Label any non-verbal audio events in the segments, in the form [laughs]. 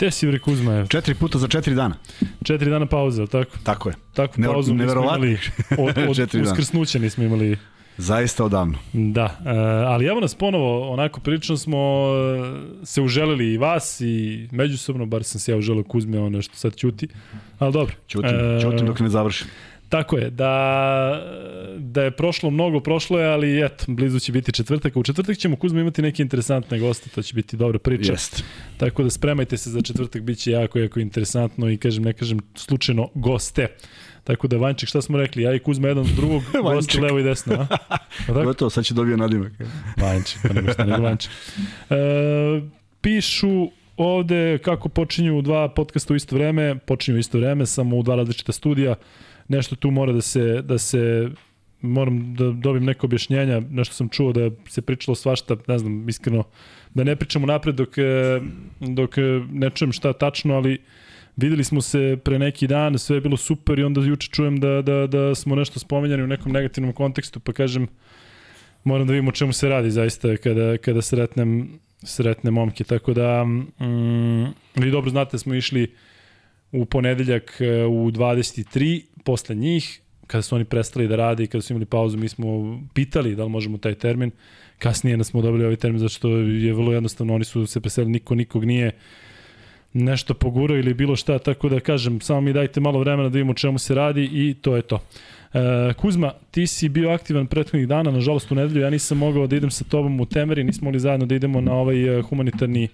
Gde si, bre, Kuzma? Je? Četiri puta za četiri dana. Četiri dana pauze, tako? Tako je. Tako pauzu nismo imali [laughs] od, od uskrsnuća nismo imali Zaista odavno. Da, e, ali evo nas ponovo, onako prilično smo e, se uželili i vas i međusobno, bar sam se ja uželio Kuzme, ono što sad ćuti, ali dobro. Ćutim, e, ćutim dok ne završim. Tako je, da, da je prošlo mnogo, prošlo je, ali eto, blizu će biti četvrtak. U četvrtak ćemo Kuzma imati neke interesantne goste, to će biti dobra priča. Jest. Tako da spremajte se za četvrtak, bit će jako, jako interesantno i kažem, ne kažem slučajno goste. Tako da Vanček, šta smo rekli? Ja i Kuzma jedan od drugog, [laughs] gosti levo i desno, a? Pa tako? Gotovo, sad će dobio nadimak. Vanček, pa nego šta nego Vanček. E, pišu ovde kako počinju dva podcasta u isto vreme, počinju u isto vreme, samo u dva različita studija. Nešto tu mora da se, da se moram da dobim neko objašnjenja, nešto sam čuo da se pričalo svašta, ne znam, iskreno, da ne pričamo napred dok, dok ne čujem šta tačno, ali uh, Videli smo se pre neki dan, sve je bilo super i onda juče čujem da, da, da smo nešto spomenjani u nekom negativnom kontekstu, pa kažem, moram da vidimo o čemu se radi zaista kada, kada sretnem, sretnem momke. Tako da, mm, vi dobro znate da smo išli u ponedeljak e, u 23, posle njih, kada su oni prestali da rade i kada su imali pauzu, mi smo pitali da li možemo taj termin. Kasnije nas smo dobili ovaj termin, zato što je vrlo jednostavno, oni su se preselili, niko nikog nije nešto pogurao ili bilo šta, tako da kažem, samo mi dajte malo vremena da vidimo o čemu se radi i to je to. E, Kuzma, ti si bio aktivan prethodnih dana, nažalost u nedelju ja nisam mogao da idem sa tobom u Temeri, nismo mogli zajedno da idemo na ovaj e, humanitarni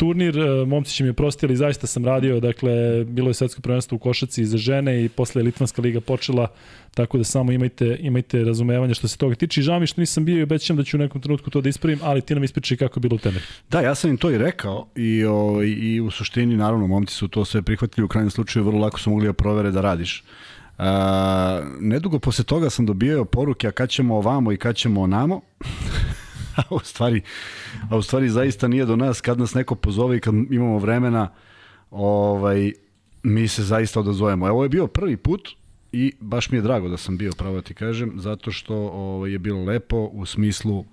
turnir, e, momci će mi oprostiti, zaista sam radio, dakle, bilo je svetsko prvenstvo u košaci za žene i posle Litvanska liga počela, tako da samo imajte, imajte razumevanje što se toga tiče. I žao mi što nisam bio i obećam da ću u nekom trenutku to da ispravim, ali ti nam ispričaj kako je bilo u temelju. Da, ja sam im to i rekao i, o, i u suštini, naravno, momci su to sve prihvatili, u krajnjem slučaju vrlo lako su mogli da provere da radiš. Uh, nedugo posle toga sam dobio poruke, a kad ćemo ovamo i kad ćemo onamo. [laughs] [laughs] a u stvari, a u stvari zaista nije do nas kad nas neko pozove i kad imamo vremena, ovaj, mi se zaista odazovemo. Evo je bio prvi put i baš mi je drago da sam bio, pravo da ti kažem, zato što ovaj, je bilo lepo u smislu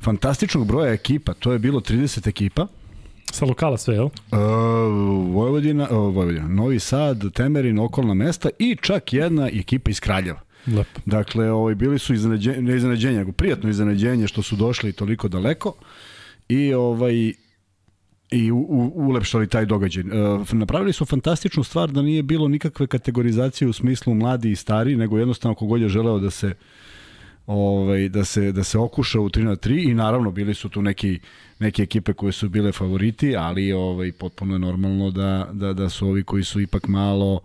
fantastičnog broja ekipa. To je bilo 30 ekipa. Sa lokala sve, jel? Uh, Vojvodina, uh, Vojvodina, Novi Sad, Temerin, okolna mesta i čak jedna ekipa iz Kraljeva. Lepo. Dakle, ovaj, bili su iznenađenje, ne iznenađenje, nego prijatno iznenađenje što su došli toliko daleko i ovaj i u, u, ulepšali taj događaj. E, napravili su fantastičnu stvar da nije bilo nikakve kategorizacije u smislu mladi i stari, nego jednostavno kogod je želeo da se ovaj, da se, da se okuša u 3 na 3 i naravno bili su tu neki, neke ekipe koje su bile favoriti, ali ovaj, potpuno je normalno da, da, da su ovi koji su ipak malo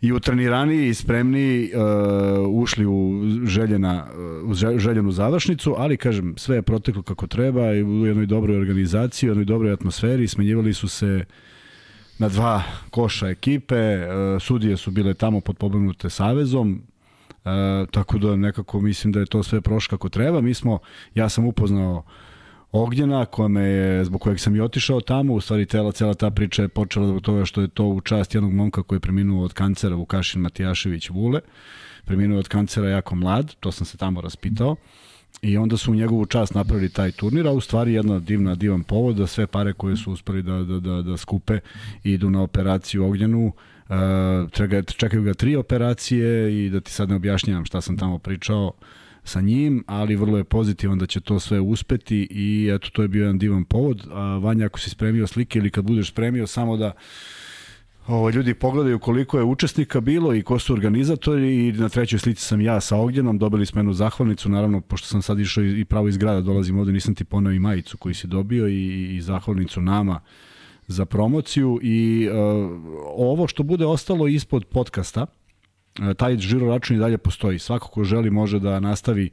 i utrenirani i spremni uh, ušli u željena u željenu završnicu, ali kažem sve je proteklo kako treba i u jednoj dobroj organizaciji, u jednoj dobroj atmosferi, smenjivali su se na dva koša ekipe, uh, sudije su bile tamo pod pobegnute savezom, uh, tako da nekako mislim da je to sve prošlo kako treba. Mi smo, ja sam upoznao uh, Ognjena, kome je, zbog kojeg sam i otišao tamo, u stvari cela, cela ta priča je počela zbog toga što je to u čast jednog momka koji je preminuo od kancera, Vukašin Matijašević Vule, preminuo od kancera jako mlad, to sam se tamo raspitao, i onda su u njegovu čast napravili taj turnir, a u stvari jedna divna, divan povod da sve pare koje su uspeli da, da, da, da skupe idu na operaciju Ognjenu, Uh, čekaju ga tri operacije i da ti sad ne objašnjavam šta sam tamo pričao, uh, sa njim, ali vrlo je pozitivan da će to sve uspeti i eto, to je bio jedan divan povod. A Vanja, ako si spremio slike ili kad budeš spremio, samo da ovo, ljudi pogledaju koliko je učesnika bilo i ko su organizatori i na trećoj slici sam ja sa Ognjenom, dobili smo jednu zahvalnicu, naravno, pošto sam sad išao i pravo iz grada, dolazim ovde, nisam ti poneo i majicu koju si dobio i, i zahvalnicu nama za promociju i uh, ovo što bude ostalo ispod podcasta, taj žiro račun i dalje postoji. Svako ko želi može da nastavi,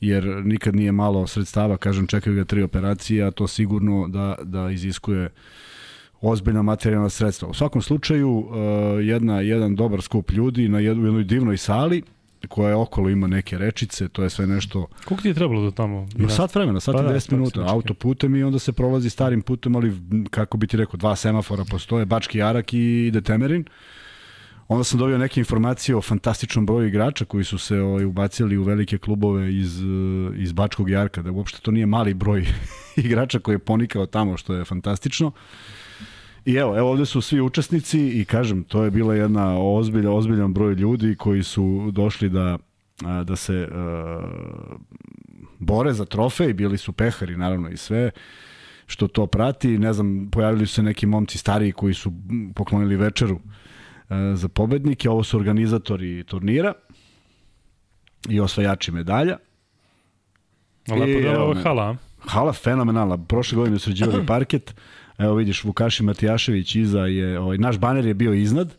jer nikad nije malo sredstava, kažem, čekaju ga tri operacije, a to sigurno da, da iziskuje ozbiljna materijalna sredstva. U svakom slučaju, e, jedna, jedan dobar skup ljudi na jednoj, jednoj divnoj sali, koja je okolo ima neke rečice, to je sve nešto... Koliko ti je trebalo do tamo? No, sat vremena, sat pa, i 10 da, minuta, autoputem i onda se prolazi starim putem, ali kako bi ti rekao, dva semafora postoje, Bački Jarak i Detemerin. Onda sam dobio neke informacije o fantastičnom broju igrača koji su se ovaj, ubacili u velike klubove iz, iz Bačkog Jarka, da uopšte to nije mali broj [laughs] igrača koji je ponikao tamo, što je fantastično. I evo, evo ovde su svi učesnici i kažem, to je bila jedna ozbilja, ozbiljan broj ljudi koji su došli da, da se uh, bore za trofej, bili su pehari naravno i sve što to prati. Ne znam, pojavili su se neki momci stariji koji su poklonili večeru uh, za pobednike. Ovo su organizatori turnira i osvajači medalja. Lepo da ovo hala. Hala fenomenalna. Prošle godine sređivali [clears throat] parket. Evo vidiš, Vukaši Matijašević iza je, ovaj, naš baner je bio iznad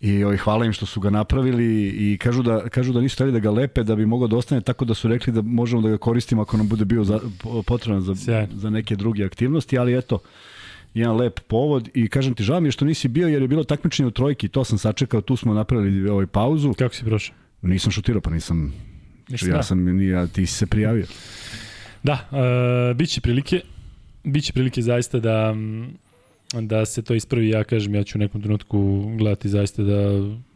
i ovaj, hvala im što su ga napravili i kažu da, kažu da nisu hteli da ga lepe da bi mogao da ostane tako da su rekli da možemo da ga koristimo ako nam bude bio za, potreban za, Sjaj. za neke druge aktivnosti, ali eto, jedan lep povod i kažem ti, žao mi je što nisi bio jer je bilo takmičenje u trojki, to sam sačekao, tu smo napravili ovaj pauzu. Kako si prošao? Nisam šutirao, pa nisam, Ništa ja sam, nije, ti si se prijavio. Da, uh, bit će prilike, biće prilike zaista da da se to ispravi, ja kažem, ja ću u nekom trenutku gledati zaista da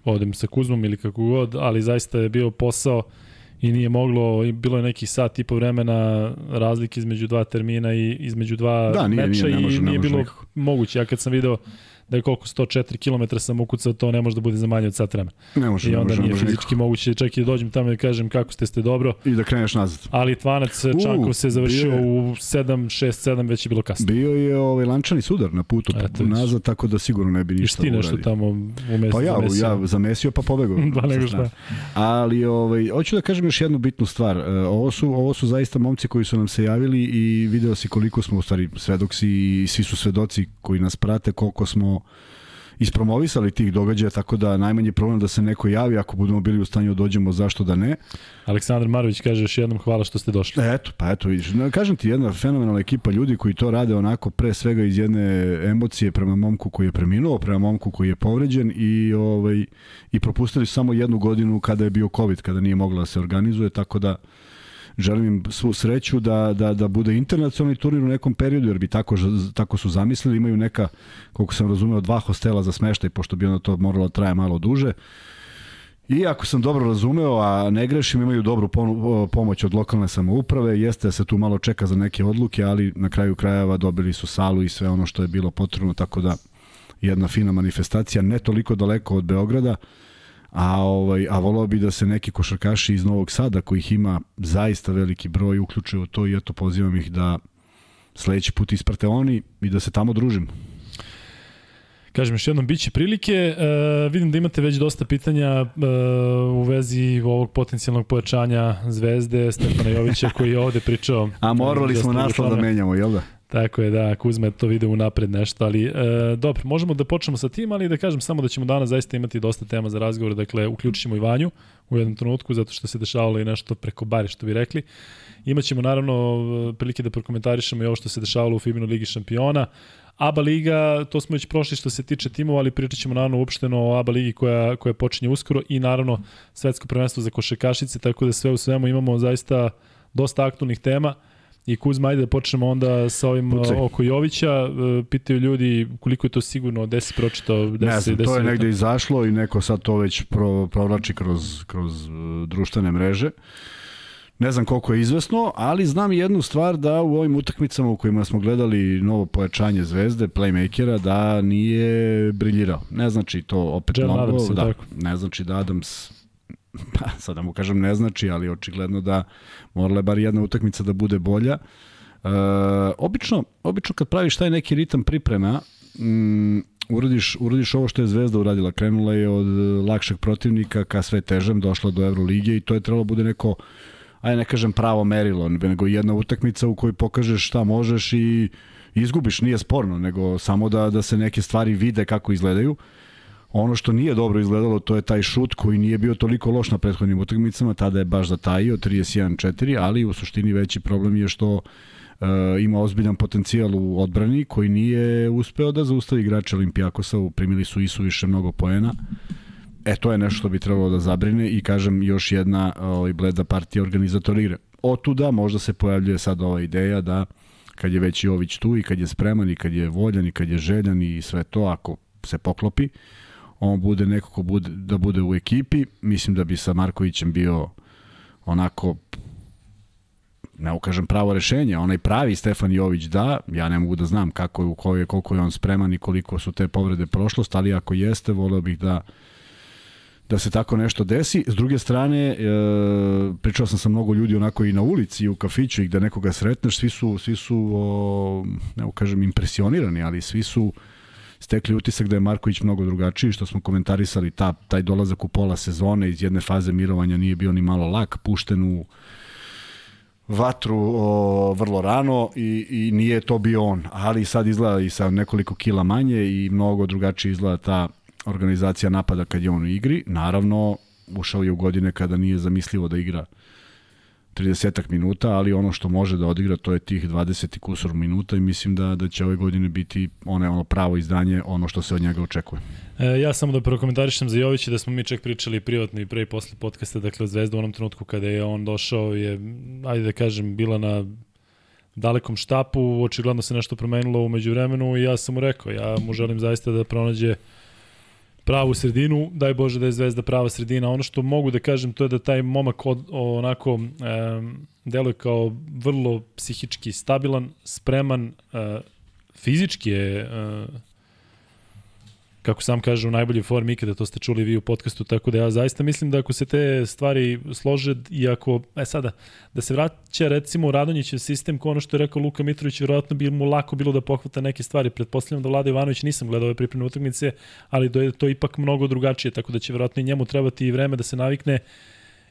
odem sa Kuzmom ili kako god, ali zaista je bio posao i nije moglo, bilo je neki sat i po vremena razlike između dva termina i između dva da, nije, meča nije, ne može, i nije ne bilo nikako. moguće. Ja kad sam video da je koliko 104 km sam ukucao, to ne može da bude za manje od sat vremena. Ne može, I onda ne može, nije ne fizički nikako. moguće, čak i da dođem tamo i da kažem kako ste ste dobro. I da kreneš nazad. Ali Tvanac Čankov se završio je, u 7, 6, 7, već je bilo kasno. Bio je ovaj lančani sudar na putu Eto, nazad, tako da sigurno ne bi ništa uradio. I ti nešto tamo u mestu Pa ja, zamesio. ja zamesio pa pobegao. [laughs] pa nego šta. Ali ovaj, hoću da kažem još jednu bitnu stvar. E, ovo su, ovo su zaista momci koji su nam se javili i video si koliko smo u stvari svedoksi i svi su svedoci koji nas prate, koliko smo ispromovisali tih događaja, tako da najmanji problem da se neko javi ako budemo bili u stanju da dođemo, zašto da ne. Aleksandar Marović kaže još jednom hvala što ste došli. Eto, pa eto vidiš. Kažem ti, jedna fenomenalna ekipa ljudi koji to rade onako pre svega iz jedne emocije prema momku koji je preminuo, prema momku koji je povređen i, ovaj, i propustili samo jednu godinu kada je bio COVID, kada nije mogla da se organizuje, tako da želim im svu sreću da, da, da bude internacionalni turnir u nekom periodu, jer bi tako, tako su zamislili, imaju neka, koliko sam razumeo, dva hostela za smeštaj, pošto bi onda to moralo da traje malo duže. I ako sam dobro razumeo, a ne grešim, imaju dobru pomoć od lokalne samouprave, jeste da se tu malo čeka za neke odluke, ali na kraju krajeva dobili su salu i sve ono što je bilo potrebno, tako da jedna fina manifestacija, ne toliko daleko od Beograda, a, ovaj, a volao bi da se neki košarkaši iz Novog Sada, kojih ima zaista veliki broj, uključe u to i eto pozivam ih da sledeći put isprate oni i da se tamo družim. Kažem još jednom, bit će prilike. Uh, vidim da imate već dosta pitanja uh, u vezi ovog potencijalnog pojačanja Zvezde, Stefana Jovića koji je ovde pričao. A morali smo naslov da menjamo, jel da? Tako je, da, Kuzma je to video unapred nešto, ali e, dobro, možemo da počnemo sa tim, ali da kažem samo da ćemo danas zaista imati dosta tema za razgovor, dakle, uključit ćemo i Vanju u jednom trenutku, zato što se dešavalo i nešto preko bari, što bi rekli. Imaćemo naravno prilike da prokomentarišemo i ovo što se dešavalo u Fibino Ligi šampiona, ABA liga, to smo već prošli što se tiče timova, ali pričat ćemo naravno uopšteno o ABA ligi koja, koja počinje uskoro i naravno svetsko prvenstvo za košekašice, tako da sve u svemu imamo zaista dosta aktualnih tema. I Kuzma, ajde da počnemo onda sa ovim Pucaj. oko Jovića. E, pitaju ljudi koliko je to sigurno, gde si pročitao, gde ne znam, to je negde izašlo i neko sad to već pro, provlači kroz, kroz e, društvene mreže. Ne znam koliko je izvesno, ali znam jednu stvar da u ovim utakmicama u kojima smo gledali novo pojačanje zvezde, playmakera, da nije briljirao. Ne znači to opet John mnogo, Adams, da, tako. ne znači da Adams [laughs] pa sad da mu kažem ne znači, ali očigledno da morala je bar jedna utakmica da bude bolja. E, obično, obično kad praviš taj neki ritam priprema, mm, uradiš, uradiš ovo što je Zvezda uradila. Krenula je od lakšeg protivnika ka sve težem, došla do Evrolige i to je trebalo da bude neko ajde ne kažem pravo merilo, nego jedna utakmica u kojoj pokažeš šta možeš i izgubiš, nije sporno, nego samo da, da se neke stvari vide kako izgledaju. Uh, Ono što nije dobro izgledalo, to je taj šut koji nije bio toliko loš na prethodnim utakmicama, tada je baš zatajio 31-4, ali u suštini veći problem je što uh, ima ozbiljan potencijal u odbrani koji nije uspeo da zaustavi igrače Olimpijakosa, primili su i su više mnogo poena. E, to je nešto što bi trebalo da zabrine i kažem još jedna ovaj, bleda partija organizatora igre. Otuda možda se pojavljuje sad ova ideja da kad je već Jović tu i kad je spreman i kad je voljan i kad je željan i sve to, ako se poklopi, on bude neko ko bude, da bude u ekipi. Mislim da bi sa Markovićem bio onako ne kažem pravo rešenje, onaj pravi Stefan Jović da, ja ne mogu da znam kako je, u kojoj, koliko je on spreman i koliko su te povrede prošlost, ali ako jeste, voleo bih da da se tako nešto desi. S druge strane, e, pričao sam sa mnogo ljudi onako i na ulici i u kafiću i gde nekoga sretneš, svi su, svi su o, ne kažem impresionirani, ali svi su stekli utisak da je Marković mnogo drugačiji, što smo komentarisali ta, taj dolazak u pola sezone iz jedne faze mirovanja nije bio ni malo lak, pušten u vatru o, vrlo rano i, i nije to bio on, ali sad izgleda i sa nekoliko kila manje i mnogo drugačije izgleda ta organizacija napada kad je on u igri. Naravno, ušao je u godine kada nije zamislivo da igra 30 minuta, ali ono što može da odigra to je tih 20 kusur minuta i mislim da da će ove godine biti one ono pravo izdanje, ono što se od njega očekuje. E, ja samo da prokomentarišem za Jovića da smo mi čak pričali privatno i pre i posle podcasta, dakle Zvezda u onom trenutku kada je on došao je, ajde da kažem, bila na dalekom štapu, očigledno se nešto promenilo umeđu vremenu i ja sam mu rekao, ja mu želim zaista da pronađe pravu sredinu, daj Bože da je Zvezda prava sredina. Ono što mogu da kažem to je da taj momak od, onako um, deluje kao vrlo psihički stabilan, spreman, uh, fizički je uh, kako sam kaže, u najboljoj formi ikada, to ste čuli vi u podcastu, tako da ja zaista mislim da ako se te stvari slože i ako, e sada, da se vraća recimo u Radonjićev sistem, ko ono što je rekao Luka Mitrović, vjerojatno bi mu lako bilo da pohvata neke stvari. Pretpostavljam da Vlada Ivanović nisam gledao ove pripremne utakmice, ali da je to ipak mnogo drugačije, tako da će vjerojatno i njemu trebati i vreme da se navikne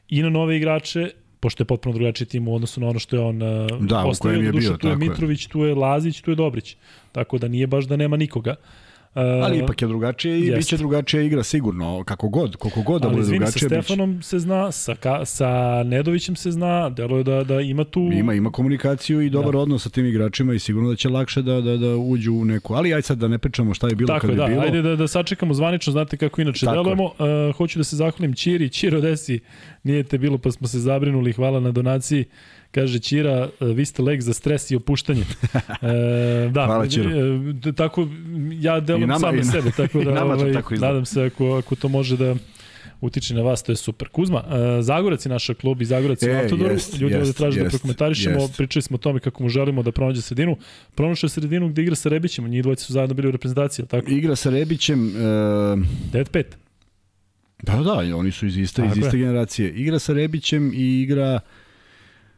i na nove igrače, pošto je potpuno drugačiji tim u odnosu na ono što je on da, u kojem je bio. Tu je Mitrović, tu je Lazić, tu je Dobrić. Tako da nije baš da nema nikoga. Uh, ali ipak je drugačije i jest. biće drugačija igra sigurno, kako god, koliko god da bude drugačije. Ali sa Stefanom biće. se zna, sa, ka, sa Nedovićem se zna, deluje da, da ima tu... Ima, ima komunikaciju i dobar da. odnos sa tim igračima i sigurno da će lakše da, da, da uđu u neku... Ali aj sad da ne pričamo šta je bilo Tako kad je, da, bilo. Ajde da, da sačekamo zvanično, znate kako inače Tako delujemo. Uh, hoću da se zahvalim Čiri, Čiro desi, nije te bilo pa smo se zabrinuli, hvala na donaciji. Kaže Ćira, e, vi ste lek za stres i opuštanje. [laughs] E, da, Hvala Ćiro. E, tako, ja delam sam na sebe, tako [laughs] da ovaj, tako nadam se ako, ako to može da utiče na vas, to je super. Kuzma, uh, Zagorac je naša klub i Zagorac je e, Autodoru. Jest, Ljudi ovde traže da prokomentarišemo, jest. pričali smo o tome kako mu želimo da pronađe sredinu. Pronašao sredinu gde igra sa Rebićem, njih dvojice su zajedno bili u reprezentaciji, tako? Igra sa Rebićem... Uh... 9-5. Da, da, oni su iz iste, iz iste generacije. Igra sa Rebićem i igra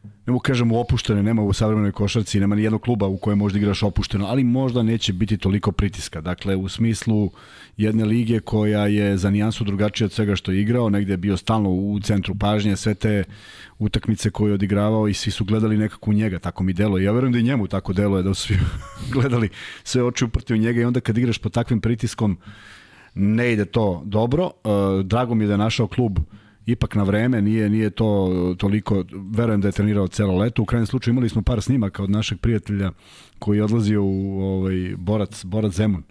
ne mogu kažem opuštene, nema u savremenoj košarci, nema ni jednog kluba u kojem možda igraš opušteno, ali možda neće biti toliko pritiska. Dakle, u smislu jedne lige koja je za nijansu drugačija od svega što je igrao, negde je bio stalno u centru pažnje, sve te utakmice koje je odigravao i svi su gledali nekako u njega, tako mi delo. Ja verujem da i njemu tako delo je, da su svi [laughs] gledali sve oči uprti u njega i onda kad igraš pod takvim pritiskom ne ide to dobro. Uh, drago mi je da je našao klub uh, ipak na vreme, nije nije to toliko, verujem da je trenirao celo leto. U krajnjem slučaju imali smo par snimaka od našeg prijatelja koji je odlazio u ovaj, Borac, Borac Zemun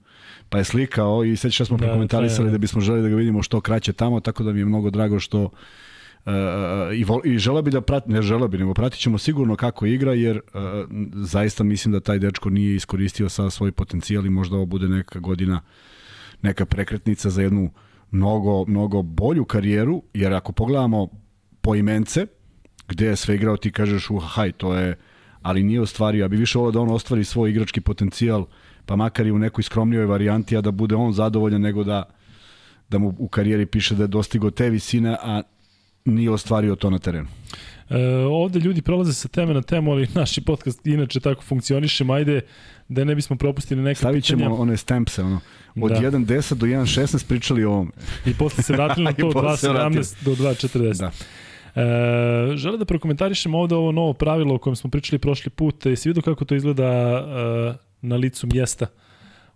pa je slikao i sveća smo da, prekomentarisali da, da bismo želi da ga vidimo što kraće tamo, tako da mi je mnogo drago što uh, i, vol, i žela bi da prati, ne žela bi, nego pratit ćemo sigurno kako igra, jer uh, zaista mislim da taj dečko nije iskoristio sa svoj potencijal i možda ovo bude neka godina, neka prekretnica za jednu uh, mnogo, mnogo bolju karijeru, jer ako pogledamo po imence, gde je sve igrao, ti kažeš, uh, haj, to je, ali nije ostvario. Ja bi više volio da on ostvari svoj igrački potencijal, pa makar i u nekoj skromnijoj varijanti, a da bude on zadovoljan nego da, da mu u karijeri piše da je dostigo te visine, a nije ostvario to na terenu. E, ovde ljudi prolaze sa teme na temu, ali naši podcast inače tako funkcioniše, ajde da ne bismo propustili neka Stavit ćemo pitanja. one stampse, ono, od da. 1.10 do 1.16 pričali o ovom. I posle se vratili na [laughs] to od 2.17 do 2.40. Da. E, žele da prokomentarišem ovde ovo novo pravilo o kojem smo pričali prošli put. Jesi vidio kako to izgleda e, na licu mjesta?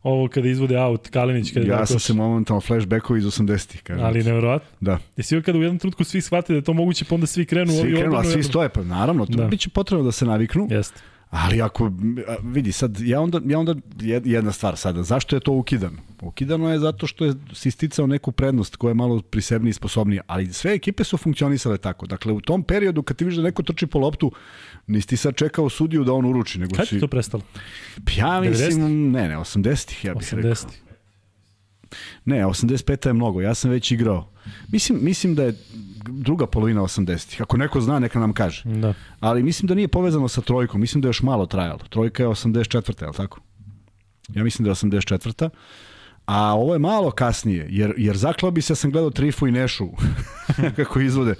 ovo kada izvode out Kalinić kada Ja sam se momentalno flashbackovi iz 80-ih, kažem. Ali nevjerovatno. Da. Jesi kada u jednom trenutku svi shvate da je to moguće, pa onda svi krenu svi krenu, a svi stoje, pa naravno, to da. biće potrebno da se naviknu. Jeste. Ali ako, vidi, sad, ja onda, ja onda jedna stvar sada, zašto je to ukidano? Ukidano je zato što je si sticao neku prednost koja je malo prisebnija i sposobnija, ali sve ekipe su funkcionisale tako. Dakle, u tom periodu kad ti viš da neko trči po loptu, nisi ti sad čekao sudiju da on uruči. Nego kad si... to prestalo? Ja mislim, 90? ne, ne, 80-ih ja bih 80 rekao. Ne, 85 je mnogo, ja sam već igrao. Mislim, mislim da je druga polovina 80-ih. Ako neko zna, neka nam kaže. Da. Ali mislim da nije povezano sa trojkom. Mislim da je još malo trajalo. Trojka je 84. je li tako? Ja mislim da je 84. A ovo je malo kasnije, jer, jer zaklao bi se, ja sam gledao Trifu i Nešu [laughs] kako izvode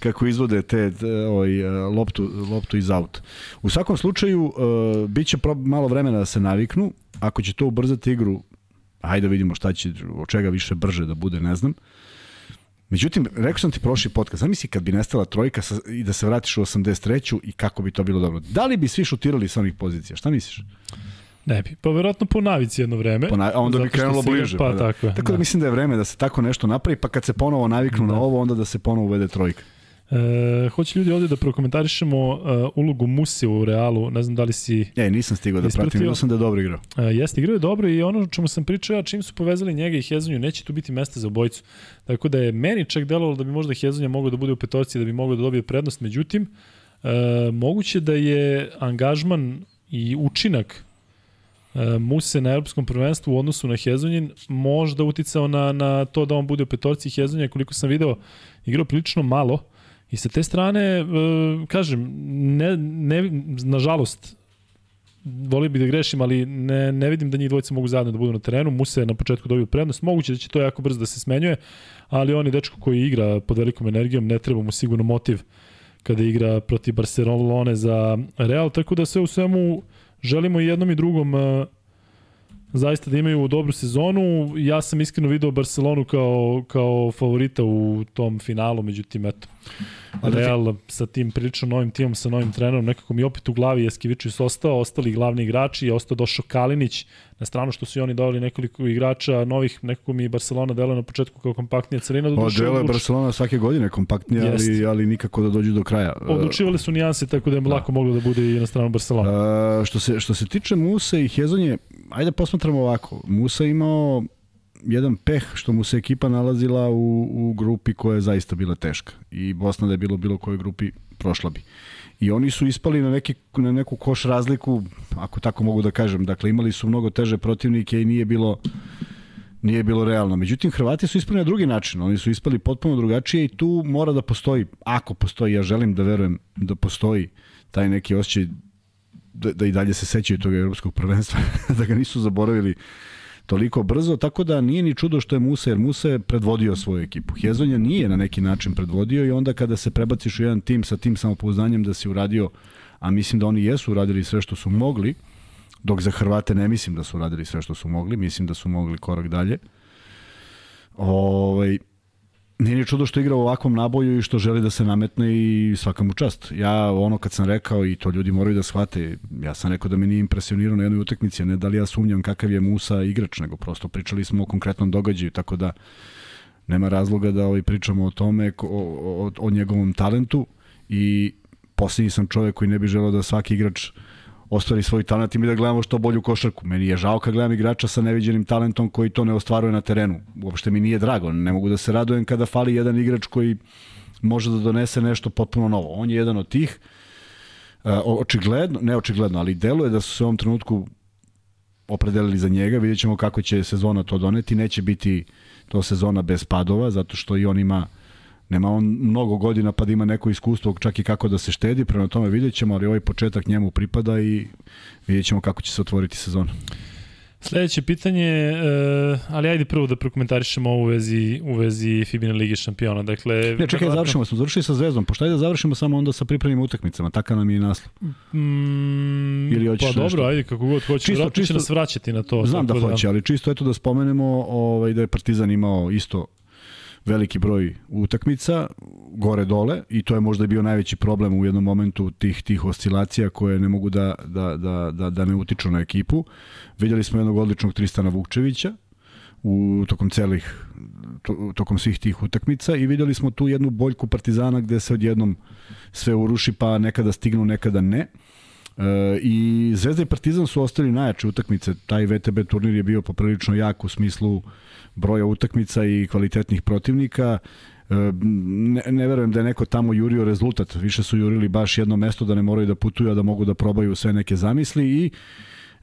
kako izvode te ovaj, loptu, loptu iz auta. U svakom slučaju, uh, bit će malo vremena da se naviknu. Ako će to ubrzati igru, hajde da vidimo šta će, od čega više brže da bude, ne znam. Međutim, rekao sam ti prošli podcast, zamisli kad bi nestala trojka sa, i da se vratiš u 83. i kako bi to bilo dobro. Da li bi svi šutirali sa onih pozicija? Šta misliš? Ne bi, pa verovatno po navici jedno vreme. Po na, a onda bi krenulo bliže. Pa, pa, da. tako. Tako da, da mislim da je vreme da se tako nešto napravi, pa kad se ponovo naviknu da. na ovo, onda da se ponovo uvede trojka. E, hoće ljudi ovde da prokomentarišemo uh, ulogu Muse u Realu, ne znam da li si... Ja, nisam stigao da pratim, vidio sam da je dobro igrao. Uh, jeste, igrao je dobro i ono čemu sam pričao, ja, čim su povezali njega i Hezonju, neće tu biti mesta za obojicu. Tako da je meni čak delovalo da bi možda Hezonja mogao da bude u petorci, da bi mogao da dobije prednost, međutim, uh, moguće da je angažman i učinak Muse na evropskom prvenstvu u odnosu na Hezonjin možda uticao na, na to da on bude u petorci. Hezonja, koliko sam video, igrao prilično malo, I sa te strane, e, kažem, ne, ne, nažalost, volio bih da grešim, ali ne, ne vidim da njih dvojica mogu zajedno da budu na terenu. Muse je na početku dobio prednost. Moguće da će to jako brzo da se smenjuje, ali on je dečko koji igra pod velikom energijom, ne treba mu sigurno motiv kada igra protiv Barcelone za Real, tako da sve u svemu želimo i jednom i drugom uh, zaista da imaju dobru sezonu. Ja sam iskreno video Barcelonu kao, kao favorita u tom finalu, međutim, eto, Real sa tim prilično novim timom, sa novim trenerom, nekako mi opet u glavi Jeskivičius ostao, ostali glavni igrači, je ostao došao Kalinić, na stranu što su i oni doveli nekoliko igrača novih, nekako mi Barcelona dela na početku kao kompaktnija celina. Delo je Barcelona svake godine kompaktnija, ali, ali nikako da dođu do kraja. Odlučivali su nijanse, tako da je da. lako moglo da bude i na stranu Barcelona. A, što, se, što se tiče Muse i Hezonje, ajde posmatramo ovako. Musa imao jedan peh što mu se ekipa nalazila u, u grupi koja je zaista bila teška. I Bosna da je bilo bilo kojoj grupi prošla bi. I oni su ispali na, neki, na neku koš razliku, ako tako mogu da kažem. Dakle, imali su mnogo teže protivnike i nije bilo nije bilo realno. Međutim, Hrvati su ispali na drugi način. Oni su ispali potpuno drugačije i tu mora da postoji, ako postoji, ja želim da verujem da postoji taj neki osjećaj da, da i dalje se sećaju tog evropskog prvenstva, [laughs] da ga nisu zaboravili toliko brzo, tako da nije ni čudo što je Musa, jer Musa je predvodio svoju ekipu. Hezonja nije na neki način predvodio i onda kada se prebaciš u jedan tim sa tim samopouzdanjem da si uradio, a mislim da oni jesu uradili sve što su mogli, dok za Hrvate ne mislim da su uradili sve što su mogli, mislim da su mogli korak dalje. Ovaj, Nije ni čudo što igra u ovakvom naboju i što želi da se nametne i svaka mu čast. Ja ono kad sam rekao i to ljudi moraju da shvate, ja sam rekao da me nije impresionirao na jednoj utakmici, ne da li ja sumnjam kakav je Musa igrač, nego prosto pričali smo o konkretnom događaju, tako da nema razloga da ovaj pričamo o tome, o, o, o njegovom talentu i posljednji sam čovek koji ne bi želeo da svaki igrač uh, ostvari svoj talent i mi da gledamo što bolju košarku. Meni je žao kad gledam igrača sa neviđenim talentom koji to ne ostvaruje na terenu. Uopšte mi nije drago. Ne mogu da se radujem kada fali jedan igrač koji može da donese nešto potpuno novo. On je jedan od tih. E, očigledno, ne očigledno, ali deluje da su se u ovom trenutku opredelili za njega. Vidjet ćemo kako će sezona to doneti. Neće biti to sezona bez padova, zato što i on ima Nema on mnogo godina pa da ima neko iskustvo čak i kako da se štedi, prema tome vidjet ćemo, ali ovaj početak njemu pripada i vidjet ćemo kako će se otvoriti sezona. Sledeće pitanje, uh, ali ajde prvo da prokomentarišemo ovo u vezi, u vezi Fibina Lige šampiona. Dakle, ne, čekaj, verovatno... završimo, smo završili sa Zvezdom, pošto ajde da završimo samo onda sa pripremnim utakmicama, takav nam je naslov. Mm, Ili hoćeš pa nešto? dobro, ajde, kako god hoćeš, čisto, čisto, će nas vraćati na to. Znam da, da hoće, ali čisto eto da spomenemo ovaj, da je Partizan imao isto veliki broj utakmica, gore dole i to je možda bio najveći problem u jednom momentu tih tih oscilacija koje ne mogu da, da, da, da, da ne utiču na ekipu. Videli smo jednog odličnog Tristana Vukčevića u tokom celih to, tokom svih tih utakmica i videli smo tu jednu boljku Partizana gde se odjednom sve uruši pa nekada stignu, nekada ne. E, I Zvezda i Partizan su ostali najjače utakmice. Taj VTB turnir je bio poprilično jak u smislu broja utakmica i kvalitetnih protivnika. E, ne, ne verujem da je neko tamo jurio rezultat. Više su jurili baš jedno mesto da ne moraju da putuju, a da mogu da probaju sve neke zamisli i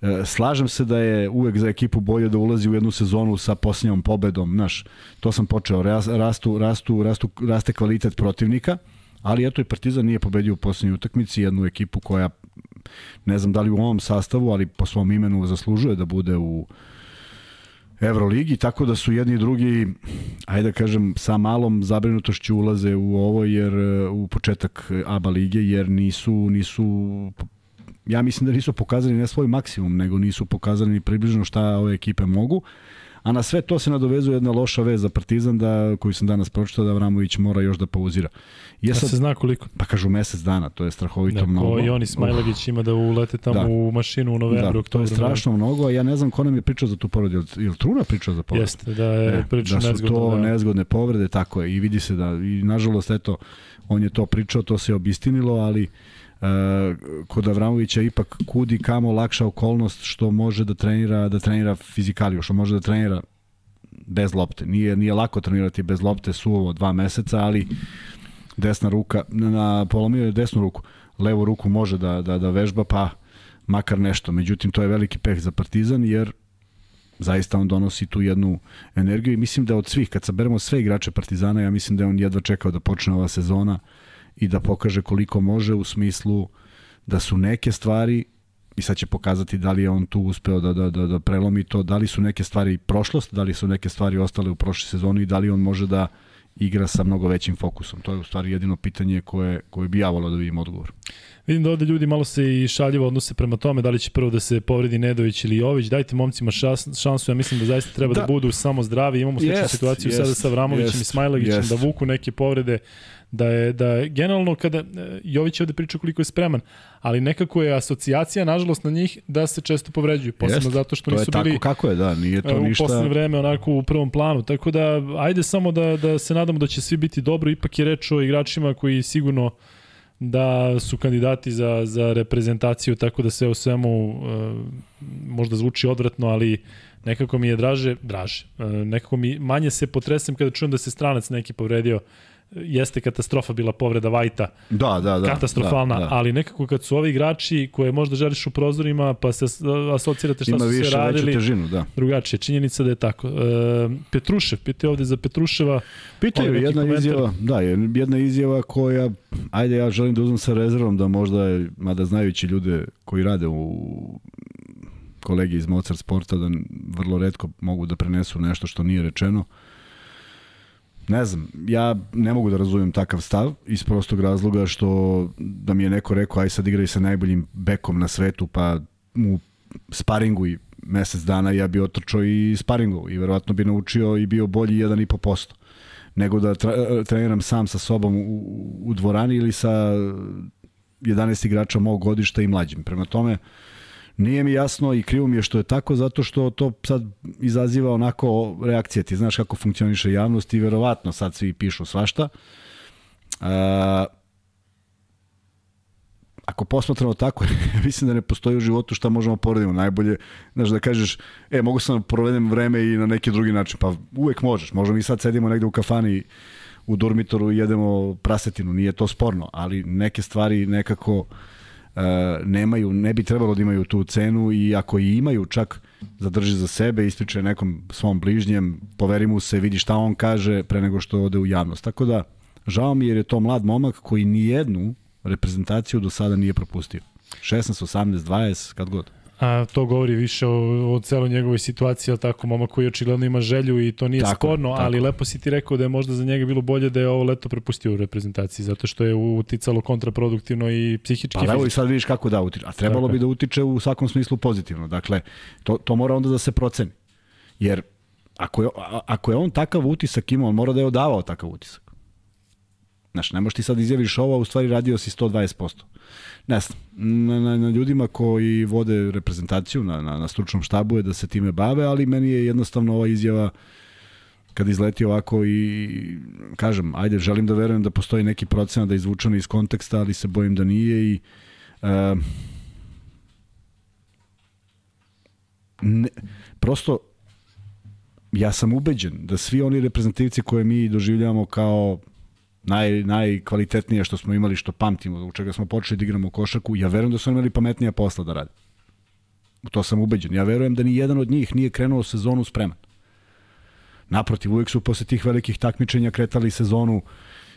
E, slažem se da je uvek za ekipu bolje da ulazi u jednu sezonu sa posljednjom pobedom, znaš, to sam počeo, rastu, rastu, rastu, raste kvalitet protivnika, ali eto i Partizan nije pobedio u posljednjoj utakmici, jednu ekipu koja ne znam da li u ovom sastavu, ali po svom imenu zaslužuje da bude u Euroligi, tako da su jedni i drugi, ajde da kažem, sa malom zabrinutošću ulaze u ovo jer u početak ABA lige, jer nisu, nisu ja mislim da nisu pokazali ne svoj maksimum, nego nisu pokazali ni približno šta ove ekipe mogu. A na sve to se nadovezuje jedna loša vez za Partizan da, koju sam danas pročitao da Vramović mora još da pauzira. Sad, da se zna koliko? Pa kažu mesec dana, to je strahovito da, mnogo. I oni Smajlagić ima da ulete tamo da. u mašinu u novembru, da, oktobru. To je strašno ne. mnogo, a ja ne znam ko nam je pričao za tu povredu. Je li Truna pričao za povredu? Jeste, da je pričao da, da su to da. nezgodne povrede, tako je. I vidi se da, i nažalost, eto, on je to pričao, to se obistinilo, ali Uh, kod Avramovića ipak kudi kamo lakša okolnost što može da trenira da trenira fizikaliju, što može da trenira bez lopte. Nije, nije lako trenirati bez lopte suvo dva meseca, ali desna ruka, na, polomio je desnu ruku, levu ruku može da, da, da vežba, pa makar nešto. Međutim, to je veliki peh za Partizan, jer zaista on donosi tu jednu energiju i mislim da od svih, kad saberemo sve igrače Partizana, ja mislim da je on jedva čekao da počne ova sezona i da pokaže koliko može u smislu da su neke stvari i sad će pokazati da li je on tu uspeo da, da, da, da prelomi to, da li su neke stvari prošlost, da li su neke stvari ostale u prošloj sezoni i da li on može da igra sa mnogo većim fokusom. To je u stvari jedino pitanje koje, koje bi ja volao da vidim odgovor. Vidim da ovde ljudi malo se i šaljivo odnose prema tome da li će prvo da se povredi Nedović ili Jović. Dajte momcima šas, šansu, ja mislim da zaista treba da, da budu samo zdravi. Imamo sličnu yes, situaciju yes, sada sa Vramovićem yes, i Smajlagićem yes. da vuku neke povrede da je da je generalno kada e, Jović ovde priča koliko je spreman, ali nekako je asocijacija nažalost na njih da se često povređuju, posebno zato što nisu to je tako kako je, da, nije to u ništa. U poslednje vreme onako u prvom planu, tako da ajde samo da da se nadamo da će svi biti dobro, ipak je reč o igračima koji sigurno da su kandidati za, za reprezentaciju, tako da sve u svemu e, možda zvuči odvratno, ali nekako mi je draže, draže, e, nekako mi manje se potresem kada čujem da se stranac neki povredio, jeste katastrofa bila povreda Vajta. Da, da, da. Katastrofalna, da, da. ali nekako kad su ovi igrači koje možda želiš u prozorima, pa se asocirate šta Ima su se radili. Ima više težinu, da. Drugačije, činjenica da je tako. E, Petrušev, pitaju ovde za Petruševa. Pitaju, jedna komentar. izjava, da, jedna izjava koja, ajde ja želim da uzmem sa rezervom da možda, mada znajući ljude koji rade u kolegi iz Mozart Sporta da vrlo redko mogu da prenesu nešto što nije rečeno. Uh, Ne znam, ja ne mogu da razumem takav stav iz prostog razloga što da mi je neko rekao aj sad igraj sa najboljim bekom na svetu pa mu sparingu i mesec dana ja bi otrčao i sparingu i verovatno bi naučio i bio bolji 1,5% nego da tra, treniram sam sa sobom u, u dvorani ili sa 11 igrača mog godišta i mlađim. Prema tome, uh, Nije mi jasno i krivo mi je što je tako, zato što to sad izaziva onako reakcije. Ti znaš kako funkcioniše javnost i verovatno sad svi pišu svašta. A, ako posmatramo tako, [laughs] mislim da ne postoji u životu šta možemo porediti najbolje. Znaš, da kažeš, e, mogu sam da provedem vreme i na neki drugi način. Pa uvek možeš. Možemo mi sad sedimo negde u kafani u dormitoru i jedemo prasetinu. Nije to sporno, ali neke stvari nekako E, nemaju, ne bi trebalo da imaju tu cenu i ako i imaju čak zadrži za sebe, ispriča nekom svom bližnjem, poveri mu se, vidi šta on kaže pre nego što ode u javnost. Tako da, žao mi jer je to mlad momak koji ni jednu reprezentaciju do sada nije propustio. 16, 18, 20, kad god. A to govori više o, o celoj njegovoj situaciji, ali tako, momak koji očigledno ima želju i to nije tako, sporno, tako. ali lepo si ti rekao da je možda za njega bilo bolje da je ovo leto prepustio u reprezentaciji, zato što je uticalo kontraproduktivno i psihički. Pa evo i sad vidiš kako da utiče, a trebalo tako. bi da utiče u svakom smislu pozitivno, dakle, to, to mora onda da se proceni, jer ako je, ako je on takav utisak imao, on mora da je odavao takav utisak. Znaš, ne možeš ti sad izjaviš ovo, a u stvari radio si 120% ne znam, na, na, na ljudima koji vode reprezentaciju na, na, na stručnom štabu je da se time bave, ali meni je jednostavno ova izjava kad izleti ovako i kažem, ajde, želim da verujem da postoji neki procenat da je izvučeno iz konteksta, ali se bojim da nije i uh, ne, prosto ja sam ubeđen da svi oni reprezentativci koje mi doživljavamo kao naj, najkvalitetnije što smo imali, što pamtimo, u čega smo počeli da igramo košarku, ja verujem da su imali pametnija posla da rade. U to sam ubeđen. Ja verujem da ni jedan od njih nije krenuo sezonu spreman. Naprotiv, uvijek su posle tih velikih takmičenja kretali sezonu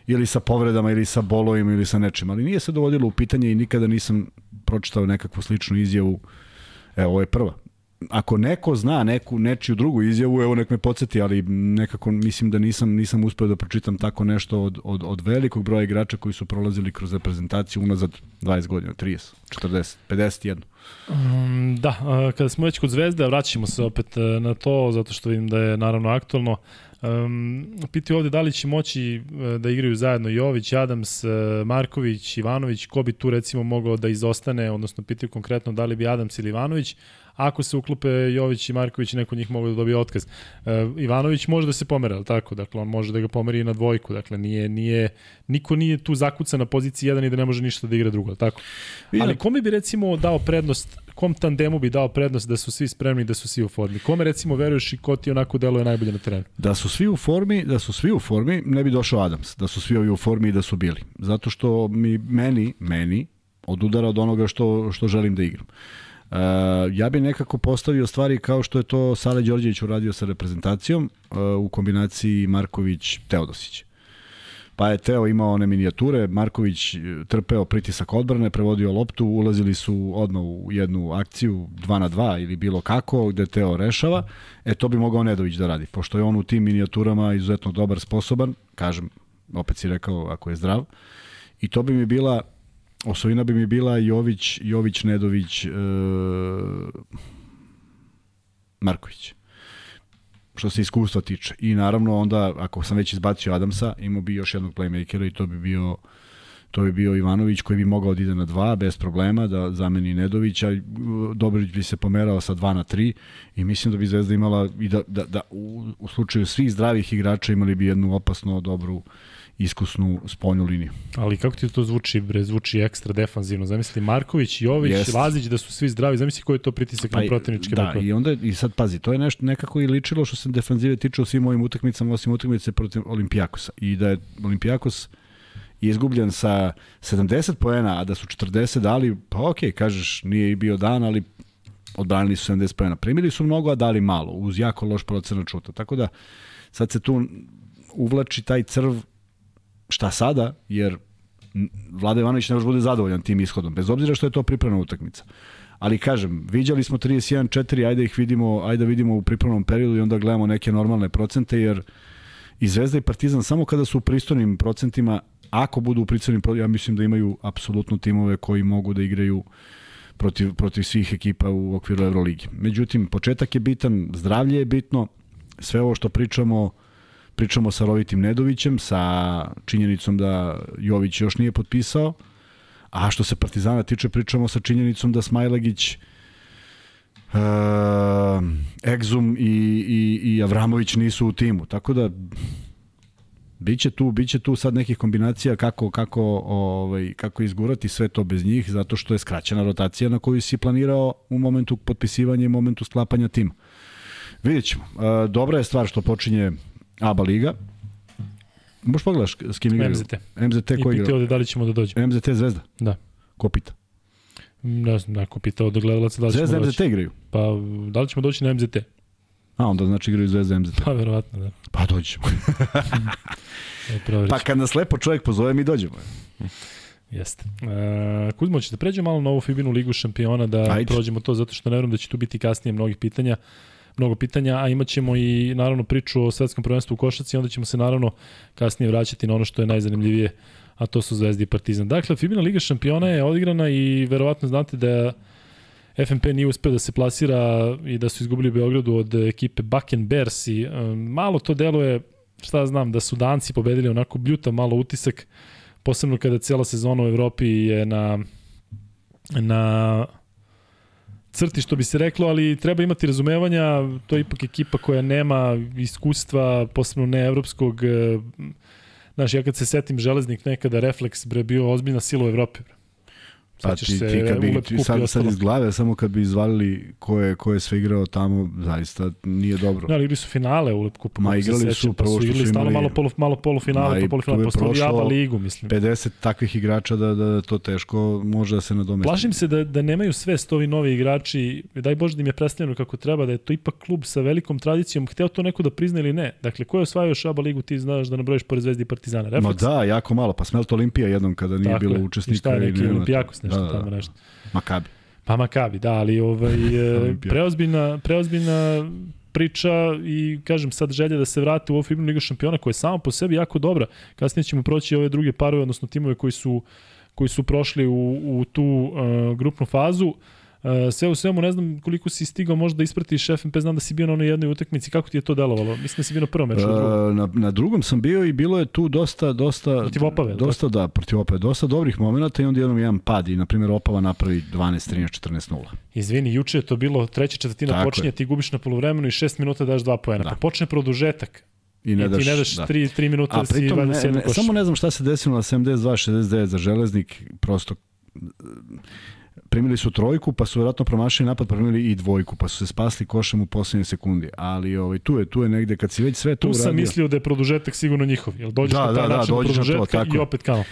ili sa povredama ili sa bolovima ili sa nečim, ali nije se dovodilo u pitanje i nikada nisam pročitao nekakvu sličnu izjavu. Evo, ovo je prva ako neko zna neku nečiju drugu izjavu, evo nek me podsjeti, ali nekako mislim da nisam nisam uspeo da pročitam tako nešto od, od, od velikog broja igrača koji su prolazili kroz reprezentaciju unazad 20 godina, 30, 40, 51. Um, da, kada smo već kod Zvezde, vraćamo se opet e, na to, zato što vidim da je naravno aktualno. Um, piti ovde da li će moći e, da igraju zajedno Jović, Adams, e, Marković, Ivanović, ko bi tu recimo mogao da izostane, odnosno pitaju konkretno da li bi Adams ili Ivanović, ako se uklope Jović i Marković, neko od njih mogu da dobije otkaz. E, Ivanović može da se pomera, ali tako? Dakle, on može da ga pomeri na dvojku. Dakle, nije, nije, niko nije tu zakucan na poziciji 1 i da ne može ništa da igra drugo, tako? Ali kome bi recimo dao prednost, kom tandemu bi dao prednost da su svi spremni da su svi u formi? Kome recimo veruješ i ko ti onako deluje najbolje na terenu? Da su svi u formi, da su svi u formi, ne bi došao Adams, da su svi ovi u formi i da su bili. Zato što mi meni, meni odudara od onoga što što želim da igram. Uh, ja bih nekako postavio stvari kao što je to Sale Đorđević uradio sa reprezentacijom uh, u kombinaciji Marković-Teodosić. Pa je Teo imao one minijature, Marković trpeo pritisak odbrane, prevodio loptu, ulazili su odmah u jednu akciju 2 na 2 ili bilo kako, gde Teo rešava. E to bi mogao Nedović da radi, pošto je on u tim minijaturama izuzetno dobar, sposoban, kažem, opet si rekao ako je zdrav. I to bi mi bila Osovina bi mi bila Jović, Jović, Nedović, e, Marković. Što se iskustva tiče. I naravno onda, ako sam već izbacio Adamsa, imao bi još jednog playmakera i to bi bio to bi bio Ivanović koji bi mogao da ide na dva bez problema, da zameni Nedovića. Dobrić bi se pomerao sa 2 na 3 i mislim da bi Zvezda imala i da, da, da u, u slučaju svih zdravih igrača imali bi jednu opasno dobru uh, iskusnu spoljnu liniju. Ali kako ti to zvuči, bre, zvuči ekstra defanzivno. Zamisli Marković, Jović, Jest. Lazić da su svi zdravi. Zamisli koji je to pritisak pa, na protivničke Da, i onda i sad pazi, to je nešto nekako i ličilo što se defanzive tiče u svim ovim utakmicama osim utakmice protiv Olimpijakosa. I da je Olimpijakos izgubljen sa 70 poena, a da su 40 dali, pa okej, okay, kažeš, nije i bio dan, ali odbranili su 70 poena. Primili su mnogo, a dali malo, uz jako loš procenat šuta. Tako da, sad se tu uvlači taj crv šta sada, jer Vlada Ivanović ne može bude zadovoljan tim ishodom, bez obzira što je to pripremna utakmica. Ali kažem, viđali smo 31-4, ajde ih vidimo, ajde vidimo u pripremnom periodu i onda gledamo neke normalne procente, jer i Zvezda i Partizan samo kada su u pristojnim procentima, ako budu u pristojnim ja mislim da imaju apsolutno timove koji mogu da igraju protiv, protiv svih ekipa u okviru Euroligi. Međutim, početak je bitan, zdravlje je bitno, sve ovo što pričamo, Pričamo sa Rovitim Nedovićem, sa činjenicom da Jović još nije potpisao, a što se Partizana tiče, pričamo sa činjenicom da Smajlegić Uh, Egzum i, i, i Avramović nisu u timu. Tako da biće tu, biće tu sad nekih kombinacija kako, kako, ovaj, kako izgurati sve to bez njih, zato što je skraćena rotacija na koju si planirao u momentu potpisivanja i momentu sklapanja tima. Vidjet ćemo. Uh, dobra je stvar što počinje ABA liga. Možeš pogledaš s kim igraju? MZT. MZT koji igra? I ovde da li ćemo da dođemo. MZT Zvezda? Da. Ko pita? Ne znam, neko pita od gledalaca da li Zvezda ćemo MZT doći. igraju? Pa, da li ćemo doći na MZT? A, onda znači igraju Zvezda MZT. Pa, verovatno, da. Pa, dođemo. [laughs] pa, kad nas lepo čovjek pozove, mi dođemo. Jeste. E, Kuzmo, ćete da pređemo malo na ovu Fibinu ligu šampiona, da Ajde. prođemo to, zato što ne vjerujem da će tu biti kasnije mnogih pitanja mnogo pitanja, a imat ćemo i naravno priču o svetskom prvenstvu u košaci, onda ćemo se naravno kasnije vraćati na ono što je najzanimljivije, a to su Zvezdi i Partizan. Dakle, Fibina Liga šampiona je odigrana i verovatno znate da FNP nije uspeo da se plasira i da su izgubili Beogradu od ekipe Bakken i um, malo to deluje, šta znam, da su Danci pobedili onako bljuta malo utisak, posebno kada cela sezona u Evropi je na na crti što bi se reklo, ali treba imati razumevanja, to je ipak ekipa koja nema iskustva, posebno ne evropskog, e, znaš, ja kad se setim železnik nekada, refleks bre, bio ozbiljna sila u Evropi. Bre. Pa Sećaš ti, se, ti kad bi, ti sad, sad iz glave, samo kad bi izvalili ko je, ko je sve igrao tamo, zaista nije dobro. Da, ali igri su finale u Kupu. Ma, igrali su, sećam, pa prvo su što igrali su stalno imali- malo, polu, malo Ma, polufinale, i pa polufinale, su prošlo ABA ligu, mislim. 50 takvih igrača da, da to teško može da se nadomesti. Plašim se da, da nemaju svest ovi novi igrači, daj Bože da im je predstavljeno kako treba, da je to ipak klub sa velikom tradicijom, hteo to neko da prizna ili ne. Dakle, ko je osvajao Šaba ligu, ti znaš da nabrojiš pored Zvezdi i Partizana. Ma Refleks? da, jako malo. Pa Smelt Olimpija jednom kada nije Tako bilo je. učesnika. I šta je neki nema to. Nešto da, da, tamo da. nešto. Makabi. Pa Makabi, da, ali ovaj, [laughs] e, preozbiljna, preozbiljna priča i kažem sad želja da se vrate u ovu Fibnu ligu šampiona koja je sama po sebi jako dobra. Kasnije ćemo proći ove druge parove, odnosno timove koji su koji su prošli u, u tu uh, grupnu fazu. Uh, sve u svemu, ne znam koliko si stigao možda da ispratiš FNP, znam da si bio na onoj jednoj utakmici, kako ti je to delovalo? Mislim da si bio na prvom meču, na drugom. E, na, na drugom sam bio i bilo je tu dosta dosta Protiv Opave, dosta da protiv Opave dosta dobrih momenata i onda jednom jedan pad i na primjer Opava napravi 12 13 14 0 Izvini, juče je to bilo treća četvrtina Tako počinje, je. ti gubiš na polovremenu i šest minuta daš dva poena. Da. Pa počne produžetak, i I ne ne daš, ti ne daš da. 3 3 minuta A da si ne, ne, koš. samo ne znam šta se desilo na 72 69 za Železnik prosto primili su trojku, pa su vjerojatno promašili napad, pa primili i dvojku, pa su se spasli košem u poslednjoj sekundi. Ali ovaj, tu je, tu je negde, kad si već sve to Tu sam uradio... mislio da je produžetak sigurno njihov. Jel dođeš Da, na taj da, da, način dođeš na to, tako i opet kao. E,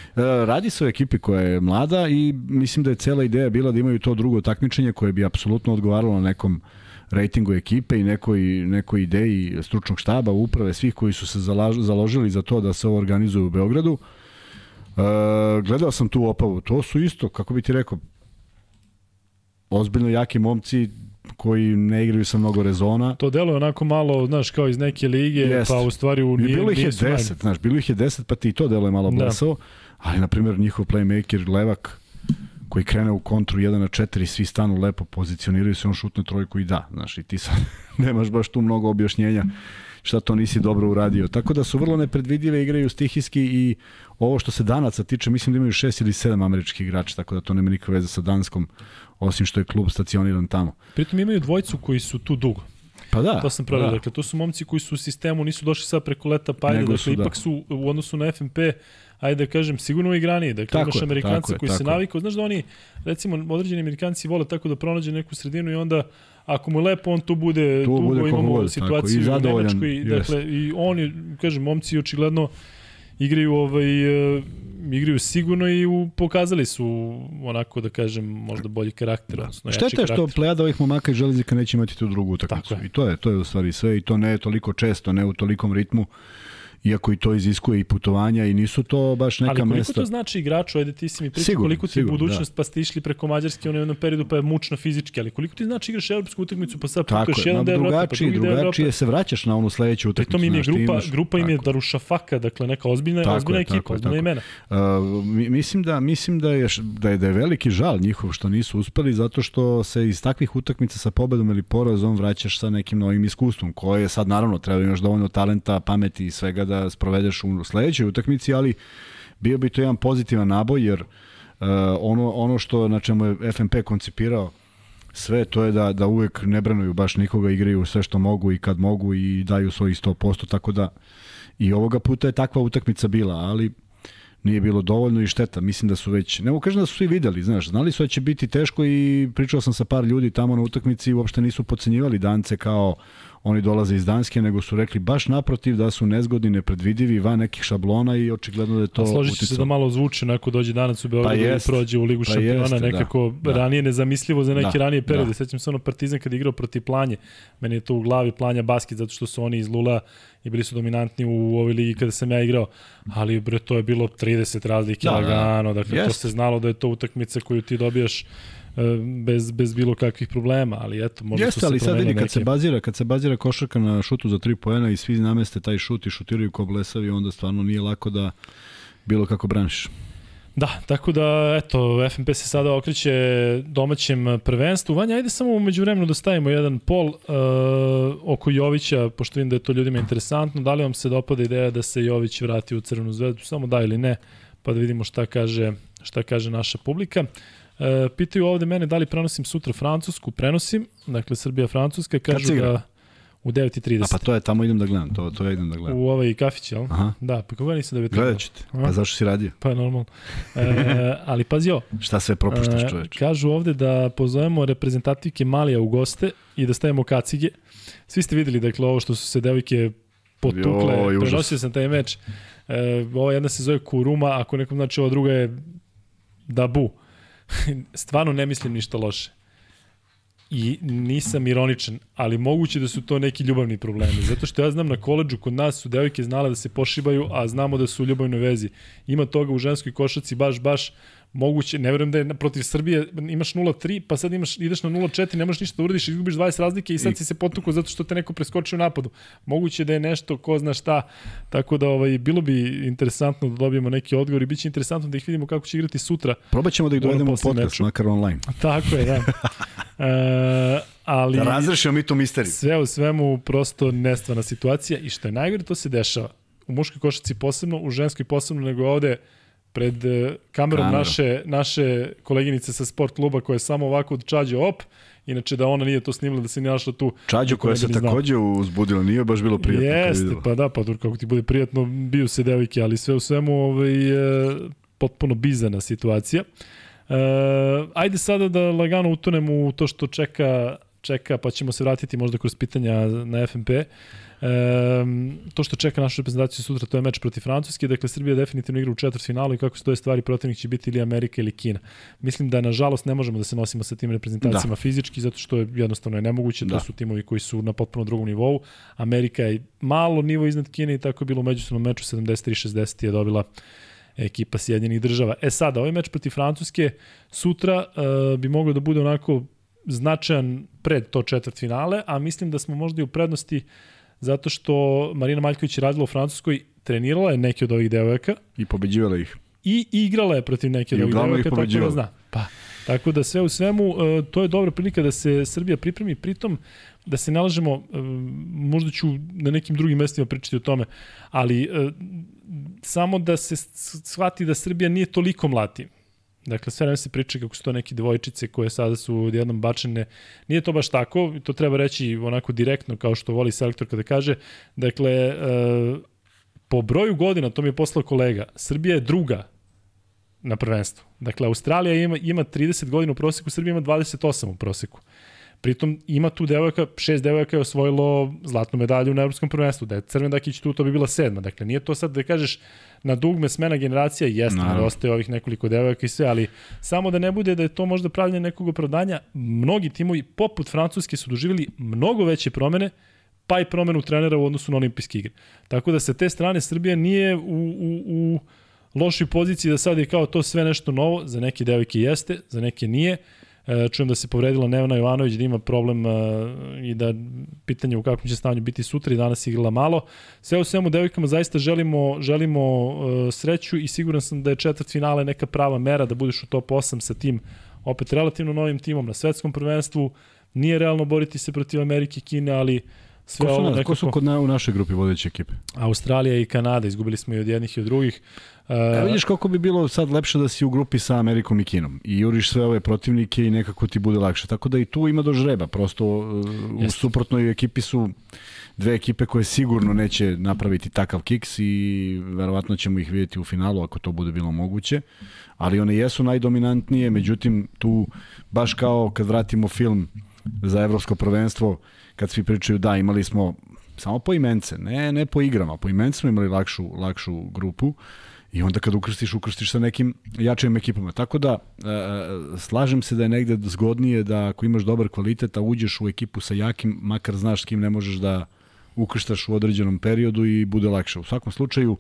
Radi se o ekipi koja je mlada i mislim da je cela ideja bila da imaju to drugo takmičenje koje bi apsolutno odgovaralo na nekom rejtingu ekipe i nekoj, nekoj ideji stručnog štaba, uprave, svih koji su se zalaž, založili za to da se ovo organizuje u Beogradu. E, gledao sam tu opavu. To su isto, kako bi ti rekao, ozbiljno jaki momci koji ne igraju sa mnogo rezona. To delo je onako malo, znaš, kao iz neke lige, Jest. pa u stvari u I nije, bilo ih je nije su najbolji. 10, znaš, bilo ih je 10, pa ti to delo je malo Da. blesavo, ali, na primjer, njihov playmaker Levak, koji krene u kontru 1 na 4, svi stanu lepo, pozicioniraju se, on šutne trojku i da, znaš, i ti sad [laughs] nemaš baš tu mnogo objašnjenja šta to nisi dobro uradio. Tako da su vrlo nepredvidive, igraju stihijski i ovo što se danaca tiče, mislim da imaju šest ili sedam američkih igrača, tako da to nema nikakve veze sa Danskom, osim što je klub stacioniran tamo. Pritom imaju dvojcu koji su tu dugo. Pa da. To sam pravio. da. Dakle, to su momci koji su u sistemu, nisu došli sad preko leta pa ajde, dakle, su, da. ipak su u odnosu na FNP ajde da kažem, sigurno igranije. Dakle, Tako imaš je, Amerikanca tako je, koji se navikao. Znaš da oni, recimo, određeni Amerikanci vole tako da pronađe neku sredinu i onda ako mu je lepo, on tu bude, Tu tu bude imamo god, tako, i situaciju u Nemačkoj. jest. Dakle, i oni, kažem, momci očigledno igraju ovaj uh, igraju sigurno i u, pokazali su onako da kažem možda bolji karakter, odnosno jači Šteta je što plejada ovih momaka iz železnika neće imati tu drugu utakmicu. I to je, to je u stvari sve i to ne je toliko često, ne u tolikom ritmu, iako i to iziskuje i putovanja i nisu to baš neka Ali koliko mesta. to znači igraču, ajde ti si mi pričao Sigurno, koliko ti je sigurno, budućnost, pa ste išli preko Mađarske u jednom periodu, pa je mučno fizički, ali koliko ti znači igraš evropsku utakmicu, pa sad putuješ je, jedan deo Evrope, pa drugačije, drugi deo Evrope. drugačije se vraćaš na onu sledeću utakmicu. Pritom im je grupa, imaš- grupa im je. Darušafaka, dakle neka ozbiljna, Tako ozbiljna je, ekipa, tako ozbiljna imena. Uh, mi- mislim da mislim da je da je da je veliki žal njihov što nisu uspeli zato što se iz takvih utakmica sa pobedom ili porazom vraćaš sa nekim novim iskustvom koje sad naravno treba da imaš dovoljno talenta, pameti i svega da sprovedeš u sledećoj utakmici, ali bio bi to jedan pozitivan naboj jer uh, ono ono što na čemu je FNP koncipirao sve to je da da uvek ne branuju baš nikoga, igraju sve što mogu i kad mogu i daju svoj 100%, tako da i ovoga puta je takva utakmica bila, ali nije bilo dovoljno i šteta. Mislim da su već, ne mogu kažem da su svi videli, znaš, znali su da će biti teško i pričao sam sa par ljudi tamo na utakmici i uopšte nisu podcenjivali Dance kao oni dolaze iz Danske, nego su rekli baš naprotiv da su nezgodni, nepredvidivi, van nekih šablona i očigledno da je to A složit ću se da malo zvuči onako dođe danas u Beogradu Pa i jest. prođe u Ligu Pa šampiona, jeste, da. nekako Da. ranije nezamislivo za neki Da, ranije periode. da. Sećam se ono Partizan kad je igrao protiv Planje, meni je to u glavi Planja basket zato što su oni iz Lula i bili su dominantni u ovoj ligi kada sam ja igrao, ali bre to je bilo 30 razlike Da, da. lagano, dakle to se znalo da je to utakmica koju ti dobijaš bez, bez bilo kakvih problema, ali eto, možda Jeste, su se ali sad vidi, kad se bazira, kad se bazira košarka na šutu za 3 poena i svi nameste taj šut i šutiraju ko blesavi, onda stvarno nije lako da bilo kako braniš. Da, tako da, eto, FNP se sada okreće domaćem prvenstvu. Vanja, ajde samo umeđu vremenu da stavimo jedan pol uh, oko Jovića, pošto vidim da je to ljudima interesantno. Da li vam se dopada ideja da se Jović vrati u Crvenu zvezdu? Samo da ili ne, pa da vidimo šta kaže, šta kaže naša publika. Uh, pitaju ovde mene da li prenosim sutra Francusku. Prenosim, dakle Srbija-Francuska. Kažu da U 9.30. A pa to je, tamo idem da gledam, to, to ja idem da gledam. U ovaj kafić, jel? Aha. Da, pa koga nisam da bi Gledat ću te. Pa zašto si radio? Pa normalno. E, [laughs] ali pazi ovo. Šta sve propuštaš e, čoveče? Kažu ovde da pozovemo reprezentativke Malija u goste i da stavimo kacige. Svi ste videli, dakle, ovo što su se devojke potukle. Joj, užas. Prenosio sam taj meč. E, ova jedna se zove Kuruma, ako nekom znači ova druga je Dabu. [laughs] Stvarno ne mislim ništa loše. I nisam ironičan, ali moguće da su to neki ljubavni problemi. Zato što ja znam na koleđu kod nas su devojke znale da se pošibaju, a znamo da su u ljubavnoj vezi. Ima toga u ženskoj košaci baš, baš moguće, ne verujem da je protiv Srbije imaš 0-3, pa sad imaš, ideš na 0-4, ne možeš ništa da uradiš, izgubiš 20 razlike i sad si se potukao zato što te neko preskočio u napadu. Moguće da je nešto, ko zna šta, tako da ovaj, bilo bi interesantno da dobijemo neki odgovor i bit će interesantno da ih vidimo kako će igrati sutra. Probat ćemo da ih dovedemo u podcast, meču. makar online. Tako je, da. [laughs] e, ali da razrešimo mi tu misteriju. Sve u svemu prosto nestvana situacija i što je najgore to se dešava. U muškoj košaci posebno, u ženskoj posebno, nego ovde pred e, kamerom Kamera. naše, naše koleginice sa sport kluba koja je samo ovako od čađe op, inače da ona nije to snimila, da se nije našla tu. Čađu koja se takođe uzbudila, nije baš bilo prijatno. Jeste, pa da, pa kako ti bude prijatno, bio se devojke, ali sve u svemu ovaj, e, potpuno bizana situacija. E, ajde sada da lagano utonemo u to što čeka, čeka, pa ćemo se vratiti možda kroz pitanja na FNP. Um, to što čeka našu reprezentaciju sutra, to je meč protiv Francuske, dakle Srbija definitivno igra u četvrtfinalu i kako stoje stvari, protivnik će biti ili Amerika ili Kina. Mislim da nažalost ne možemo da se nosimo sa tim reprezentacijama da. fizički, zato što je jednostavno je nemoguće, da. to su timovi koji su na potpuno drugom nivou. Amerika je malo nivo iznad Kine i tako je bilo u međusobnom meču 73-60 je dobila ekipa Sjedinjenih država. E sada, ovaj meč protiv Francuske sutra uh, bi mogao da bude onako značajan pred to četvrt finale, a mislim da smo možda i u prednosti uh, zato što Marina Maljković je radila u Francuskoj, trenirala je neke od ovih devojaka. I pobeđivala ih. I igrala je protiv neke od ovih devojaka, tako da zna. Pa, tako da sve u svemu, e, to je dobra prilika da se Srbija pripremi, pritom da se nalažemo, e, možda ću na nekim drugim mestima pričati o tome, ali e, samo da se shvati da Srbija nije toliko mlati. Dakle, sve vreme se priča kako su to neke devojčice koje sada su odjednom bačene. Nije to baš tako, to treba reći onako direktno kao što voli selektor kada kaže. Dakle, e, po broju godina, to mi je poslao kolega, Srbija je druga na prvenstvu. Dakle, Australija ima, ima 30 godina u proseku, Srbija ima 28 u proseku. Pritom ima tu devojka, šest devojaka je osvojilo zlatnu medalju na evropskom prvenstvu, da je Crvendakić tu, to bi bila sedma. Dakle, nije to sad da kažeš na dugme smena generacija, jeste, ostaje ovih nekoliko devojaka i sve, ali samo da ne bude da je to možda pravljanje nekog opravdanja, mnogi timovi poput Francuske su doživjeli mnogo veće promene, pa i promenu trenera u odnosu na olimpijske igre. Tako da sa te strane Srbija nije u, u, u lošoj poziciji da sad je kao to sve nešto novo, za neke devojke jeste, za neke nije, čujem da se povredila Nevana Jovanović, da ima problem e, i da pitanje u kakvom će stanju biti sutra i danas igrala malo. Sve u svemu devojkama zaista želimo, želimo e, sreću i siguran sam da je četvrt finale neka prava mera da budeš u top 8 sa tim opet relativno novim timom na svetskom prvenstvu. Nije realno boriti se protiv Amerike i Kine, ali sve ko su, ovo nekako... Ko su kod na, u našoj grupi vodeće ekipe? Australija i Kanada, izgubili smo i od jednih i od drugih. Uh, e, vidiš kako bi bilo sad lepše da si u grupi sa Amerikom i Kinom. I juriš sve ove protivnike i nekako ti bude lakše. Tako da i tu ima do žreba, prosto uh, u suprotnoj ekipi su dve ekipe koje sigurno neće napraviti takav kiks i verovatno ćemo ih vidjeti u finalu ako to bude bilo moguće, ali one jesu najdominantnije, međutim tu baš kao kad vratimo film za evropsko prvenstvo, kad svi pričaju da imali smo samo po imence, ne, ne po igrama, po imence smo imali lakšu, lakšu grupu i onda kad ukrstiš, ukrstiš sa nekim jačim ekipama. Tako da, e, e, slažem se da je negde zgodnije da ako imaš dobar kvalitet, a uđeš u ekipu sa jakim, makar znaš s kim ne možeš da ukrštaš u određenom periodu i bude lakše. U svakom slučaju,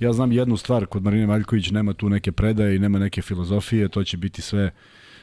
ja znam jednu stvar, kod Marine Maljković nema tu neke predaje i nema neke filozofije, to će biti sve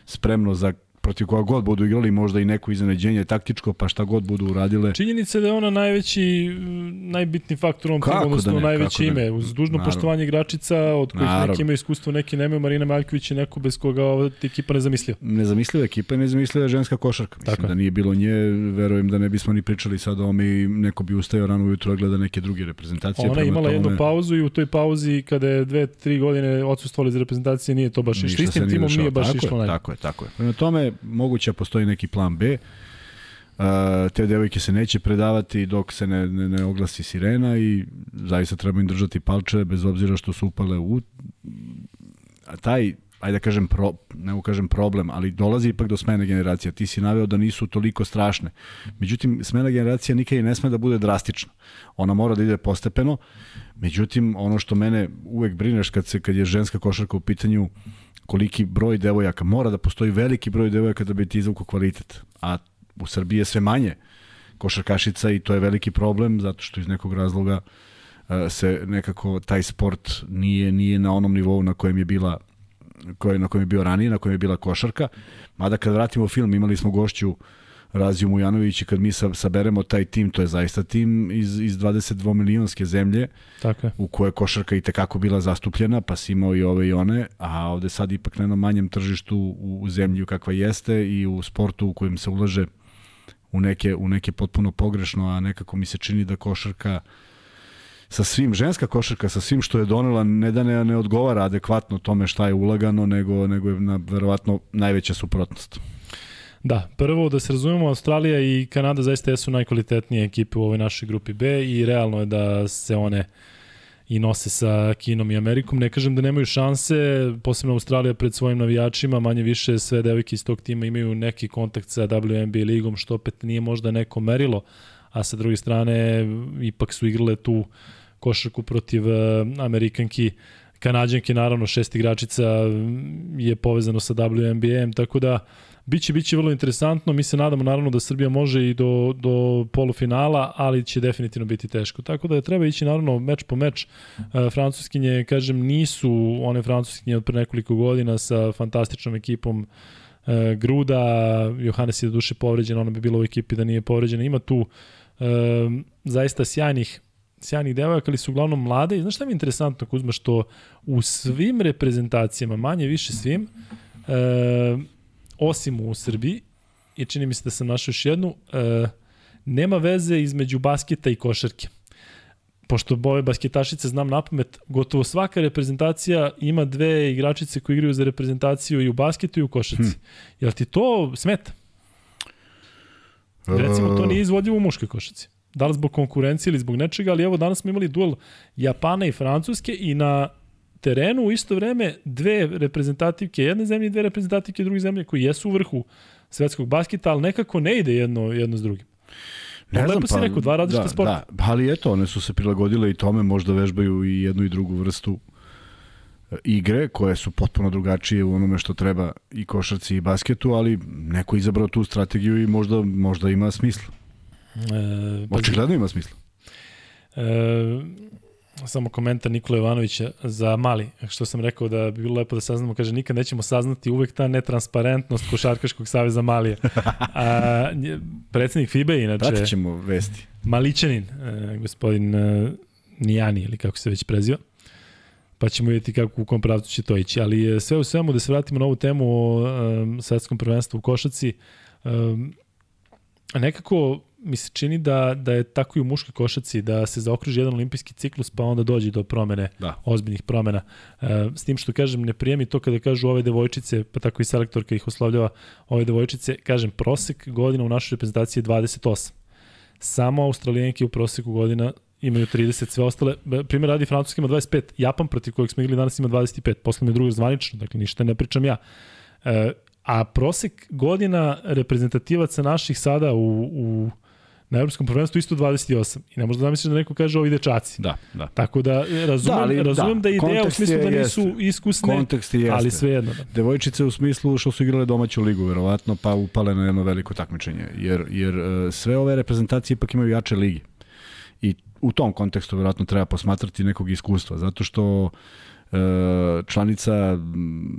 spremno za protiv koga god budu igrali, možda i neko iznenađenje taktičko, pa šta god budu uradile. Činjenica je da je ona najveći, najbitni faktor ovom timu, odnosno da ne, najveće ime. Ne. Uz dužno Naravno. poštovanje igračica, od kojih Naravno. neki imaju iskustvo, neki nemaju. Marina Maljković je neko bez koga ova ekipa ne zamislio. Nezamisliva ekipa i nezamisliva ženska košarka. Mislim Tako. da nije bilo nje, verujem da ne bismo ni pričali sad o ome i neko bi ustajao rano ujutro gleda neke druge reprezentacije. Ona je imala tome... jednu pauzu i u toj pauzi kada je dve, tri godine odsustvovali za reprezentacije, nije to baš išlo. Istim timom nije baš tako išlo. Je, tako je, tako je. Prema tome, moguće postoji neki plan B. te devojke se neće predavati dok se ne, ne, ne oglasi sirena i zaista treba im držati palče bez obzira što su upale u a taj ajde da kažem, pro, ne mogu kažem problem, ali dolazi ipak do smene generacija. Ti si naveo da nisu toliko strašne. Međutim, smena generacija nikad i ne sme da bude drastična. Ona mora da ide postepeno. Međutim, ono što mene uvek brineš kad, se, kad je ženska košarka u pitanju, koliki broj devojaka, mora da postoji veliki broj devojaka da bi ti izvuko kvalitet. A u Srbiji je sve manje košarkašica i to je veliki problem zato što iz nekog razloga e, se nekako taj sport nije nije na onom nivou na kojem je bila koje, na kojem je bio ranije, na kojem je bila košarka. Mada kad vratimo film, imali smo gošću Raziju Mujanović i kad mi saberemo taj tim, to je zaista tim iz, iz 22 milionske zemlje Tako je. u kojoj košarka i tekako bila zastupljena, pa si imao i ove i one, a ovde sad ipak na jednom manjem tržištu u, u zemlji kakva jeste i u sportu u kojem se ulaže u neke, u neke potpuno pogrešno, a nekako mi se čini da košarka sa svim, ženska košarka sa svim što je donela, ne da ne, ne odgovara adekvatno tome šta je ulagano, nego, nego je na, verovatno najveća suprotnost. Da, prvo da se razumemo, Australija i Kanada zaista jesu najkvalitetnije ekipe u ovoj našoj grupi B i realno je da se one i nose sa Kinom i Amerikom. Ne kažem da nemaju šanse, posebno Australija pred svojim navijačima, manje više sve devojke iz tog tima imaju neki kontakt sa WNBA ligom, što opet nije možda neko merilo, a sa druge strane ipak su igrale tu košarku protiv uh, Amerikanki, Kanadjanke, naravno šest igračica je povezano sa WNBA-em, tako da Biće, biće vrlo interesantno, mi se nadamo naravno da Srbija može i do, do polufinala, ali će definitivno biti teško. Tako da je treba ići naravno meč po meč. Uh, Francuskinje, kažem, nisu one Francuskinje od pre nekoliko godina sa fantastičnom ekipom uh, Gruda, Johannes je do duše povređen, ona bi bila u ekipi da nije povređena. Ima tu uh, zaista sjajnih sjajnih devojaka, ali su uglavnom mlade. I znaš šta mi je interesantno, Kuzma, što u svim reprezentacijama, manje više svim, e, osim u Srbiji, i čini mi se da sam našao još jednu, e, nema veze između basketa i košarke. Pošto boje basketašice znam na pamet, gotovo svaka reprezentacija ima dve igračice koji igraju za reprezentaciju i u basketu i u košarci. Hm. Jel ti to smeta? Recimo, to nije izvodljivo u muškoj košarci. Da li zbog konkurencije ili zbog nečega, ali evo danas smo imali duel Japana i Francuske i na terenu u isto vreme dve reprezentativke jedne zemlje i dve reprezentativke druge zemlje koji jesu u vrhu svetskog basketa, ali nekako ne ide jedno, jedno s drugim. Ne Lepo znam, si pa, rekao, dva različita da, sporta. Da, ali eto, one su se prilagodile i tome, možda vežbaju i jednu i drugu vrstu e, igre koje su potpuno drugačije u onome što treba i košarci i basketu, ali neko izabrao tu strategiju i možda, možda ima smisla. E, pa, Očigledno ima smisla. E, samo komentar Nikola Jovanovića za Mali, što sam rekao da bi bilo lepo da saznamo, kaže nikad nećemo saznati uvek ta netransparentnost Košarkaškog saveza Malije. A, predsednik FIBE inače... Pratit ćemo vesti. Malićanin, e, gospodin e, Nijani ili kako se već prezio. Pa ćemo vidjeti kako u kom pravcu će to ići. Ali e, sve u svemu da se vratimo na ovu temu o svetskom prvenstvu u košaci. E, nekako mi se čini da, da je tako i u muškoj košaci, da se zaokruži jedan olimpijski ciklus, pa onda dođe do promene, da. ozbiljnih promena. E, s tim što kažem, ne prijemi to kada kažu ove devojčice, pa tako i selektorka ih oslavljava ove devojčice, kažem, prosek godina u našoj reprezentaciji je 28. Samo australijenke u proseku godina imaju 30, sve ostale, primjer radi Francuska ima 25, Japan protiv kojeg smo igrali danas ima 25, posle mi je drugo zvanično, dakle ništa ne pričam ja. E, a prosek godina reprezentativaca naših sada u, u na evropskom prvenstvu isto 28. I ne možda zamisliš da neko kaže ovi dečaci. Da, da. Tako da razumem da, ali, razumem da, da ideja u smislu da nisu jeste. iskusne, Kontekst je ali svejedno. Da. Devojčice u smislu što su igrale domaću ligu, verovatno, pa upale na jedno veliko takmičenje. Jer, jer e, sve ove reprezentacije ipak imaju jače ligi. I u tom kontekstu verovatno treba posmatrati nekog iskustva, zato što E, članica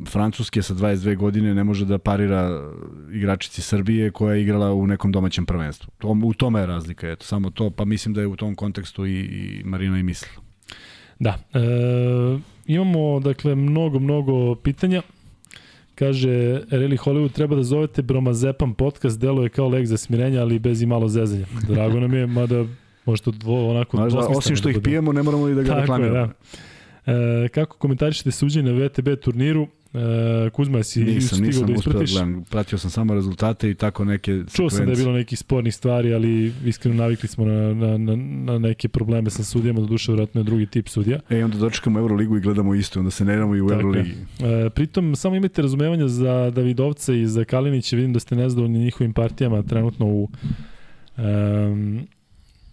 Francuske sa 22 godine ne može da parira igračici Srbije koja je igrala u nekom domaćem prvenstvu. U tome je razlika, eto, samo to, pa mislim da je u tom kontekstu i, i Marina i mislila. Da, e, imamo dakle mnogo, mnogo pitanja. Kaže, Reli Hollywood treba da zovete Bromazepam podcast, deluje kao lek za smirenje, ali bez i malo zezanja. Drago nam je, mada možda dvo, onako... Možda, osim što ih pijemo, ne moramo i da ga reklamiramo. Da. E, kako komentarišete suđenje na VTB turniru? E, Kuzma, si Nisam, stigao nisam da da ispratiš? gledam. Pratio sam samo rezultate i tako neke Čuo sam da je bilo nekih spornih stvari, ali iskreno navikli smo na, na, na, na neke probleme sa sudijama, do duše vratno je drugi tip sudija. E, onda dočekamo Euroligu i gledamo isto, onda se ne igramo i u Tako je. Euroligi. E, pritom, samo imajte razumevanja za Davidovca i za Kalinića, vidim da ste nezadovoljni njihovim partijama trenutno u um,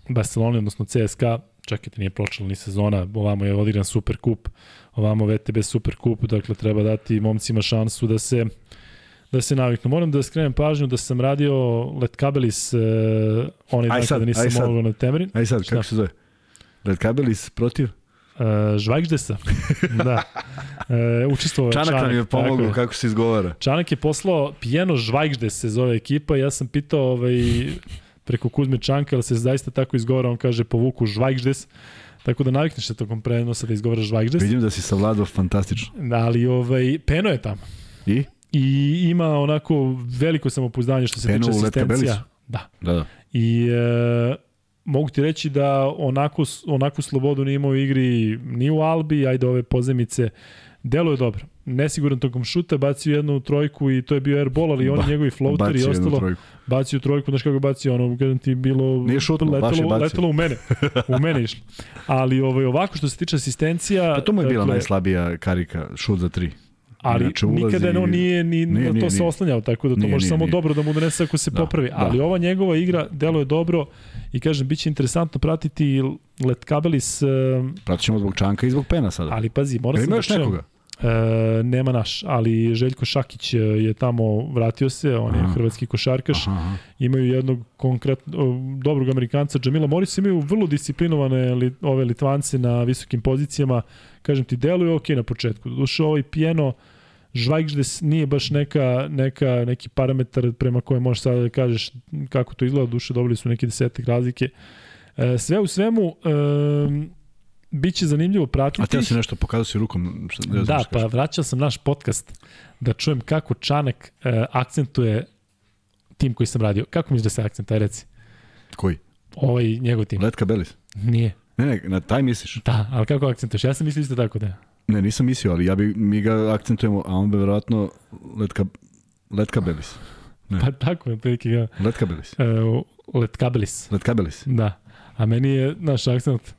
Barceloni, odnosno CSKA, čekajte, nije pročela ni sezona, ovamo je odigran Super Kup, ovamo VTB Super Kup, dakle treba dati momcima šansu da se da se naviknu. Moram da skrenem pažnju da sam radio Letkabelis uh, onaj Aj dan kada nisam sad. mogao na temerin. Aj sad, Šta? kako se zove? Red Kabelis protiv? Uh, Žvajgždesa. [laughs] da. Uh, učestvovao je Čanak nam je pomogao kako se izgovara. Čanak je poslao Pijeno Žvajgžde se zove ekipa. Ja sam pitao ovaj, preko Kuzme Čanka, ali se zaista tako izgovara, on kaže povuku Žvajgždes. Tako da navikneš se tokom prenosa da izgovaraš Žvajgždes. Vidim da si savladao fantastično. Ali ovaj, Peno je tamo. I? I ima onako veliko samopouzdanje što se Peno tiče asistencija. Da. Da, da. I e, mogu ti reći da onako, onakvu slobodu nije imao u igri ni u Albi, ajde ove pozemice, delo je dobro. Nesiguran tokom šuta, bacio jednu trojku i to je bio airball, ali on Ba- njegovi floater i ostalo, trojku. bacio trojku, znaš kako bacio, ono, kada ti bilo... Nije šutnuo, baš je letelo, bacio. letelo u mene, u mene išlo. [laughs] Ali ovaj, ovako što se tiče asistencija... Pa to mu je bila dakle, najslabija karika, šut za tri. Ali Inače, ulazi- nikada on nije ni Nije, nije, nije, to se oslanjao, tako da to Nije, može nije, samo nije. dobro da mu donese ako se Da, popravi. da. Ali ova njegova igra deluje dobro i kažem, bit će interesantno pratiti Letkabelis, e, Pratit ćemo zbog Čanka i zbog Pena sada. ali pazi, mora se da čujem. nekoga? E, nema naš, ali Željko Šakić e, je tamo vratio se, on je Aha. hrvatski košarkaš, Aha, aha. imaju jednog konkretno dobrog Amerikanca Džamila Morris imaju vrlo disciplinovane li, ove Litvance na visokim pozicijama kažem ti deluje ok na početku doduše ovaj Pijeno Žvajgždes nije baš neka, neka, neki parametar prema kojem možeš sada da kažeš kako to izgleda, duše dobili su neki desetak razlike. E, sve u svemu, e, Biće zanimljivo pratiti. A te si nešto pokazao si rukom. Šta, ne Da, pa vraćao sam naš podcast da čujem kako Čanak e, akcentuje tim koji sam radio. Kako misliš da se akcent, aj reci? Koji? Ovaj njegov tim. Letka Belis. Nije. Ne, ne, na taj misliš? Da, ali kako akcentuješ? Ja sam mislio isto tako da je. Ne, nisam mislio, ali ja bi, mi ga akcentujemo, a on bi verovatno Letka, Letka Belis. Ne. Pa tako je, prilike ga. Letka Belis. E, Letkabelis. Letka Belis. Da. A meni je naš akcent,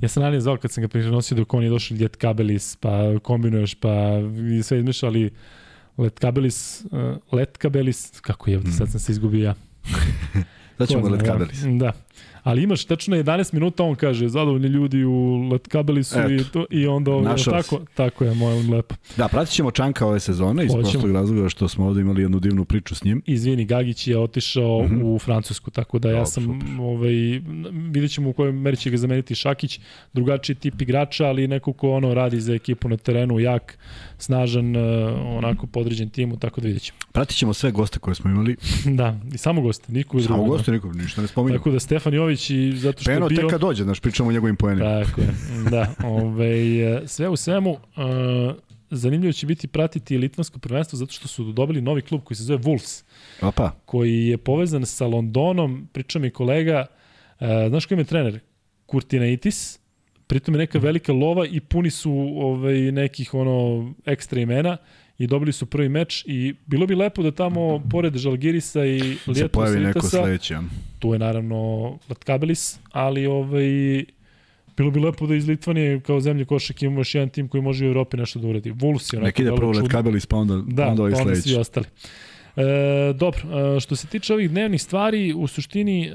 ja sam ranije zvao kad sam ga prinosio dok on je došao Ljet Kabelis, pa kombinuješ, pa i sve izmišlja, ali Let Kabelis, uh, Let Kabelis, kako je ovde, sad sam se izgubio ja. [laughs] Sad ćemo Ko zna, Letka da. Da. Ali imaš tačno 11 minuta, on kaže, zadovoljni ljudi u Letkabelisu i, Eto. to, i onda ovo, tako, tako je, moj lepo. Da, pratit ćemo Čanka ove sezone iz Hoćemo. prostog razloga što smo ovde imali jednu divnu priču s njim. Izvini, Gagić je otišao Mhm. u Francusku, tako da ja sam, super. ovaj, vidjet ćemo u kojoj meri će ga zameniti Šakić, drugačiji tip igrača, ali neko ko ono radi za ekipu na terenu, jak, snažan, eh, onako podređen timu, tako da vidjet ćemo. Pratit ćemo sve goste koje smo imali. da, i samo goste, niko Samo drugo. goste, nikom, ništa ne spominjamo. Tako da Stefan Jović i zato što Peno je bio... tek kad dođe, znaš, pričamo o njegovim poenima. Tako je, da. Ove, sve u svemu, uh, zanimljivo će biti pratiti litvansko prvenstvo zato što su dobili novi klub koji se zove Wolves, Opa, koji je povezan sa Londonom, priča mi kolega, uh, znaš ko im je trener? Kurtinaitis, pritom je neka velika lova i puni su ovaj, nekih ono ekstra imena i dobili su prvi meč i bilo bi lepo da tamo pored Žalgirisa i se neko Svitasa, sledeći. ja. tu je naravno Latkabelis, ali ovaj, bilo bi lepo da iz Litvanije kao zemlje košak imamo još jedan tim koji može u Evropi nešto da uradi. Vulus je onako Nek ide vrlo prvo čudan. Letkabelis, pa onda, Da, onda ovaj pa onda svi ostali. E, dobro, e, što se tiče ovih dnevnih stvari, u suštini e,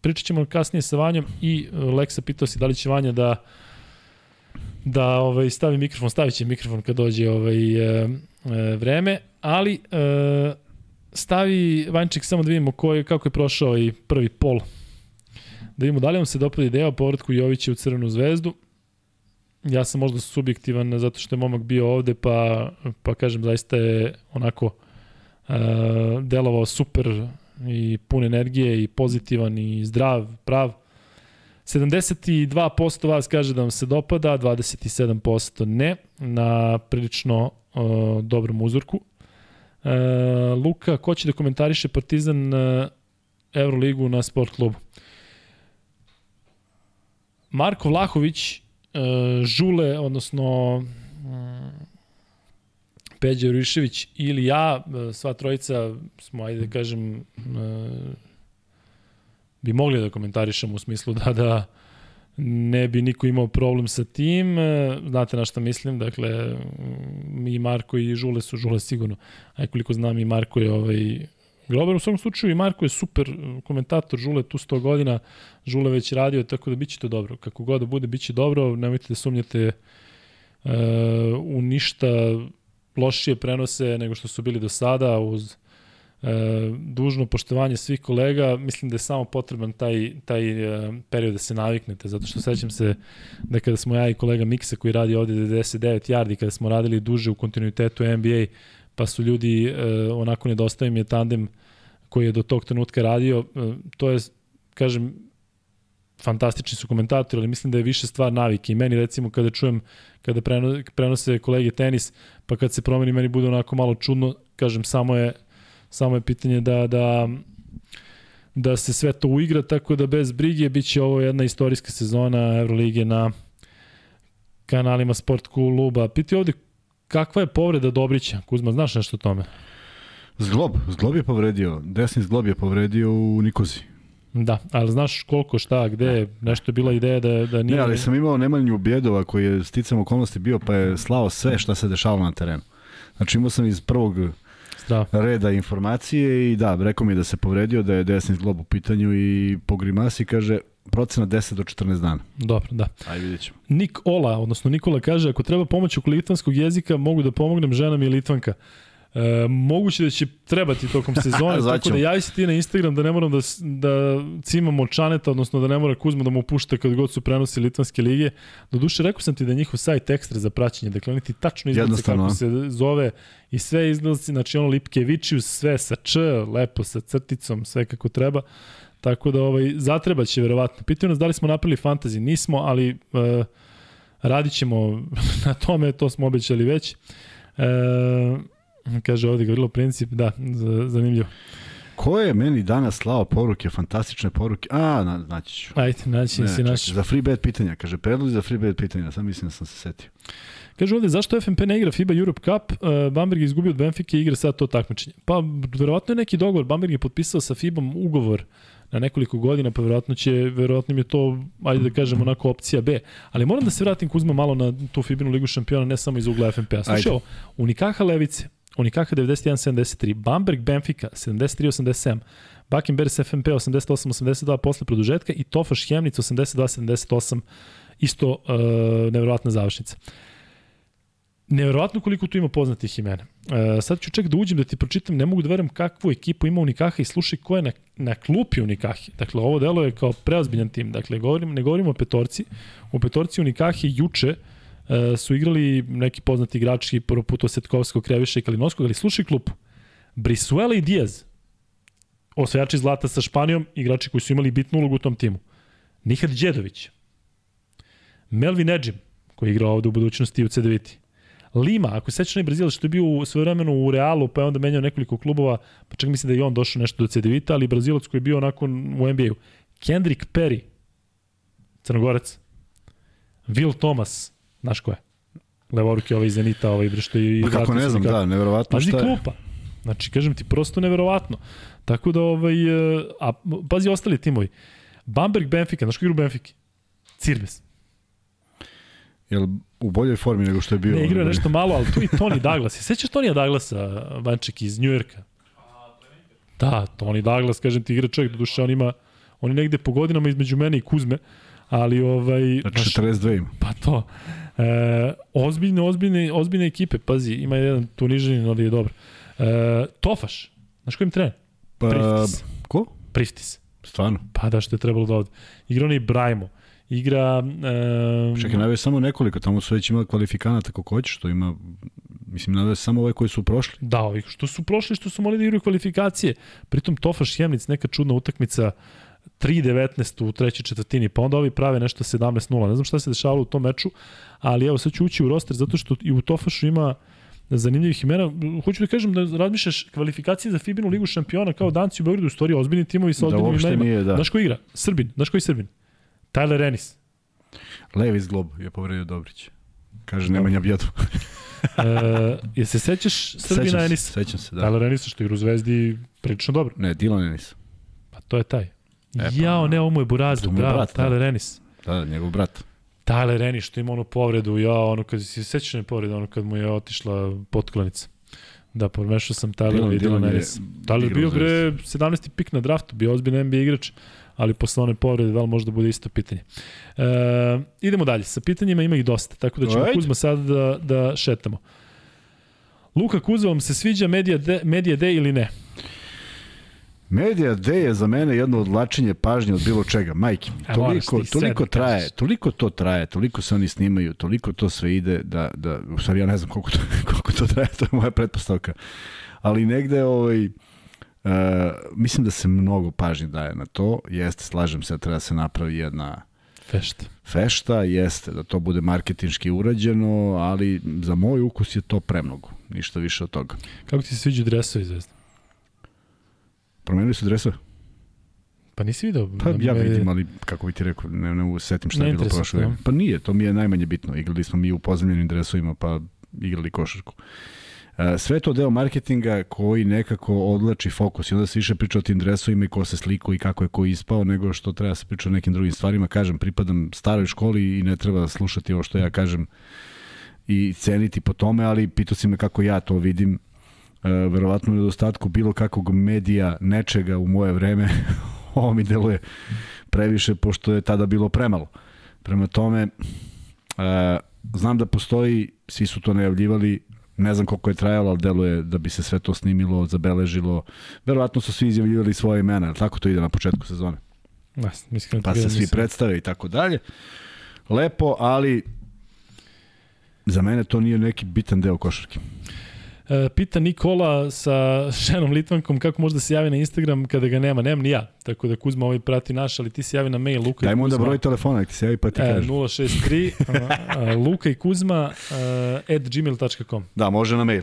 pričat ćemo kasnije sa Vanjom i e, Leksa pitao si da li će Vanja da da ovaj stavi mikrofon, stavit će mikrofon kad dođe ovaj e, e, vreme, ali e, stavi Vanček samo da vidimo koji, kako je prošao i prvi pol. Da vidimo da li vam se dopada ideja o povratku Jovića u Crvenu zvezdu. Ja sam možda subjektivan zato što je momak bio ovde, pa, pa kažem, zaista je onako uh, delovao super i pun energije i pozitivan i zdrav, prav. 72% vas kaže da vam se dopada, 27% ne, na prilično uh, dobrom uzorku. Uh, Luka, ko će da komentariše Partizan uh, Euroligu na sport klubu? Marko Vlahović, uh, Žule, odnosno mm, Peđa Jurišević ili ja, sva trojica smo, ajde da kažem, e, bi mogli da komentarišemo u smislu da da ne bi niko imao problem sa tim. E, znate na šta mislim, dakle, i Marko i Žule su Žule sigurno. Aj koliko znam i Marko je ovaj Grober u svom slučaju i Marko je super komentator, Žule tu 100 godina, Žule već radio, tako da biće to dobro. Kako god da bude, biće dobro, nemojte da sumnjate uh, u ništa lošije prenose nego što su bili do sada uz dužno poštovanje svih kolega, mislim da je samo potreban taj, taj e, period da se naviknete, zato što sećam se da kada smo ja i kolega Miksa koji radi ovde 99 yardi, kada smo radili duže u kontinuitetu NBA, pa su ljudi, e, onako nedostaje mi je tandem koji je do tog trenutka radio, e, to je, kažem, fantastični su komentatori, ali mislim da je više stvar navike. I meni recimo kada čujem, kada prenose kolege tenis, pa kad se promeni meni bude onako malo čudno, kažem, samo je, samo je pitanje da, da, da se sve to uigra, tako da bez brige biće ovo jedna istorijska sezona Evrolige na kanalima Sport Kluba. Piti ovde kakva je povreda Dobrića? Kuzma, znaš nešto o tome? Zglob, Zglob je povredio, desni Zglob je povredio u Nikozi. Da, ali znaš koliko, šta, gde, nešto je bila ideja da, da nije... Ne, ali sam imao Nemanju Bjedova koji je sticam okolnosti bio pa je slao sve šta se dešavalo na terenu. Znači imao sam iz prvog da. reda informacije i da, rekao mi je da se povredio, da je desni zglob u pitanju i po grimasi kaže procena 10 do 14 dana. Dobro, da. Ajde vidjet ćemo. Nik Ola, odnosno Nikola kaže, ako treba pomoć oko litvanskog jezika, mogu da pomognem, žena mi je litvanka. E, moguće da će trebati tokom [laughs] sezone, tako da javi se ti na Instagram da ne moram da, da cimamo čaneta, odnosno da ne mora Kuzma da mu pušta kad god su prenosi Litvanske lige. Do duše, rekao sam ti da je njihov sajt ekstra za praćenje, dakle oni ti tačno izgleda kako se zove i sve izgleda, znači ono Lipkevičius, sve sa č, lepo sa crticom, sve kako treba. Tako da ovaj, zatreba će verovatno. Pitaju nas da li smo napravili fantasy, nismo, ali uh, radit ćemo [laughs] na tome, to smo obećali već. Uh, Kaže ovde Gavrilo Princip, da, zanimljivo. Ko je meni danas slao poruke, fantastične poruke? A, na, naći ću. Ajde, naći ne, si naš. Za free bet pitanja, kaže, predlozi za free bet pitanja, sam mislim da sam se setio. Kaže ovde, zašto FNP ne igra FIBA Europe Cup? Uh, Bamberg je izgubio od Benfike i igra sad to takmičenje. Pa, verovatno je neki dogovor. Bamberg je potpisao sa FIBom ugovor na nekoliko godina, pa verovatno će, verovatno je to, ajde da kažemo, onako opcija B. Ali moram da se vratim Kuzma malo na tu FIBinu ligu šampiona, ne samo iz ugla FNP-a. Slušaj, Unikaha Levice, Unikaka 91-73, Bamberg Benfica 73-87, Bakin Bears FMP 88-82 posle produžetka i Tofaš Hemnic 82-78 isto uh, nevjerovatna završnica. Neverovatno koliko tu ima poznatih imena. Uh, sad ću ček da uđem da ti pročitam, ne mogu da verujem kakvu ekipu ima Unikaha i slušaj ko je na, na klupi Unikahi. Dakle, ovo delo je kao preozbiljan tim. Dakle, govorim, ne govorimo o petorci. U petorci Unikahi juče uh, su igrali neki poznati igrači, prvo puto Setkovskog, Kreviša i Kalinovskog, ali slušaj klupu. Brisuela i Diaz, osvajači zlata sa Španijom, igrači koji su imali bitnu ulogu u tom timu. Nihad Đedović, Melvin Edžim, koji je igrao ovde u budućnosti u CDVT. Lima, ako se sećaš na Brazil što je bio u svoje vremenu u Realu, pa je onda menjao nekoliko klubova, pa čak mislim da je on došao nešto do CDVita, ali Brazilac koji je bio nakon u NBA-u. Kendrick Perry, Crnogorac. Will Thomas, Znaš ko je? Levoruki ovaj Zenita, ovaj bre što je... Pa kako ne znam, da, neverovatno pazi šta je. klupa. Znači, kažem ti, prosto neverovatno. Tako da, ovaj, e, a pazi ostali timovi. Bamberg Benfica, znaš ko igra u Benfica? Cirbes. Jel u boljoj formi nego što je bio? Ne, igra nešto malo, ali tu i Tony [laughs] Douglas. Se sećaš Tonija Douglasa, Vanček iz Njujorka? Da, Tony Douglas, kažem ti, igra čovjek, do duše on ima, on je negde po godinama između mene i Kuzme, ali ovaj... Znači 42 ima. Pa to. E, ozbiljne, ozbiljne, ozbiljne ekipe, pazi, ima jedan tunižanin, ali je dobro. E, Tofaš, znaš kojim trener? Pa, Priftis. Ko? Priftis. Stvarno? Pa da, što je trebalo da ovde. Igra onaj Brajmo. Igra... E, Čekaj, navio samo nekoliko, tamo su već imali kvalifikanata kako hoćeš, što ima Mislim, navio samo ove koji su prošli. Da, ovi što su prošli, što su morali da igraju kvalifikacije. Pritom Tofaš Hemnic, neka čudna utakmica, 3-19 u trećoj četvrtini, pa onda ovi prave nešto 17-0. Ne znam šta se dešavalo u tom meču, ali evo sad ću ući u roster zato što i u Tofašu ima zanimljivih imena. Hoću da kažem da razmišljaš kvalifikacije za Fibinu ligu šampiona kao danci u Beogradu, u stvari ozbiljni timovi sa da, ozbiljnim da, imenima. Nije, da. Znaš ko igra? Srbin. Znaš koji Srbin? Tyler Ennis. Levis Glob je povredio Dobrić. Kaže Nemanja Bjadu. [laughs] e, je se sećaš Srbina Enisa? Se, sećam se, da. Tyler Enisa što igra u Zvezdi prilično dobro. Ne, Dylan Enis. Pa to je taj. E, pa, Jao, ne, ovo mu je Burazer, da, brat, da. Tyler Ennis. Da, da, njegov brat. Tyler Ennis što ima onu povredu, ja, ono kad se sećaš ne povredu, ono kad mu je otišla potklonica. Da, pomešao sam Tyler Dylan- i Dylan Ennis. Tyler bio bre 17. pik na draftu, bio ozbiljno NBA igrač, ali posle one povrede, da li možda bude isto pitanje. E, idemo dalje, sa pitanjima ima ih dosta, tako da ćemo Ajde. Kuzma sad da, da šetamo. Luka Kuzma, vam se sviđa Media Day, Media Day ili ne? Media Day je za mene jedno odlačenje pažnje od bilo čega, majke. mi. Moraš Toliko, toliko traje, toliko to traje, toliko se oni snimaju, toliko to sve ide da, da u stvari ja ne znam koliko to, [laughs] koliko to traje, to je moja pretpostavka. Ali negde ovaj, Uh, mislim da se mnogo pažnje daje na to, jeste, slažem se da treba se napravi jedna Fešta. fešta, jeste da to bude marketinški urađeno, ali za moj ukus je to premnogo, ništa više od toga. Kako ti se sviđa dresovi zvezda? Promenili su dresove? Pa nisi video? Pa ja vidim, ali kako bi ti rekao, ne, ne mogu se setim šta Ne je bilo prošle te, godine. Pa nije, to mi je najmanje bitno. Igrali smo mi u pozemljenim dresovima, pa igrali košarku. E, Sve to deo marketinga koji nekako odlači fokus i onda se više priča o tim dresovima i ko se sliku i kako je ko ispao, nego što treba se priča o nekim drugim stvarima. Kažem, pripadam staroj školi i ne treba slušati ovo što ja kažem i ceniti po tome, ali pitao si me kako ja to vidim. E, verovatno u nedostatku bilo kakvog medija, nečega u moje vreme, [laughs] ovo mi deluje previše, pošto je tada bilo premalo. Prema tome, e, znam da postoji, svi su to najavljivali, ne znam koliko je trajalo, ali deluje da bi se sve to snimilo, zabeležilo. Verovatno su svi izjavljivali svoje imena, ali tako to ide na početku sezone. Da, mislim, Pa se svi predstave i tako dalje. Lepo, ali za mene to nije neki bitan deo košarke. E, pita Nikola sa Šenom Litvankom kako može da se javi na Instagram kada ga nema. Nemam ni ja, tako da Kuzma ovaj prati naš, ali ti se javi na mail Luka Daj mu onda broj telefona, ti se javi pa ti E, kaže. 063 [laughs] a, a, Luka i Kuzma uh, at gmail.com Da, može na mail.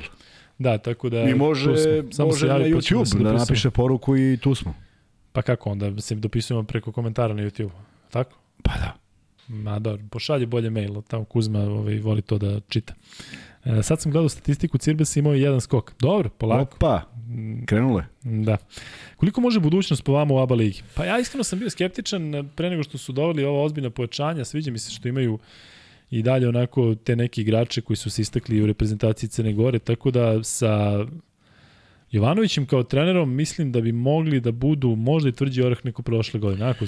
Da, tako da... I može. Samo može se na javi, pa YouTube se da dopisujemo. napiše poruku i tu smo. Pa kako onda? Se dopisujemo preko komentara na YouTube. Tako? Pa da. Ma dobro, pošalje bolje mail, tamo Kuzma ovaj, voli to da čita. E, sad sam gledao statistiku, Cirbes imao je jedan skok. Dobro, polako. Opa, krenule. Da. Koliko može budućnost po vama u ABA ligi? Pa ja iskreno sam bio skeptičan eh, pre nego što su doveli ova ozbiljna pojačanja. Sviđa mi se što imaju i dalje onako te neki igrače koji su se istakli u reprezentaciji Crne Gore, tako da sa Jovanovićem kao trenerom mislim da bi mogli da budu možda i tvrđi orah neko prošle godine. Ako,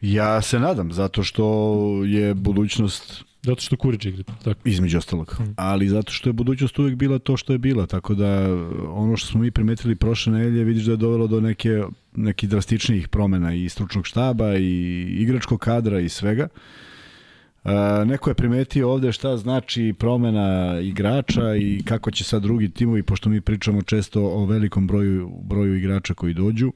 Ja se nadam, zato što je budućnost zato što Kurić igra. Tako. između ostalog, ali zato što je budućnost uvek bila to što je bila, tako da ono što smo mi primetili prošle nedelje vidiš da je dovelo do neke, nekih drastičnijih promena i stručnog štaba i igračkog kadra i svega. Uh, neko je primetio ovde šta znači promena igrača i kako će sad drugi timovi, pošto mi pričamo često o velikom broju, broju igrača koji dođu,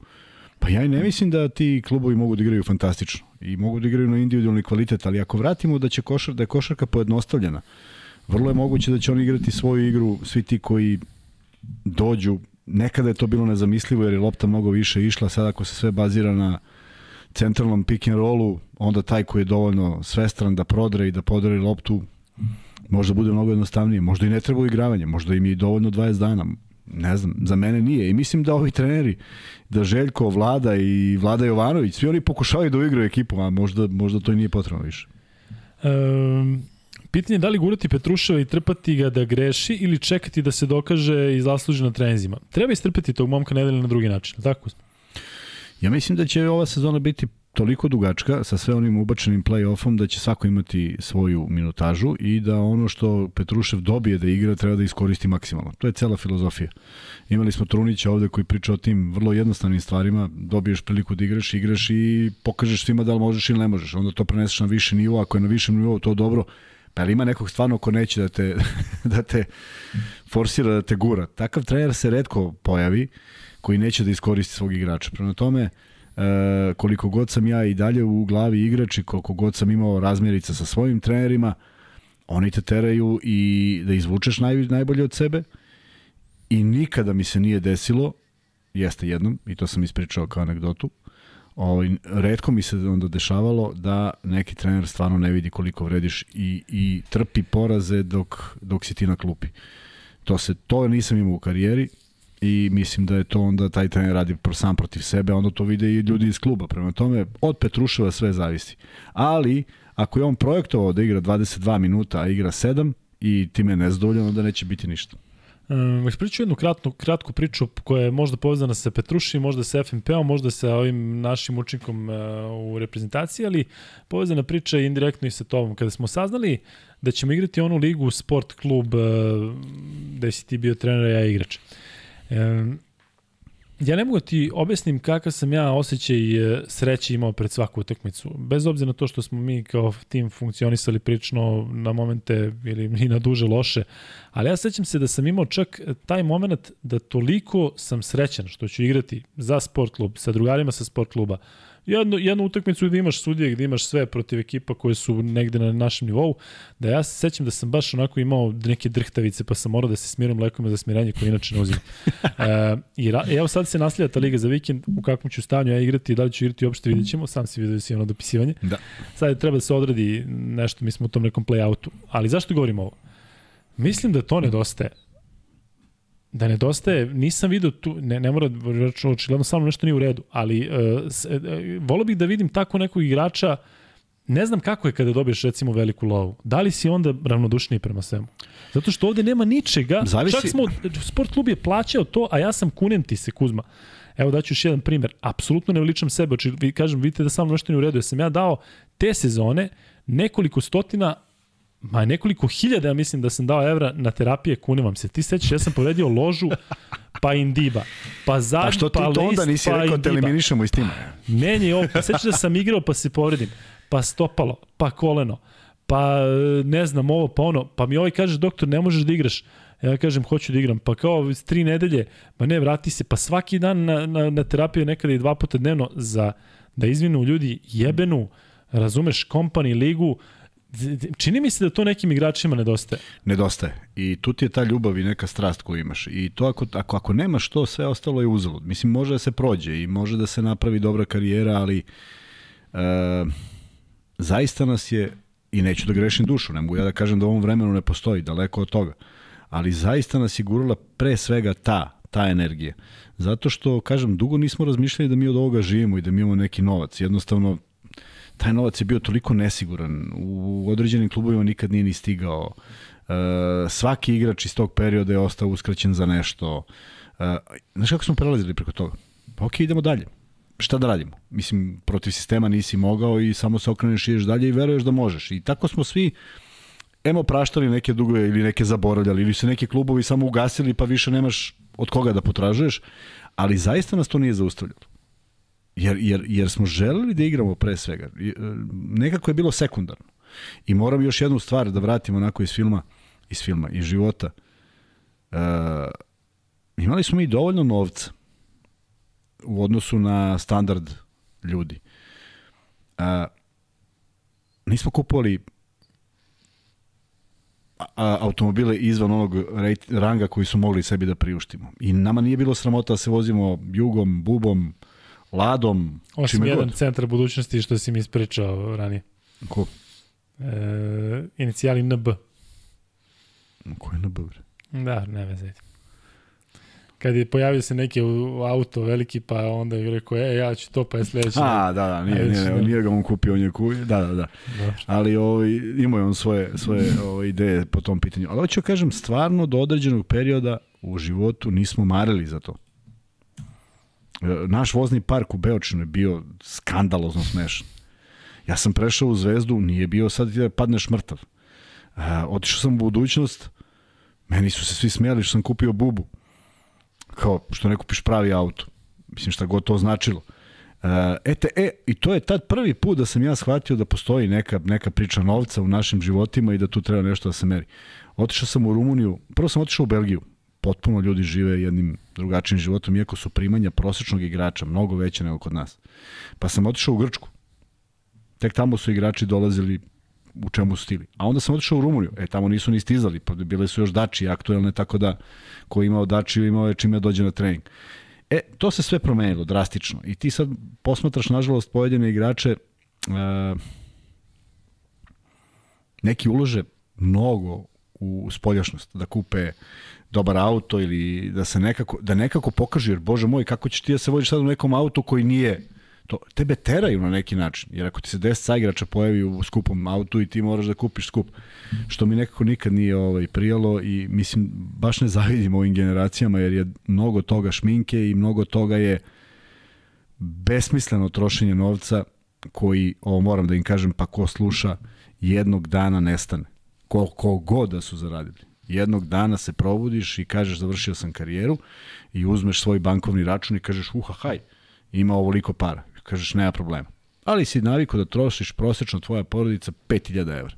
Pa ja i ne mislim da ti klubovi mogu da igraju fantastično i mogu da igraju na individualni kvalitet, ali ako vratimo da će košar, da je košarka pojednostavljena, vrlo je moguće da će oni igrati svoju igru, svi ti koji dođu, nekada je to bilo nezamislivo jer je lopta mnogo više išla, sad ako se sve bazira na centralnom pick and rollu, onda taj koji je dovoljno svestran da prodre i da podari loptu, možda bude mnogo jednostavnije, možda i ne treba igravanje, možda im je dovoljno 20 dana, ne znam, za mene nije. I mislim da ovi treneri, da Željko, Vlada i Vlada Jovanović, svi oni pokušavaju da uigraju ekipu, a možda, možda to i nije potrebno više. Um, pitanje je da li gurati Petruševa i trpati ga da greši ili čekati da se dokaže i zasluži na trenzima. Treba istrpeti tog momka nedelje na drugi način, tako? Ja mislim da će ova sezona biti toliko dugačka sa sve onim ubačenim play-offom da će svako imati svoju minutažu i da ono što Petrušev dobije da igra treba da iskoristi maksimalno. To je cela filozofija. Imali smo Trunića ovde koji priča o tim vrlo jednostavnim stvarima, dobiješ priliku da igraš, igraš i pokažeš svima da li možeš ili ne možeš. Onda to preneseš na više nivo, ako je na višem nivou to dobro, pa ima nekog stvarno ko neće da te, [laughs] da te forsira, da te gura. Takav trener se redko pojavi koji neće da iskoristi svog igrača. Prema tome, e, koliko god sam ja i dalje u glavi igrač i koliko god sam imao razmjerica sa svojim trenerima, oni te teraju i da izvučeš naj, najbolje od sebe i nikada mi se nije desilo, jeste jednom, i to sam ispričao kao anegdotu, ovaj, redko mi se onda dešavalo da neki trener stvarno ne vidi koliko vrediš i, i trpi poraze dok, dok si ti na klupi. To se to nisam imao u karijeri i mislim da je to onda taj trener radi sam protiv sebe, onda to vide i ljudi iz kluba. Prema tome, od Petruševa sve zavisi. Ali, ako je on projektovao da igra 22 minuta, a igra 7 i time je nezadovoljan, onda neće biti ništa. Um, ispriču jednu kratku, kratku priču koja je možda povezana sa Petruši, možda sa FNP-om, možda sa ovim našim učinkom uh, u reprezentaciji, ali povezana priča je indirektno i sa tobom. Kada smo saznali da ćemo igrati onu ligu Sport klub uh, da si ti bio trener, ja igrač. Um, ja ne mogu da ti objasnim kakav sam ja osjećaj e, sreće imao pred svaku utakmicu. Bez obzira na to što smo mi kao tim funkcionisali prično na momente ili i na duže loše, ali ja sećam se da sam imao čak taj moment da toliko sam srećan što ću igrati za sport klub, sa drugarima sa sport kluba, jednu, jednu utakmicu gde imaš sudije, gde imaš sve protiv ekipa koje su negde na našem nivou, da ja se sećam da sam baš onako imao neke drhtavice, pa sam morao da se smiram lekovima za smiranje koje inače ne uzimam. [laughs] e, I ra, evo sad se naslija ta liga za vikend, u kakvom ću stanju ja igrati, da li ću igrati uopšte vidjet ćemo, sam si vidio da si ono dopisivanje. Da. Sad treba da se odradi nešto, mi smo u tom nekom playoutu. Ali zašto govorimo ovo? Mislim da to nedostaje da nedostaje, nisam video tu, ne, ne mora, očigledno samo nešto nije u redu, ali uh, s, uh, volio bih da vidim tako nekog igrača, ne znam kako je kada dobiješ recimo veliku lovu. Da li si onda ravnodušniji prema svemu? Zato što ovde nema ničega. Zavisi... Čak smo, sport klub je plaćao to, a ja sam kunem ti se Kuzma. Evo daću još jedan primer. Apsolutno ne veličam sebe. Oči, kažem, vidite da samo nešto nije u redu. Ja sam ja dao te sezone nekoliko stotina ma nekoliko hiljada, ja mislim da sam dao evra na terapije, kunem vam se. Ti sećaš, ja sam povredio ložu, pa indiba, pa zad, pa što ti pa to onda nisi pa rekao da eliminišemo iz tima? Ne, ne, ovo, pa sećaš da sam igrao pa se povredim, pa stopalo, pa koleno, pa ne znam ovo, pa ono, pa mi ovaj kaže, doktor, ne možeš da igraš. Ja kažem, hoću da igram. Pa kao tri nedelje, pa ne, vrati se. Pa svaki dan na, na, na terapiju nekada i dva puta dnevno za da izvinu ljudi jebenu, razumeš, kompani, ligu, Čini mi se da to nekim igračima nedostaje. Nedostaje. I tu ti je ta ljubav i neka strast koju imaš. I to ako, ako, ako nemaš to, sve ostalo je uzalud. Mislim, može da se prođe i može da se napravi dobra karijera, ali e, zaista nas je, i neću da grešim dušu, ne mogu ja da kažem da u ovom vremenu ne postoji, daleko od toga, ali zaista nas je gurala pre svega ta, ta energija. Zato što, kažem, dugo nismo razmišljali da mi od ovoga živimo i da mi imamo neki novac. Jednostavno, taj novac je bio toliko nesiguran. U određenim klubovima nikad nije ni stigao. Uh, svaki igrač iz tog perioda je ostao uskraćen za nešto. Uh, znaš kako smo prelazili preko toga? Pa ok, idemo dalje. Šta da radimo? Mislim, protiv sistema nisi mogao i samo se okreneš i ideš dalje i veruješ da možeš. I tako smo svi emo praštali neke dugove ili neke zaboravljali ili se neki klubovi samo ugasili pa više nemaš od koga da potražuješ, ali zaista nas to nije zaustavljalo. Jer, jer, jer smo želeli da igramo pre svega. E, nekako je bilo sekundarno. I moram još jednu stvar da vratim onako iz filma, iz filma, iz života. Uh, imali smo i dovoljno novca u odnosu na standard ljudi. Uh, nismo kupovali automobile izvan onog ranga koji su mogli sebi da priuštimo. I nama nije bilo sramota da se vozimo jugom, bubom, Ladom, Osim jedan god. centar budućnosti što si mi ispričao ranije. Ko? E, inicijali NB. Ko je NB? Da, ne veze. Kad je pojavio se neki auto veliki, pa onda je rekao, e, ja ću to, pa je sledeći. A, da, da, nije, nije, nije, nije ga on kupio, on je kupio, da, da, da. Dobro. Ali ovaj, imao je on svoje, svoje [laughs] ovaj, ideje po tom pitanju. Ali hoću kažem, stvarno do određenog perioda u životu nismo marili za to naš vozni park u Beočinu je bio skandalozno smešan. Ja sam prešao u Zvezdu, nije bio sad da padneš mrtav. Uh, otišao sam u budućnost, meni su se svi smijali što sam kupio bubu. Kao, što ne kupiš pravi auto. Mislim, šta god to značilo. Uh, ete, e, i to je tad prvi put da sam ja shvatio da postoji neka, neka priča novca u našim životima i da tu treba nešto da se meri. Otišao sam u Rumuniju, prvo sam otišao u Belgiju, potpuno ljudi žive jednim drugačijim životom, iako su primanja prosečnog igrača mnogo veće nego kod nas. Pa sam otišao u Grčku. Tek tamo su igrači dolazili u čemu su stili. A onda sam otišao u Rumuniju. E, tamo nisu ni stizali, pa bile su još dači aktuelne, tako da ko je imao dači imao je čime dođe na trening. E, to se sve promenilo drastično i ti sad posmatraš, nažalost, pojedine igrače, uh, neki ulože mnogo u spoljašnost, da kupe dobar auto ili da se nekako, da nekako pokaže, jer bože moj, kako ćeš ti da se voziš sad u nekom autu koji nije to, tebe teraju na neki način, jer ako ti se 10 igrača pojavi u skupom autu i ti moraš da kupiš skup, što mi nekako nikad nije ovaj, prijalo i mislim, baš ne zavidim ovim generacijama, jer je mnogo toga šminke i mnogo toga je besmisleno trošenje novca koji, ovo moram da im kažem, pa ko sluša, jednog dana nestane. Ko, ko god da su zaradili. Jednog dana se probudiš i kažeš završio sam karijeru i uzmeš svoj bankovni račun i kažeš uha haj, ima ovoliko para. Kažeš nema problema. Ali si naviko da trošiš prosečno tvoja porodica 5000 evra.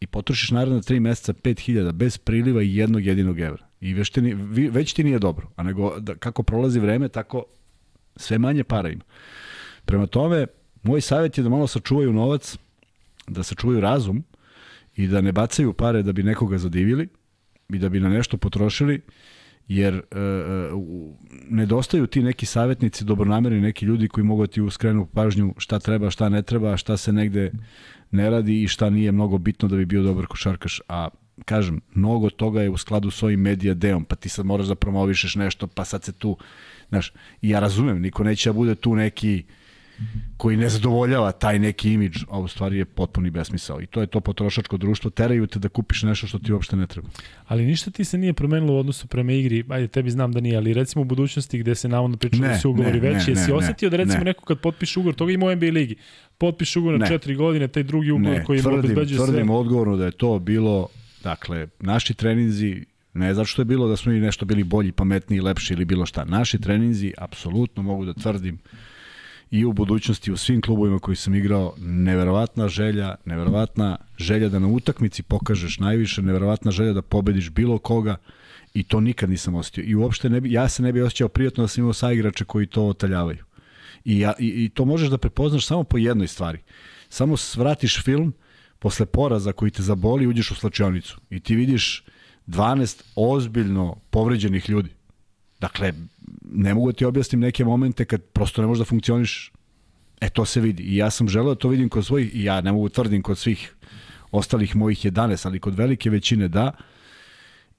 I potrošiš naravno 3 meseca 5000 bez priliva i jednog jedinog evra. I već ti, već ti nije dobro. A nego da, kako prolazi vreme, tako sve manje para ima. Prema tome, moj savjet je da malo sačuvaju novac, da sačuvaju razum i da ne bacaju pare da bi nekoga zadivili i da bi na nešto potrošili, jer e, e, nedostaju ti neki savjetnici, dobronamerni neki ljudi koji mogu da ti uskrenu pažnju šta treba, šta ne treba, šta se negde ne radi i šta nije mnogo bitno da bi bio dobar košarkaš, a kažem, mnogo toga je u skladu s ovim medija deom, pa ti sad moraš da promovišeš nešto, pa sad se tu, znaš, ja razumem, niko neće da bude tu neki uh, koji ne zadovoljava taj neki imidž, a u stvari je potpuni besmisao. I to je to potrošačko društvo, teraju te da kupiš nešto što ti uopšte ne treba. Ali ništa ti se nije promenilo u odnosu prema igri, ajde, tebi znam da nije, ali recimo u budućnosti gde se navodno priča da su ugovori ne, veći, ne, jesi ne, osetio da recimo ne. neko kad potpiše ugovor, toga ima u NBA ligi, potpiše ugovor na četiri godine, taj drugi ugovor ne, koji im obezbeđuje sve. Tvrdim odgovorno da je to bilo, dakle, naši treninzi Ne zato što je bilo da smo i nešto bili bolji, pametniji, lepši ili bilo šta. Naši treninzi, apsolutno mogu da tvrdim, i u budućnosti u svim klubovima koji sam igrao neverovatna želja, neverovatna želja da na utakmici pokažeš najviše, neverovatna želja da pobediš bilo koga i to nikad nisam osetio. I uopšte ne bi, ja se ne bi osjećao prijatno da sam imao saigrače koji to otaljavaju. I, ja, i, I to možeš da prepoznaš samo po jednoj stvari. Samo svratiš film posle poraza koji te zaboli uđeš u slačionicu i ti vidiš 12 ozbiljno povređenih ljudi Dakle, ne mogu da ti objasnim neke momente kad prosto ne možeš da funkcioniš. E, to se vidi. I ja sam želeo da to vidim kod svojih, i ja ne mogu da tvrdim kod svih ostalih mojih 11, ali kod velike većine da.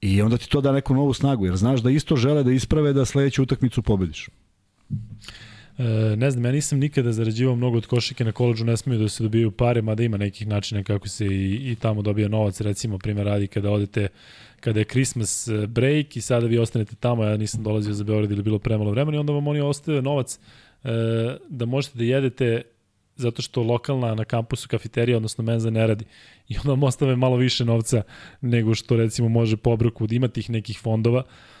I onda ti to da neku novu snagu, jer znaš da isto žele da isprave da sledeću utakmicu pobediš. E, ne znam, ja nisam nikada zarađivao mnogo od košike na koleđu, ne smiju da se dobijaju pare, mada ima nekih načina kako se i, i tamo dobija novac, recimo, primjer radi kada odete kada je Christmas eh, break i sada vi ostanete tamo, ja nisam dolazio za Beograd ili bilo premalo vremena i onda vam oni ostave novac e, da možete da jedete zato što lokalna na kampusu kafeterija, odnosno menza ne radi. I onda vam ostave malo više novca nego što recimo može po da ima tih nekih fondova. E,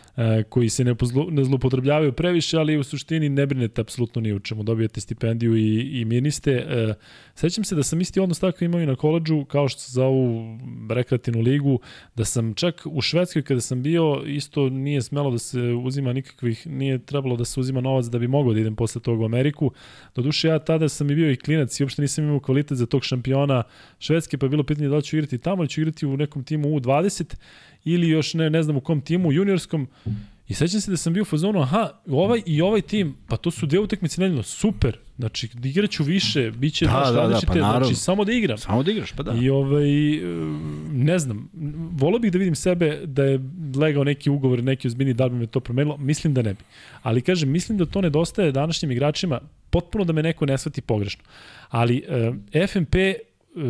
koji se ne, ne zlupotrebljavaju previše, ali u suštini ne brinete apsolutno ni u čemu. Dobijate stipendiju i, i ministe. E, sećam se da sam isti odnos tako imao i na koleđu, kao što za ovu rekreativnu ligu, da sam čak u Švedskoj kada sam bio, isto nije smelo da se uzima nikakvih, nije trebalo da se uzima novac da bi mogao da idem posle toga u Ameriku. Doduše, ja tada sam i bio i klinac i uopšte nisam imao kvalitet za tog šampiona Švedske, pa je bilo pitanje da li ću igrati tamo ili ću igrati u nekom timu U20 ili još ne, ne znam u kom timu, juniorskom, I sećam se da sam bio u fazonu, aha, ovaj i ovaj tim, pa to su dve utakmice nedeljno, super. Znači, igraću više, bit će, da, da, da, pa znači, samo da igram. Samo da igraš, pa da. I ovaj, ne znam, volao bih da vidim sebe da je legao neki ugovor, neki ozbiljni, da bi me to promenilo, mislim da ne bi. Ali kažem, mislim da to nedostaje današnjim igračima, potpuno da me neko ne shvati pogrešno. Ali uh, FNP uh,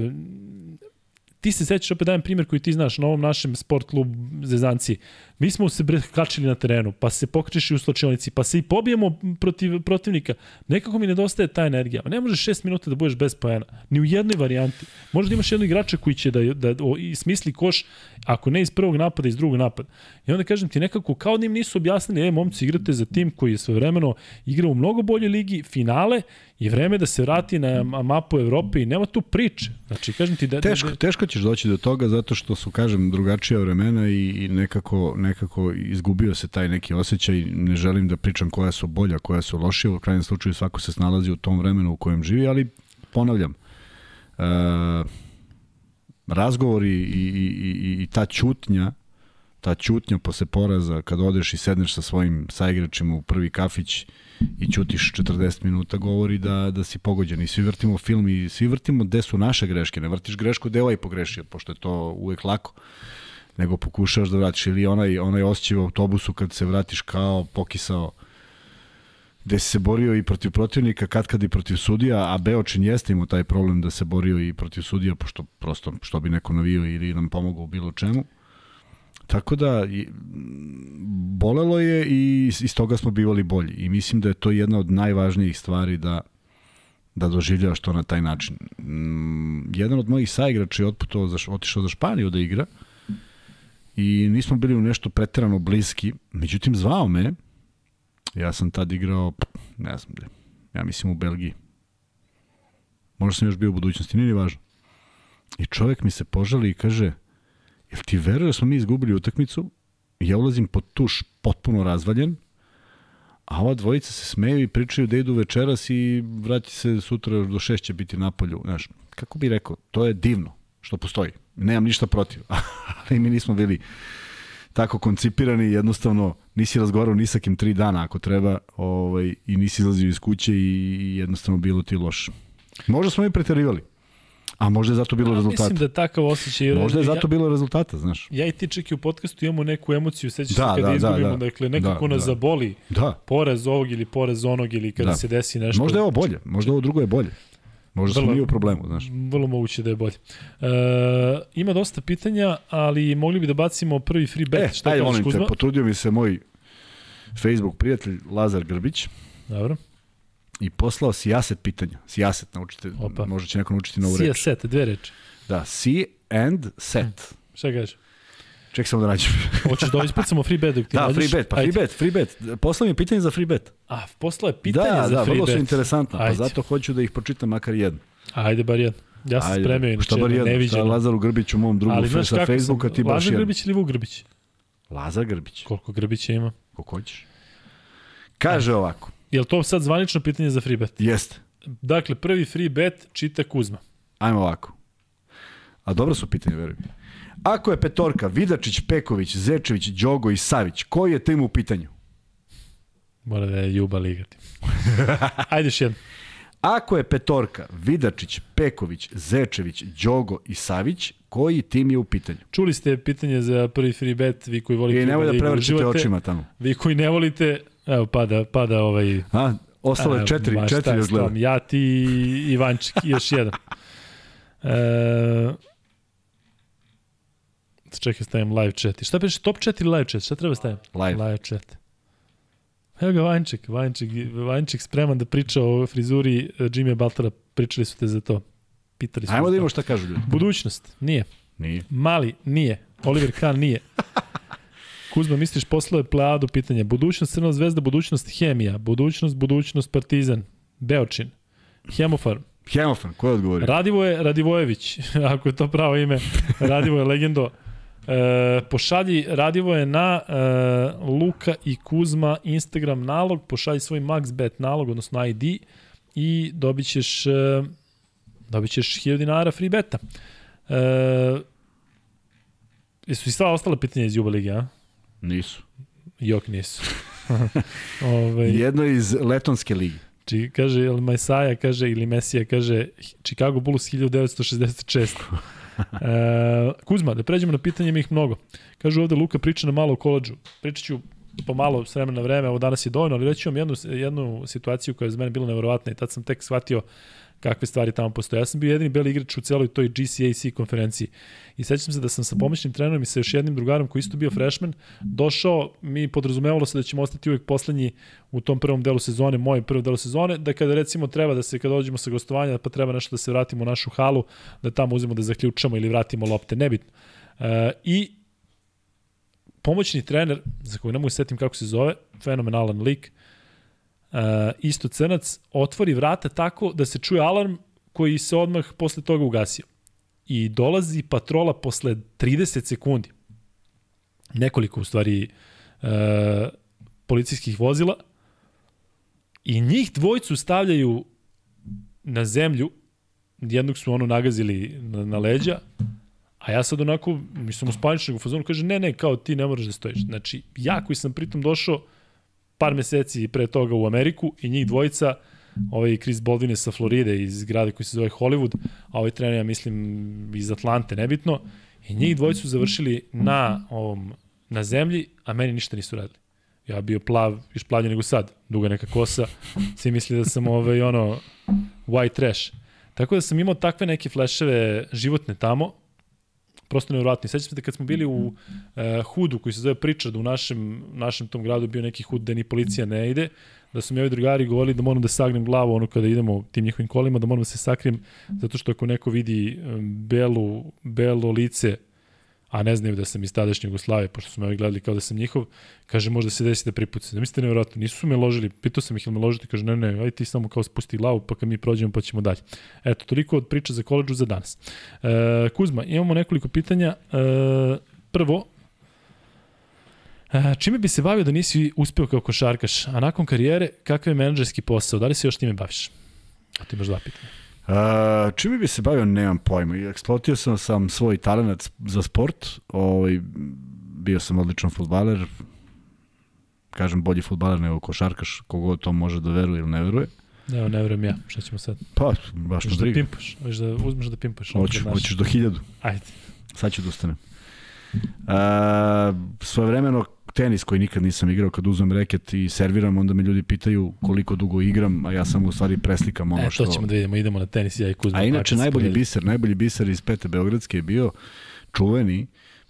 ti se sećaš, opet dajem primjer koji ti znaš, na ovom našem sport klub Zezanci. Mi smo se kačili na terenu, pa se pokrećeš u slačionici, pa se i pobijemo protiv protivnika. Nekako mi nedostaje ta energija. Ne možeš 6 minuta da budeš bez poena. Ni u jednoj varijanti. Možda imaš jednog igrača koji će da, da o, i smisli koš, ako ne iz prvog napada, iz drugog napada. I onda kažem ti nekako, kao da im nisu objasnili, e, momci, igrate za tim koji je svojevremeno igrao u mnogo boljoj ligi, finale, i vreme da se vrati na mapu Evrope i nema tu priče. Znači, kažem ti da... Teško, da, da... teško ćeš doći do toga zato što su, kažem, drugačija vremena i, i nekako, nekako izgubio se taj neki osjećaj. Ne želim da pričam koja su bolja, koja su lošija. U krajnjem slučaju svako se snalazi u tom vremenu u kojem živi, ali ponavljam, e, razgovori i, i, i, i ta čutnja ta ćutnja posle poraza, kad odeš i sedneš sa svojim saigračima u prvi kafić i ćutiš 40 minuta, govori da, da si pogođen. I svi vrtimo film i svi vrtimo gde su naše greške. Ne vrtiš grešku gde ovaj pogrešio, pošto je to uvek lako nego pokušaš da vratiš ili onaj, onaj osjećaj u autobusu kad se vratiš kao pokisao gde se borio i protiv protivnika, kad kad i protiv sudija, a Beočin jeste imao taj problem da se borio i protiv sudija, pošto prosto što bi neko navio ili nam pomogao u bilo čemu. Tako da, bolelo je i iz toga smo bivali bolji. I mislim da je to jedna od najvažnijih stvari da da doživljavaš to na taj način. Mm, jedan od mojih saigrača je otputovao za, otišao za Španiju da igra i nismo bili u nešto preterano bliski. Međutim, zvao me, ja sam tad igrao, ne znam gde, ja mislim u Belgiji. Možda sam još bio u budućnosti, nije ni važno. I čovek mi se požali i kaže, jel ti veruje da smo mi izgubili utakmicu? Ja ulazim pod tuš potpuno razvaljen, a ova dvojica se smeju i pričaju da idu večeras i vrati se sutra do šest će biti na polju. Znaš, kako bi rekao, to je divno što postoji. Nemam ništa protiv, [laughs] ali mi nismo bili tako koncipirani, jednostavno nisi razgovarao ni sa kim tri dana ako treba ovaj, i nisi izlazio iz kuće i jednostavno bilo ti loše. Možda smo mi preterivali. A možda je zato bilo ja, rezultata. Mislim da je takav osjećaj. Možda je zato ja, bilo rezultata, znaš. Ja i ti čeki u podcastu imamo neku emociju, sećaš da, se kada da, izgubimo, da, da, dakle nekako da, nas da. zaboli da. poraz ovog ili poraz onog ili kada da. se desi nešto. Možda je ovo bolje, možda ovo drugo je bolje. Možda vrlo, smo mi u problemu, znaš. Vrlo moguće da je bolje. E, ima dosta pitanja, ali mogli bi da bacimo prvi free bet. E, Šta ajde, molim te, potrudio mi se moj Facebook prijatelj Lazar Grbić. Dobro. I poslao sijaset pitanja. Sijaset, naučite, Opa. možda će neko naučiti novu reč. Sijaset, dve reči. Da, si and set. Šta kažeš? Ček samo da nađem. [laughs] Hoćeš da ispucamo free bet dok ti Da, free bet, pa free bet, free bet. Poslao mi pitanje za free bet. A, poslao je pitanje da, za da, free bet. Da, vrlo su interesantno, pa zato hoću da ih pročitam makar jedno. Ajde, bar jedno. Ja sam Ajde, spremio, inače šta bar jedno, neviđeno. Šta Lazaru Grbiću, mom drugu Ali, sa Facebooka, ti baš Lazar Grbić ili Vuk Grbić? Lazar Grbić. Koliko Grbića ima? Koliko hoćeš. Kaže A. ovako. Je li to sad zvanično pitanje za free bet? Jeste. Dakle, prvi free bet čita Kuzma. Ajmo ovako. A dobro su pitanje, verujem. Ako je petorka Vidačić, Peković, Zečević, Đogo i Savić, koji je tim u pitanju? Mora da je Juba ligati. [laughs] Ajde još jedno. Ako je petorka Vidačić, Peković, Zečević, Đogo i Savić, koji tim je u pitanju? Čuli ste pitanje za prvi free bet, vi koji volite... I nemoj da, prevrćete očima tamo. Vi koji ne volite, evo pada, pada ovaj... A, ostalo je četiri, ma, četiri još gleda. Ja ti Ivančik i još jedan. E, čekaj, stavim live chat. Šta piše, top chat ili live chat? Šta treba stavim? Live. Live chat. Evo ga Vanček, Vanček, Vanček spreman da priča o frizuri eh, Jimmy Baltara, pričali su te za to. Pitali su Ajmo da vidimo šta kažu ljudi. Budućnost, nije. Nije. Mali, nije. Oliver Kahn, nije. [laughs] Kuzma, misliš posle Pleadu pitanje. Budućnost Crna zvezda, budućnost Hemija, budućnost, budućnost Partizan, Beočin, Hemofarm. Hemofarm, ko je odgovorio? Radivoje Radivojević, [laughs] ako je to pravo ime. Radivoje legendo. E, pošalji Radivoje na e, Luka i Kuzma Instagram nalog, pošalji svoj MaxBet nalog, odnosno ID i dobit ćeš, e, dobit ćeš 1000 dinara free beta. E, jesu i sva ostala pitanja iz Juba Lige, a? Nisu. Jok nisu. [laughs] Ove, Jedno iz Letonske ligi. Či, kaže, ili Majsaja kaže, ili Mesija kaže, Chicago Bulls 1966. [laughs] e, Kuzma, da pređemo na pitanje, ima ih mnogo. Kažu ovde Luka priča na malo o koleđu. Pričat ću pomalo s vremena na vreme, ovo danas je dovoljno, ali reći vam jednu, jednu situaciju koja je za mene bila nevjerovatna i tad sam tek shvatio kakve stvari tamo postoje. Ja sam bio jedini beli igrač u celoj toj GCAC konferenciji i sećam se da sam sa pomoćnim trenerom i sa još jednim drugarom koji isto bio freshman došao, mi podrazumevalo se da ćemo ostati uvek poslednji u tom prvom delu sezone, mojem prvom delu sezone, da kada recimo treba da se, kada dođemo sa gostovanja, pa treba nešto da se vratimo u našu halu, da tamo uzmemo da zaključamo ili vratimo lopte, nebitno. E, I pomoćni trener, za kojeg ne mogu setim kako se zove, fenomenalan lik, uh, isto crnac, otvori vrata tako da se čuje alarm koji se odmah posle toga ugasio. I dolazi patrola posle 30 sekundi. Nekoliko, u stvari, uh, policijskih vozila i njih dvojcu stavljaju na zemlju, jednog su ono nagazili na, na leđa, A ja sad onako, mislim, uspaničnog u fazonu, kaže, ne, ne, kao ti ne moraš da stojiš. Znači, ja koji sam pritom došao par meseci pre toga u Ameriku i njih dvojica, ovaj Chris Baldwin sa Floride iz grada koji se zove Hollywood, a ovaj trener ja mislim iz Atlante, nebitno, i njih dvojica su završili na ovom na zemlji, a meni ništa nisu radili. Ja bio plav, još plavljen nego sad, duga neka kosa, svi misli da sam ovaj, ono, white trash. Tako da sam imao takve neke fleševe životne tamo, prosto nevjerojatno. Sećam se da kad smo bili u uh, Hudu, koji se zove Pričard, u našem, našem tom gradu bio neki Hud da ni policija ne ide, da su mi ovi drugari govorili da moram da sagnem glavu ono kada idemo tim njihovim kolima, da moram da se sakrijem, zato što ako neko vidi belu, belo lice a ne znaju da sam iz tadašnje Jugoslavije, pošto su me ovi gledali kao da sam njihov, kaže možda se desi da pripuci. Da mislite nevjerojatno, nisu su me ložili, pitao sam ih ili me ložiti, kaže ne, ne, aj ti samo kao spusti glavu pa kad mi prođemo pa ćemo dalje. Eto, toliko od priče za koleđu za danas. E, Kuzma, imamo nekoliko pitanja. E, prvo, E, čime bi se bavio da nisi uspeo kao košarkaš, a nakon karijere, kakav je menadžerski posao? Da li se još time baviš? A ti imaš dva pitanja. Uh, čime bi se bavio, nemam pojma. Eksplotio sam, sam svoj talent za sport. Ovaj, bio sam odličan futbaler. Kažem, bolji futbaler nego košarkaš, kogod to može da veruje ili ne veruje. Ne, ne verujem ja. Šta ćemo sad? Pa, baš da briga. da pimpaš? Hoćeš da uzmeš da pimpaš? Hoćeš, hoćeš do hiljadu. Ajde. Sad ću da ustanem. Uh, svoje vremeno tenis koji nikad nisam igrao, kad uzmem reket i serviram, onda me ljudi pitaju koliko dugo igram, a ja sam u stvari preslikam ono što... E, to ćemo da vidimo, idemo na tenis, ja i Kuzma. A inače, najbolji biser, najbolji biser iz Pete Beogradske je bio čuveni,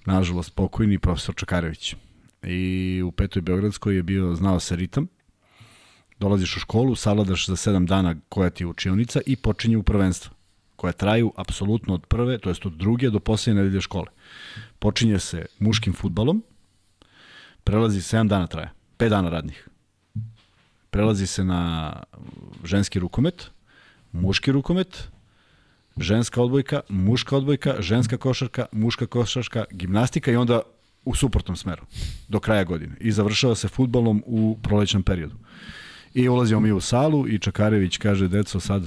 nažalost pokojni profesor Čakarević. I u Petoj Beogradskoj je bio, znao se ritam, dolaziš u školu, savladaš za sedam dana koja ti je učionica i počinje u prvenstvo koja traju apsolutno od prve, to jest od druge do poslednje nedelje škole. Počinje se muškim futbalom, prelazi 7 dana traje, 5 dana radnih. Prelazi se na ženski rukomet, muški rukomet, ženska odbojka, muška odbojka, ženska košarka, muška košarka, gimnastika i onda u suprotnom smeru do kraja godine. I završava se futbolom u prolećnom periodu. I ulazimo mi u salu i Čakarević kaže, deco, sad,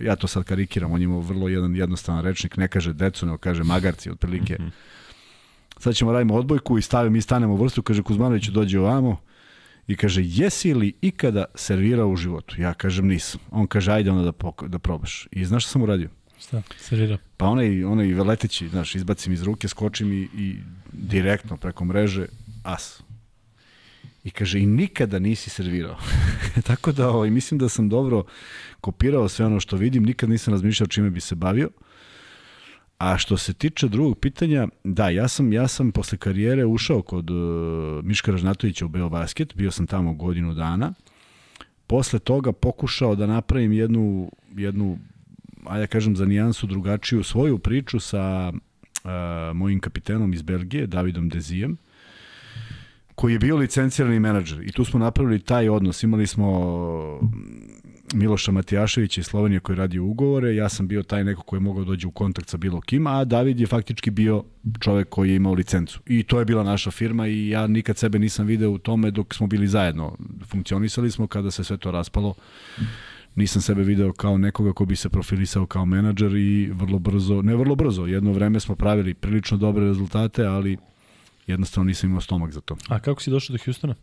ja to sad karikiram, on ima vrlo jedan jednostavan rečnik, ne kaže deco, nego kaže magarci, otprilike. Mm -hmm sad ćemo radimo odbojku i stavimo, mi stanemo vrstu, kaže Kuzmanović dođe ovamo i kaže, jesi li ikada servirao u životu? Ja kažem, nisam. On kaže, ajde onda da, pok da probaš. I znaš šta sam uradio? Šta, servirao? Pa onaj, onaj veletići, znaš, izbacim iz ruke, skočim i, i direktno preko mreže, as. I kaže, i nikada nisi servirao. [laughs] Tako da, ovaj, mislim da sam dobro kopirao sve ono što vidim, nikad nisam razmišljao čime bi se bavio. A što se tiče drugog pitanja, da, ja sam, ja sam posle karijere ušao kod uh, Miška Ražnatovića u Beobasket, bio sam tamo godinu dana. Posle toga pokušao da napravim jednu, jednu ajde da kažem za nijansu drugačiju svoju priču sa uh, mojim kapitenom iz Belgije, Davidom Dezijem, koji je bio licencirani menadžer. I tu smo napravili taj odnos. Imali smo Miloša Matijaševića iz Slovenije koji radi ugovore, ja sam bio taj neko koji je mogao dođe u kontakt sa bilo kim, a David je faktički bio čovek koji je imao licencu. I to je bila naša firma i ja nikad sebe nisam video u tome dok smo bili zajedno. Funkcionisali smo kada se sve to raspalo. Nisam sebe video kao nekoga ko bi se profilisao kao menadžer i vrlo brzo, ne vrlo brzo, jedno vreme smo pravili prilično dobre rezultate, ali jednostavno nisam imao stomak za to. A kako si došao do Hustona?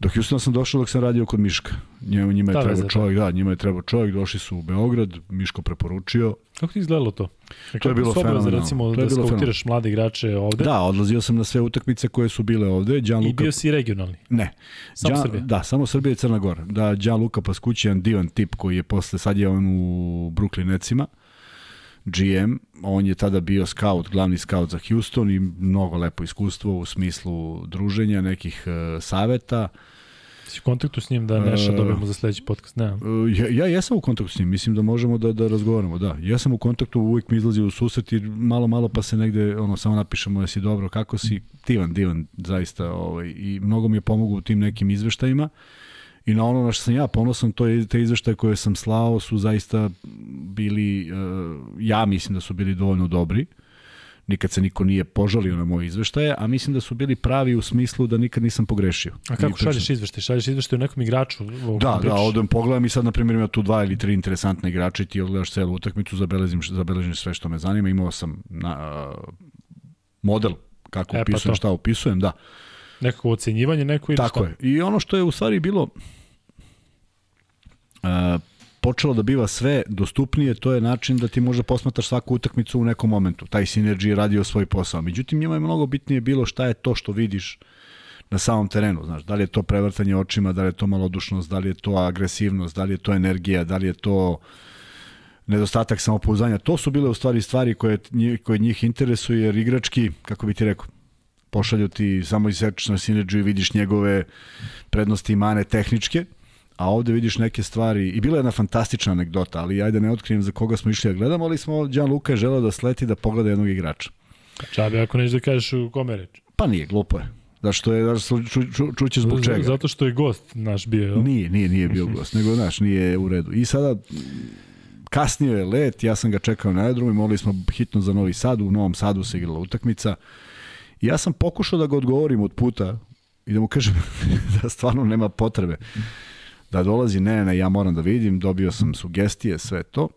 Do Houstona sam došao dok sam radio kod Miška. Njima, njima je trebao čovjek, da, njima je trebao čovjek, došli su u Beograd, Miško preporučio. Kako ti izgledalo to? E, to je bilo fenomenalno. recimo, to je da skautiraš mlade igrače ovde? Da, odlazio sam na sve utakmice koje su bile ovde. I Luka... bio si regionalni? Ne. Samo Gian... Srbija? Da, samo Srbija i Crna Gora. Da, Gian Luka Paskućijan, divan tip koji je posle, sad je on u Brooklyn Netsima. GM, on je tada bio scout, glavni scout za Houston i mnogo lepo iskustvo u smislu druženja, nekih uh, saveta. Si u kontaktu s njim da Neša uh, dobijemo za sledeći podcast? Ne. Uh, ja, ja jesam u kontaktu s njim, mislim da možemo da, da razgovaramo, da. Ja sam u kontaktu, uvijek mi izlazi u susret i malo, malo pa se negde, ono, samo napišemo jesi dobro, kako si, divan, divan, zaista, ovaj, i mnogo mi je pomogao u tim nekim izveštajima. I na ono na što sam ja ponosan, to je te izveštaje koje sam slao su zaista bili, uh, ja mislim da su bili dovoljno dobri. nikad se niko nije požalio na moje izveštaje, a mislim da su bili pravi u smislu da nikad nisam pogrešio. A kako šalješ izveštaj? Šalješ izveštaj u nekom igraču? Da, da, odem pogledam i sad, na primjer, ima tu dva ili tri interesantne igrača i ti odgledaš celu utakmicu, zabeležim, zabeležim sve što me zanima. Imao sam na, uh, model kako e, pa upisujem, pa šta upisujem, da. Nekako ocenjivanje, neko ili Tako šta? je. I ono što je u stvari bilo uh, počelo da biva sve dostupnije, to je način da ti može posmataš svaku utakmicu u nekom momentu. Taj Synergy je radio svoj posao. Međutim, njima je mnogo bitnije bilo šta je to što vidiš na samom terenu, znaš, da li je to prevrtanje očima, da li je to malodušnost, da li je to agresivnost, da li je to energija, da li je to nedostatak samopouzdanja. To su bile u stvari stvari koje, koje njih interesuje, jer igrački, kako bi ti rekao, pošalju ti samo isečeš na Synergy i vidiš njegove prednosti i mane tehničke, a ovde vidiš neke stvari i bila je jedna fantastična anegdota, ali ajde ne otkrijem za koga smo išli da gledamo, ali smo, Đan Luka je želeo da sleti da pogleda jednog igrača. Čabe, ako nećeš da kažeš u kome reč? Pa nije, glupo je. Zašto je, da ču, ču, čuće zbog čega? Zato što je gost naš bio, jel? Nije, nije, nije bio gost, nego naš, nije u redu. I sada, kasnije je let, ja sam ga čekao na aerodromu i morali smo hitno za Novi Sad, u Novom Sadu se igrala utakmica. I ja sam pokušao da ga odgovorim od puta i da mu kažem [laughs] da stvarno nema potrebe da dolazi, ne, ne, ja moram da vidim, dobio sam sugestije, sve to.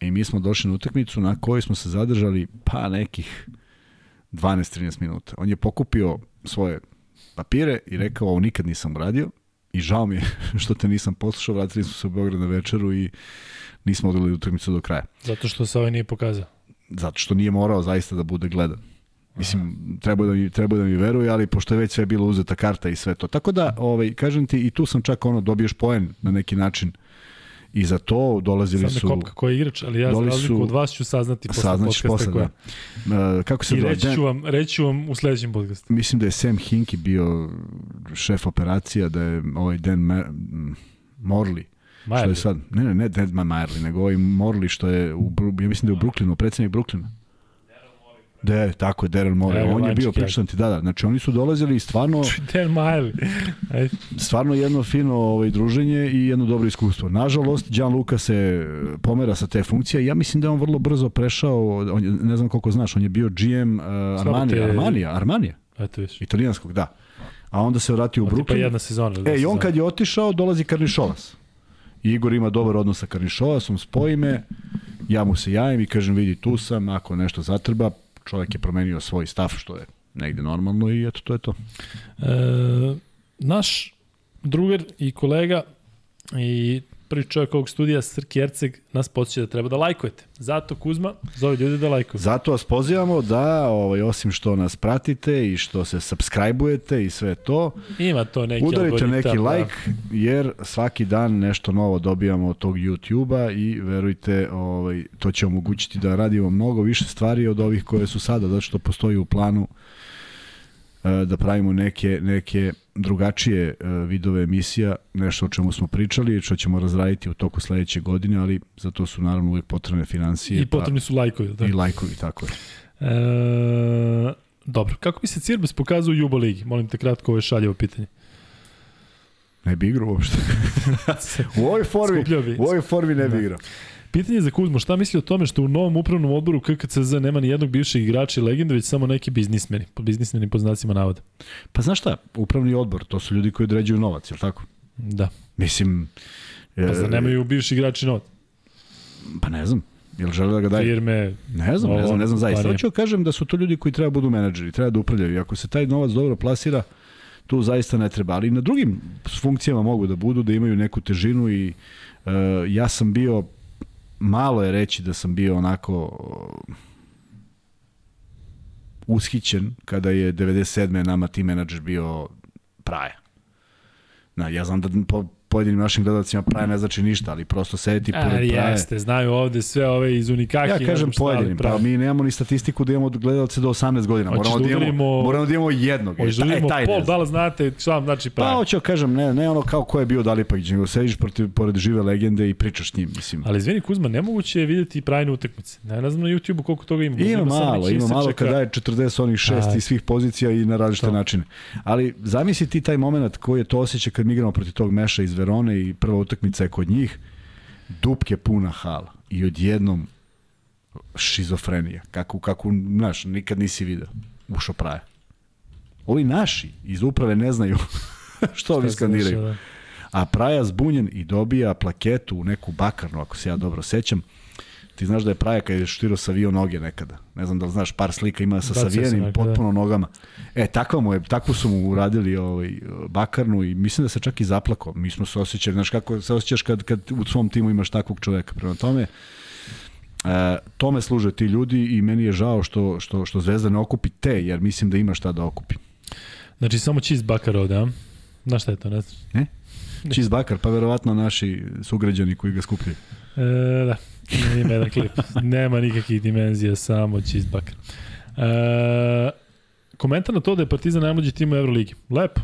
I mi smo došli na utakmicu na kojoj smo se zadržali pa nekih 12-13 minuta. On je pokupio svoje papire i rekao, ovo nikad nisam uradio i žao mi je [laughs] što te nisam poslušao, vratili smo se u Beograd na večeru i nismo odgledali utakmicu do kraja. Zato što se ovaj nije pokazao? Zato što nije morao zaista da bude gledan. Mislim, treba da, mi, treba da mi veruje, ali pošto je već sve bilo uzeta karta i sve to. Tako da, ovaj, kažem ti, i tu sam čak ono, dobiješ poen na neki način i za to dolazili Sad su... Sad kopka koji je igrač, ali ja za razliku su, od vas ću saznati posle podcasta posle, da. Uh, kako se I reći ću, vam, reći ću vam u sledećem podcastu. Mislim da je Sam Hinky bio šef operacija, da je ovaj Dan Ma Morley, Majerli. Što je sad, ne, ne, ne Dan Majerli, nego ovaj Morley što je, u, ja mislim da je u Brooklynu, predsednik Brooklyna. De, tako je, Daryl Morey. On je bio prilično ti, da, da. Znači, oni su dolazili i stvarno... [laughs] Daryl Morey. stvarno jedno fino ovaj, druženje i jedno dobro iskustvo. Nažalost, Gian Luka se pomera sa te funkcije ja mislim da je on vrlo brzo prešao, on, ne znam koliko znaš, on je bio GM uh, Armanija, te... Armanija, Armanija. Eto viš. Italijanskog, da. A onda se vratio u Brooklyn. Pa jedna sezona. E, i on kad je otišao, dolazi Karnišovas. Igor ima dobar odnos sa Karnišovasom, spoji me, ja mu se javim i kažem, vidi, tu sam, ako nešto zatreba, čovjek je promenio svoj stav, što je negde normalno i eto, to je to. E, naš drugar i kolega i prvi čovjek ovog studija, Srki Erceg, nas podsjeća da treba da lajkujete. Zato Kuzma zove ljudi da lajkuju. Zato vas pozivamo da, ovaj, osim što nas pratite i što se subscribe-ujete i sve to, Ima to neki udarite neki da. like, jer svaki dan nešto novo dobijamo od tog YouTube-a i verujte, ovaj, to će omogućiti da radimo mnogo više stvari od ovih koje su sada, zato što postoji u planu da pravimo neke, neke drugačije e, vidove emisija, nešto o čemu smo pričali i što ćemo razraditi u toku sledeće godine, ali za to su naravno uvijek potrebne financije. I potrebni pa, su lajkovi. Da? I lajkovi, tako je. E, dobro, kako bi se Cirbes pokazao u Juba Ligi? Molim te kratko, ovo je šaljevo pitanje. Ne bi igrao uopšte. [laughs] u ovoj formi, u ovoj formi ne bi da. igrao. Pitanje za Kuzmo, šta misli o tome što u novom upravnom odboru KKCZ nema ni jednog bivšeg igrača i legende, već samo neki biznismeni, po biznismeni po znacima navoda? Pa znaš šta, upravni odbor, to su ljudi koji određuju novac, je li tako? Da. Mislim... Pa zar nemaju bivši igrači novac? Pa ne znam. Jel žele da ga daju? Firme. Ne znam, ne znam, ne znam zaista. Hoću da kažem da su to ljudi koji treba da budu menadžeri, treba da upravljaju. I ako se taj novac dobro plasira, tu zaista ne treba. Ali na drugim funkcijama mogu da budu, da imaju neku težinu i uh, ja sam bio malo je reći da sam bio onako uh, ushićen kada je 97. nama team menadžer bio Praja. Na, ja znam da po, pojedinim našim gledalcima praje ne znači ništa, ali prosto sedeti pored praje. Jeste, znaju ovde sve ove iz Unikaki. Ja kažem pojedinim, pa mi nemamo ni statistiku da imamo gledalce do 18 godina. Moramo da, imamo, udarimo, moramo da imamo jednog. Hoćeš da udarimo e, pol, da li znate šta vam znači praje? Pa hoću kažem, ne, ne ono kao ko je bio Dalipagić, nego sediš protiv, pored žive legende i pričaš s njim. Mislim. Ali izvini Kuzma, nemoguće je videti prajne utakmice. Ne, ne znam na YouTubeu koliko toga ima. Ima, malo, ima malo kada je 40 onih šest iz svih pozicija i na različite to. načine. Ali zamisli ti taj moment koji je to osjećaj kad mi igramo protiv tog meša iz Verone i prva utakmica je kod njih, dupke puna hala i odjednom šizofrenija, kako, kako, znaš, nikad nisi video. Ušao praja. Ovi naši iz uprave ne znaju [laughs] što ovi skandiraju. Da. A praja zbunjen i dobija plaketu u neku bakarnu, ako se ja dobro sećam. Ti znaš da je Praja kad je štirao savio noge nekada. Ne znam da li znaš, par slika ima sa da, savijenim potpuno da. nogama. E, takva mu je, takvu su mu uradili ovaj, bakarnu i mislim da se čak i zaplako. Mi smo se osjećali, znaš kako se osjećaš kad, kad u svom timu imaš takvog čoveka. Prema tome, E, tome služe ti ljudi i meni je žao što, što, što Zvezda ne okupi te, jer mislim da ima šta da okupi. Znači samo cheesebaker ovde, a? Znaš šta je to, ne znaš? Ne? Cheesebaker, pa verovatno naši sugrađani koji ga skupljaju. E, da, ima jedan klip. Nema nikakvih dimenzija, samo cheesebaker. E, komentar na to da je Partizan najmlađi tim u Euroligi. Lepo.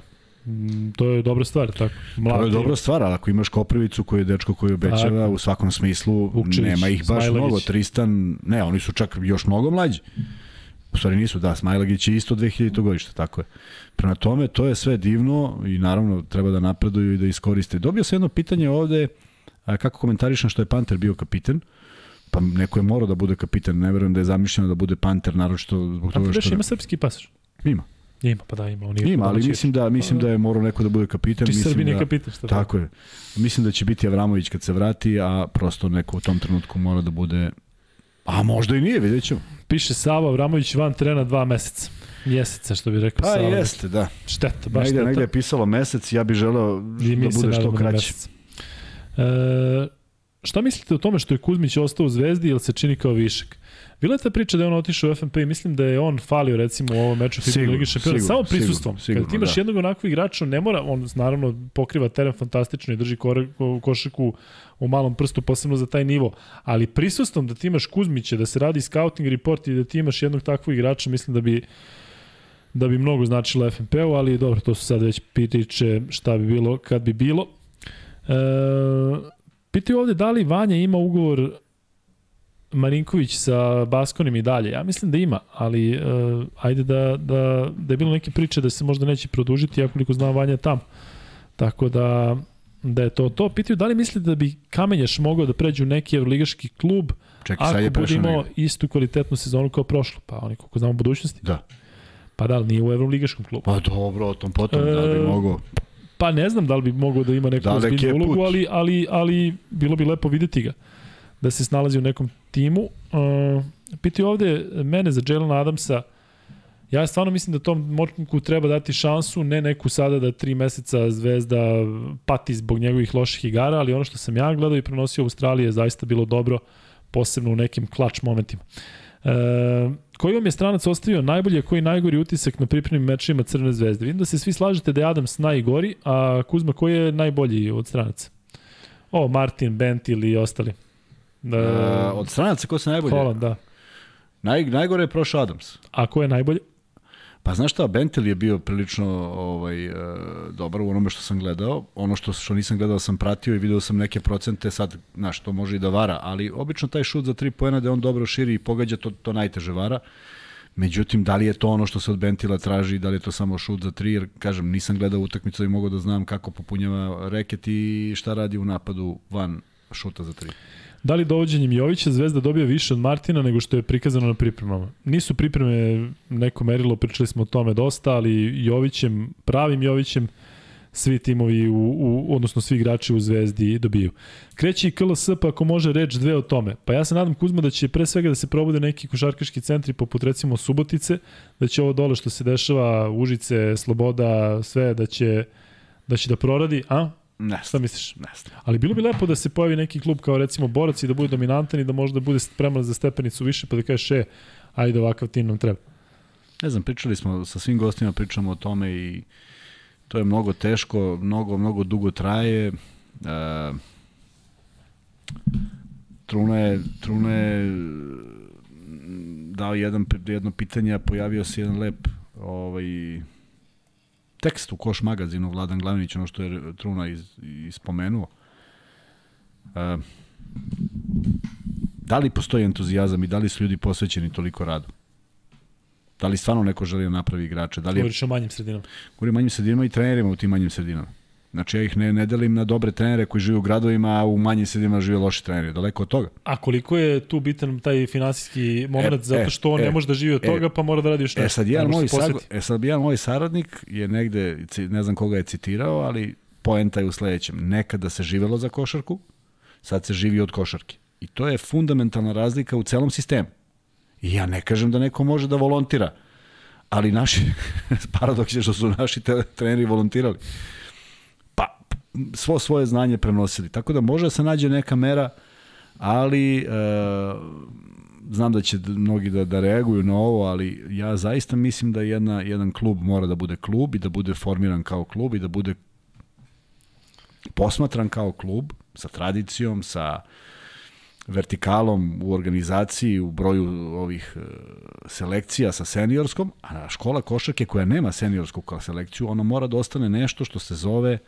Mm, to je dobra stvar, tako. Mlad to je dobra stvar, ali ako imaš Koprivicu koji je dečko koji obećava tako. u svakom smislu, Vukčević, nema ih baš Smajlagić. mnogo. Tristan, ne, oni su čak još mnogo mlađi. U stvari nisu, da, Smajlagić je isto 2000. godište, tako je. Prema tome, to je sve divno i naravno treba da napreduju i da iskoriste. Dobio se jedno pitanje ovde, kako komentarišem što je Panter bio kapiten? Pa neko je morao da bude kapitan, ne verujem da je zamišljeno da bude Panter, naročito zbog toga što... ima srpski pasaž? Ima. Ima, pa da ima. On ima, ali mislim da, mislim da je morao neko da bude kapitan. Či mislim Srbi da, kapitan, što Tako je. Mislim da će biti Avramović kad se vrati, a prosto neko u tom trenutku mora da bude... A možda i nije, vidjet ćemo. Piše Sava Avramović van trena dva meseca. Mjeseca, što bi rekao pa, Sava. Pa jeste, da. Šteta, baš negde, šteta. Negde je pisalo mesec, ja bih želeo da bude što kraće. E, šta mislite o tome što je Kuzmić ostao u Zvezdi ili se čini kao višak? Bila je ta priča da je on otišao u FNP i mislim da je on falio recimo u ovom meču Fibu Ligi šampiona samo prisustvom. Sigurno, Kad ti imaš da. jednog onakvog igrača, ne mora, on naravno pokriva teren fantastično i drži kore, košaku u malom prstu, posebno za taj nivo, ali prisustvom da ti imaš Kuzmića, da se radi scouting report i da ti imaš jednog takvog igrača, mislim da bi da bi mnogo značilo FNP-u, ali dobro, to su sad već priče šta bi bilo kad bi bilo. E, pitaju ovde da li Vanja ima ugovor Marinković sa Baskonim i dalje. Ja mislim da ima, ali uh, ajde da, da, da je bilo neke priče da se možda neće produžiti, ja koliko znam Vanja tam. Tako da, da je to to. Pitaju da li mislite da bi Kamenjaš mogao da pređe u neki evroligaški klub Čekaj, ako budimo istu kvalitetnu sezonu kao prošlo? Pa oni koliko znamo budućnosti. Da. Pa da, li nije u evroligaškom klubu. Pa dobro, o tom potom, e, da bi mogao. Pa ne znam da li bi mogao da ima neku da ozbiljnu ulogu, ali, ali, ali bilo bi lepo videti ga da se snalazi u nekom timu. Uh, pitaju ovde mene za Jalen Adamsa, ja stvarno mislim da tom močniku treba dati šansu, ne neku sada da tri meseca zvezda pati zbog njegovih loših igara, ali ono što sam ja gledao i prenosio u Australiji je zaista bilo dobro, posebno u nekim klač momentima. E, koji vam je stranac ostavio najbolje, koji najgori utisak na pripremnim mečima Crvene zvezde? Vidim da se svi slažete da je Adams najgori, a Kuzma koji je najbolji od stranaca? O, Martin, Bent ili ostali? Da, uh, od stranaca ko se najbolje? Holland, da. Naj, najgore je prošao Adams. A ko je najbolje? Pa znaš šta, Bentel je bio prilično ovaj, e, dobar u onome što sam gledao. Ono što, što nisam gledao sam pratio i video sam neke procente, sad, znaš, to može i da vara, ali obično taj šut za tri pojena da on dobro širi i pogađa, to, to najteže vara. Međutim, da li je to ono što se od Bentila traži, da li je to samo šut za tri, jer, kažem, nisam gledao utakmicu i mogu da znam kako popunjava reket i šta radi u napadu van šuta za tri. Da li dovođenjem Jovića Zvezda dobija više od Martina nego što je prikazano na pripremama? Nisu pripreme neko merilo, pričali smo o tome dosta, ali Jovićem, pravim Jovićem, svi timovi, u, u, odnosno svi igrači u Zvezdi dobiju. Kreće i KLS, pa ako može reč dve o tome. Pa ja se nadam Kuzma da će pre svega da se probude neki košarkaški centri poput recimo Subotice, da će ovo dole što se dešava, Užice, Sloboda, sve da će da će da proradi, a? Ne Šta misliš? Ne Ali bilo bi lepo da se pojavi neki klub kao recimo Borac i da bude dominantan i da možda bude spreman za stepenicu više pa da kažeš e, ajde ovakav tim nam treba. Ne znam, pričali smo sa svim gostima, pričamo o tome i to je mnogo teško, mnogo, mnogo dugo traje. E, Truna je, Truna je dao jedan, jedno pitanje, a pojavio se jedan lep ovaj, tekst u Koš magazinu Vladan Glavinić, ono što je Truna iz, ispomenuo. E, da li postoji entuzijazam i da li su ljudi posvećeni toliko radu? Da li stvarno neko želi da napravi igrače? Da li Govoriš o manjim sredinama? Govorim o manjim sredinama i trenerima u tim manjim sredinama. Znači ja ih ne, ne delim na dobre trenere koji žive u gradovima, a u manjim sredinama žive loši treneri. Daleko od toga. A koliko je tu bitan taj finansijski moment, E, zato što on e, ne može da živi od e, toga, pa mora da radi još nešto. E sad, jedan moj, sago, e sad jedan moj saradnik je negde, ne znam koga je citirao, ali poenta je u sledećem. Nekada se živelo za košarku, sad se živi od košarke. I to je fundamentalna razlika u celom sistemu. I ja ne kažem da neko može da volontira, ali naši, [laughs] paradoks je što su naši treneri volontirali. Svo svoje znanje prenosili. Tako da može da se nađe neka mera, ali e, znam da će mnogi da, da reaguju na ovo, ali ja zaista mislim da jedna, jedan klub mora da bude klub i da bude formiran kao klub i da bude posmatran kao klub sa tradicijom, sa vertikalom u organizaciji, u broju ovih e, selekcija sa seniorskom, a škola košarke koja nema seniorsku kao selekciju, ona mora da ostane nešto što se zove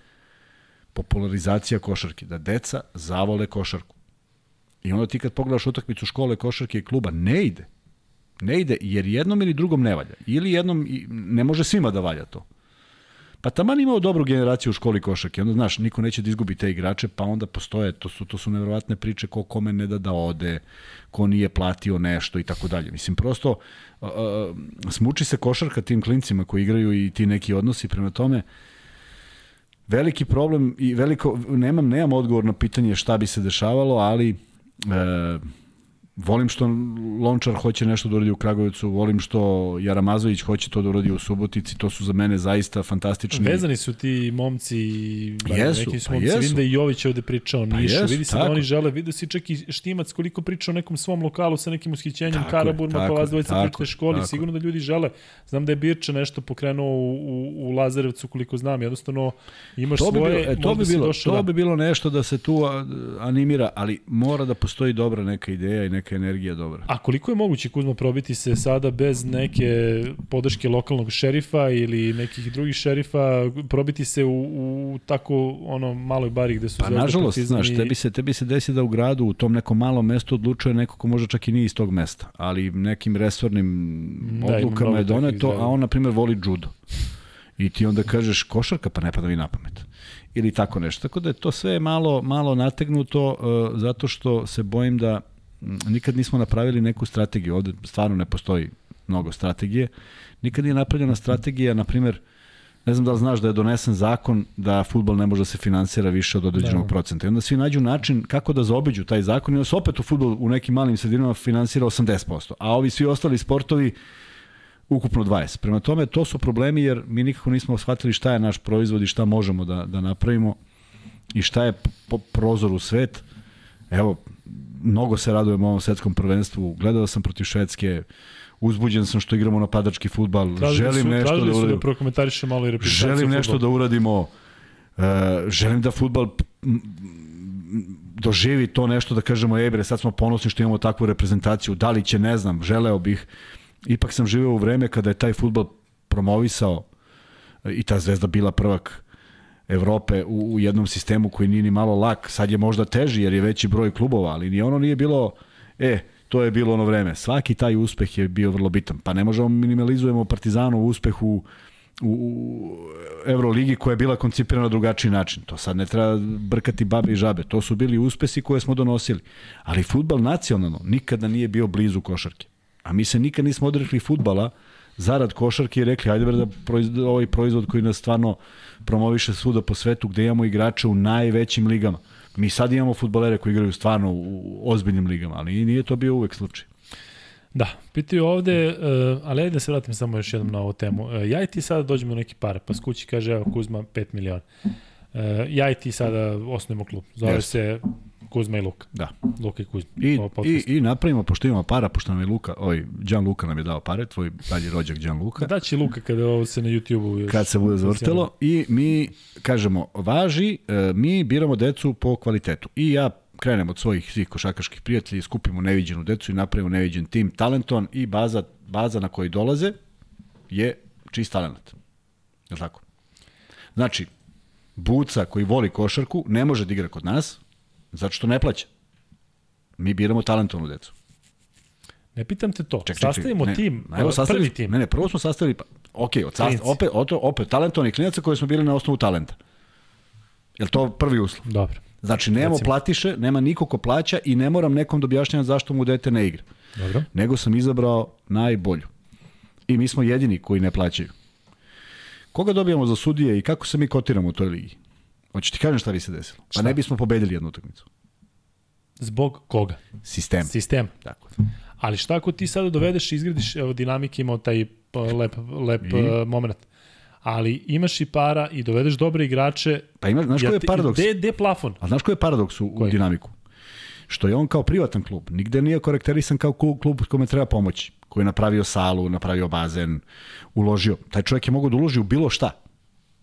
popularizacija košarke, da deca zavole košarku. I onda ti kad pogledaš utakmicu škole košarke i kluba, ne ide. Ne ide, jer jednom ili drugom ne valja. Ili jednom, ne može svima da valja to. Pa taman imao dobru generaciju u školi košarke, onda znaš, niko neće da izgubi te igrače, pa onda postoje, to su, to su nevjerovatne priče ko kome ne da da ode, ko nije platio nešto i tako dalje. Mislim, prosto uh, uh, smuči se košarka tim klincima koji igraju i ti neki odnosi prema tome. Veliki problem i veliko, nemam, nemam odgovor na pitanje šta bi se dešavalo, ali e, volim što Lončar hoće nešto da uradi u Kragujevcu, volim što Jaramazović hoće to da uradi u Subotici, to su za mene zaista fantastični. Vezani su ti momci, Jesu, neki su pa momci, jesu. vidim da i Jović je ovde pričao o Pa Nišu, jesu, vidi se da tako. oni žele, vidi si čak i Štimac koliko priča o nekom svom lokalu sa nekim ushićenjem Tako Karaburma, pa tako vas je, dvojica pričate školi, tako sigurno da ljudi žele. Znam da je Birča nešto pokrenuo u, u, u Lazarevcu, koliko znam, jednostavno imaš to bi svoje, bilo, e, to bi bilo, to da... bi bilo nešto da se tu animira, ali mora da postoji dobra neka ideja i neka energija dobra. A koliko je moguće, Kuzma, probiti se sada bez neke podrške lokalnog šerifa ili nekih drugih šerifa, probiti se u, u tako ono maloj bari gde su Pa Zvezda, nažalost, Partizan znaš, tebi se, tebi se desi da u gradu, u tom nekom malom mestu odlučuje neko ko možda čak i nije iz tog mesta, ali nekim resornim Da, odlukama je doneto, a on, na primjer, voli judo. I ti onda kažeš košarka, pa ne pada mi na pamet. Ili tako nešto. Tako da je to sve malo, malo nategnuto uh, zato što se bojim da nikad nismo napravili neku strategiju. Ovde stvarno ne postoji mnogo strategije. Nikad nije napravljena strategija, na primjer, ne znam da li znaš da je donesen zakon da futbol ne može da se finansira više od određenog Da. procenta. I onda svi nađu način kako da zaobiđu taj zakon i onda se opet u futbol u nekim malim sredinama finansira 80%, a ovi svi ostali sportovi ukupno 20. Prema tome, to su problemi jer mi nikako nismo shvatili šta je naš proizvod i šta možemo da, da napravimo i šta je po, prozor u svet. Evo, mnogo se radujem ovom svetskom prvenstvu. Gledao sam protiv Švedske, uzbuđen sam što igramo napadački futbal. Tražili Želim su, nešto da uradim. da prokomentariše malo i Želim nešto da uradimo. Uh, želim da futbal doživi to nešto da kažemo ej bre, sad smo ponosni što imamo takvu reprezentaciju. Da li će, ne znam, želeo bih. Ipak sam živeo u vreme kada je taj futbal promovisao e, i ta zvezda bila prvak Evrope u, u jednom sistemu koji nije ni malo lak. Sad je možda teži jer je veći broj klubova, ali ni ono nije bilo, e, to je bilo ono vreme. Svaki taj uspeh je bio vrlo bitan. Pa ne možemo minimalizujemo Partizanov uspeh u, u, u Euroligi koja je bila koncipirana na drugačiji način. To sad ne treba brkati babe i žabe. To su bili uspesi koje smo donosili. Ali futbal nacionalno nikada nije bio blizu košarke. A mi se nikad nismo odrekli futbala zarad košarke i rekli, ajde da proizvod, ovaj proizvod koji nas stvarno promoviše svuda po svetu, gde imamo igrače u najvećim ligama. Mi sad imamo futbolere koji igraju stvarno u ozbiljnim ligama, ali nije to bio uvek slučaj. Da, pitaju ovde, uh, ali ajde da se vratim samo još jednom na ovu temu. Uh, ja i ti sada dođemo u neki pare, pa skući kaže, evo Kuzma 5 miliona. Uh, ja i ti sada osnovimo klub. Zove Jeste. se Kuzma i Luka. Da. Luka i Kuzma. I, i. I napravimo, pošto imamo para, pošto nam je Luka, ovaj, Đan Luka nam je dao pare, tvoj dalji rođak Đan Luka. Da će Luka kada ovo se na YouTube-u kad se bude zavrtelo i mi kažemo važi, e, mi biramo decu po kvalitetu. I ja krenem od svojih svih košakaških prijatelja, skupimo neviđenu decu i napravimo neviđen tim talentovan i baza, baza na koji dolaze je čist talent. Je li tako? Znači, Buca koji voli košarku ne može da igra kod nas zato što ne plaća. Mi biramo talentovanu decu. Ne pitam te to. Ček, ček, Sastavimo ne, tim, evo, uh, sastavili, prvi tim. Ne, ne, prvo smo sastavili, pa, ok, od sast, opet, opet, opet talentovani klinaca koji smo bili na osnovu talenta. Je to prvi uslov? Dobro. Znači, nemamo Recimo. platiše, nema niko ko plaća i ne moram nekom da objašnjam zašto mu dete ne igra. Dobro. Nego sam izabrao najbolju. I mi smo jedini koji ne plaćaju. Koga dobijamo za sudije i kako se mi kotiramo u toj ligi? Hoću ti kažem šta bi se desilo. Pa Šta? ne bismo pobedili jednu utakmicu. Zbog koga? Sistem. Sistem. Tako. Ali šta ako ti sada dovedeš i izgradiš, evo dinamik imao taj pa, lep, lep I? uh, moment, ali imaš i para i dovedeš dobre igrače, Pa ima, znaš koji je paradoks? Gde, je plafon? A znaš koji je paradoks u, u Koji? dinamiku? Što je on kao privatan klub. Nigde nije karakterisan kao klub, klub kome treba pomoći. Koji je napravio salu, napravio bazen, uložio. Taj čovjek je mogao da uloži u bilo šta.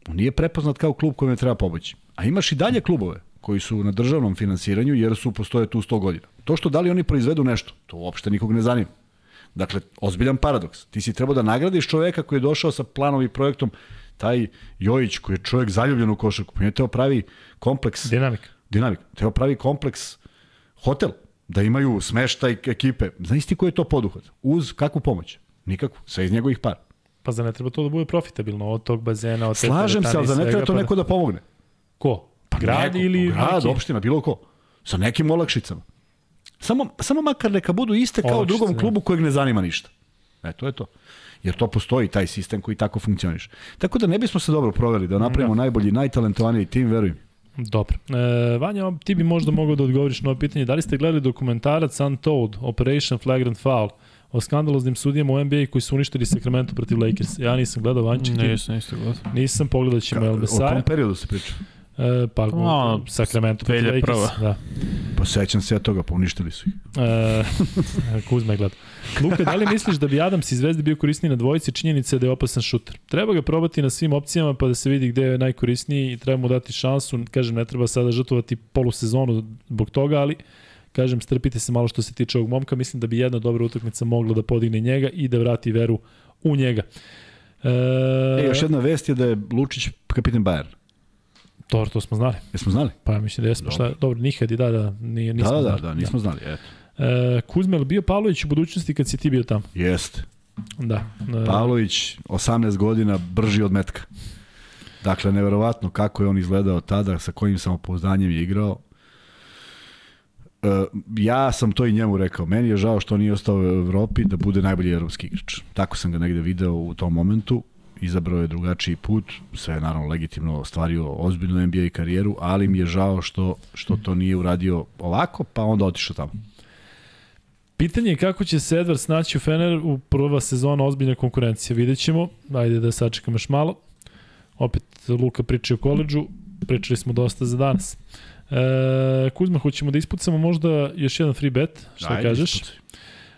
On nije prepoznat kao klub kome treba pomoći. A imaš i dalje klubove koji su na državnom finansiranju jer su postoje tu 100 godina. To što da li oni proizvedu nešto, to uopšte nikog ne zanima. Dakle, ozbiljan paradoks. Ti si trebao da nagradiš čoveka koji je došao sa planom i projektom, taj Jojić koji je čovjek zaljubljen u košarku, pa je teo pravi kompleks Dinamik. dinamik. Treba pravi kompleks hotel, da imaju smeštaj ekipe. Znaš ti koji je to poduhvat? Uz kakvu pomoć? Nikakvu. Sve iz njegovih para. Pa za ne treba to da bude profitabilno od tog bazena, od Slažem se, ali za ne treba to pa da- neko da pomogne. Ko? Grad Neko, ili Grad, neki? opština, bilo ko. Sa nekim olakšicama. Samo, samo makar neka budu iste kao Olakšice, drugom da. klubu kojeg ne zanima ništa. E, to je to. Jer to postoji, taj sistem koji tako funkcioniš. Tako da ne bismo se dobro proveli, da napravimo najbolji, najtalentovaniji tim, verujem. Dobro. E, Vanja, ti bi možda mogao da odgovoriš na ovo pitanje. Da li ste gledali dokumentarac Untold, Operation Flagrant Foul, o skandaloznim sudijama u NBA koji su uništili Sacramento protiv Lakers? Ja nisam gledao Vanči. ti? Nisam isto gledao. Nisam, pogledat ćemo El O Besaja. kom periodu se priča? E, pa, ono, Sacramento protiv 2001. Lakers. Da. Pa sećam se ja toga, pa uništili su ih. E, [laughs] Kuzma je gleda. Luka, da li misliš da bi Adams iz Zvezde bio korisniji na dvojici? Činjenica je da je opasan šuter. Treba ga probati na svim opcijama pa da se vidi gde je najkorisniji i treba mu dati šansu. Kažem, ne treba sada žrtvovati polusezonu zbog toga, ali kažem, strpite se malo što se tiče ovog momka. Mislim da bi jedna dobra utakmica mogla da podigne njega i da vrati veru u njega. E, E, još jedna vest je da je Lučić kapiten Bayern. To, to smo znali. Jesmo znali? Pa ja mislim da jesmo. Šta, dobro, nikad i da, da, nije, nismo Da, da, znali. da, nismo znali. Eto. E, li bio Pavlović u budućnosti kad si ti bio tamo? Jeste. Da. E, Pavlović, 18 godina, brži od metka. Dakle, neverovatno kako je on izgledao tada, sa kojim samopouzdanjem je igrao. E, ja sam to i njemu rekao. Meni je žao što nije ostao u Evropi da bude najbolji evropski igrač. Tako sam ga negde video u tom momentu. Izabrao je drugačiji put, sve je naravno legitimno ostvario ozbiljnu NBA karijeru, ali mi je žao što, što to nije uradio ovako, pa onda otišao tamo. Pitanje je kako će se Edward snaći u Fener u prva sezona ozbiljne konkurencije. Vidjet ćemo. Ajde da sačekamo još malo. Opet Luka priča o koleđu. Pričali smo dosta za danas. E, Kuzma, hoćemo da ispucamo možda još jedan free bet, šta Ajde, kažeš? ispucaj.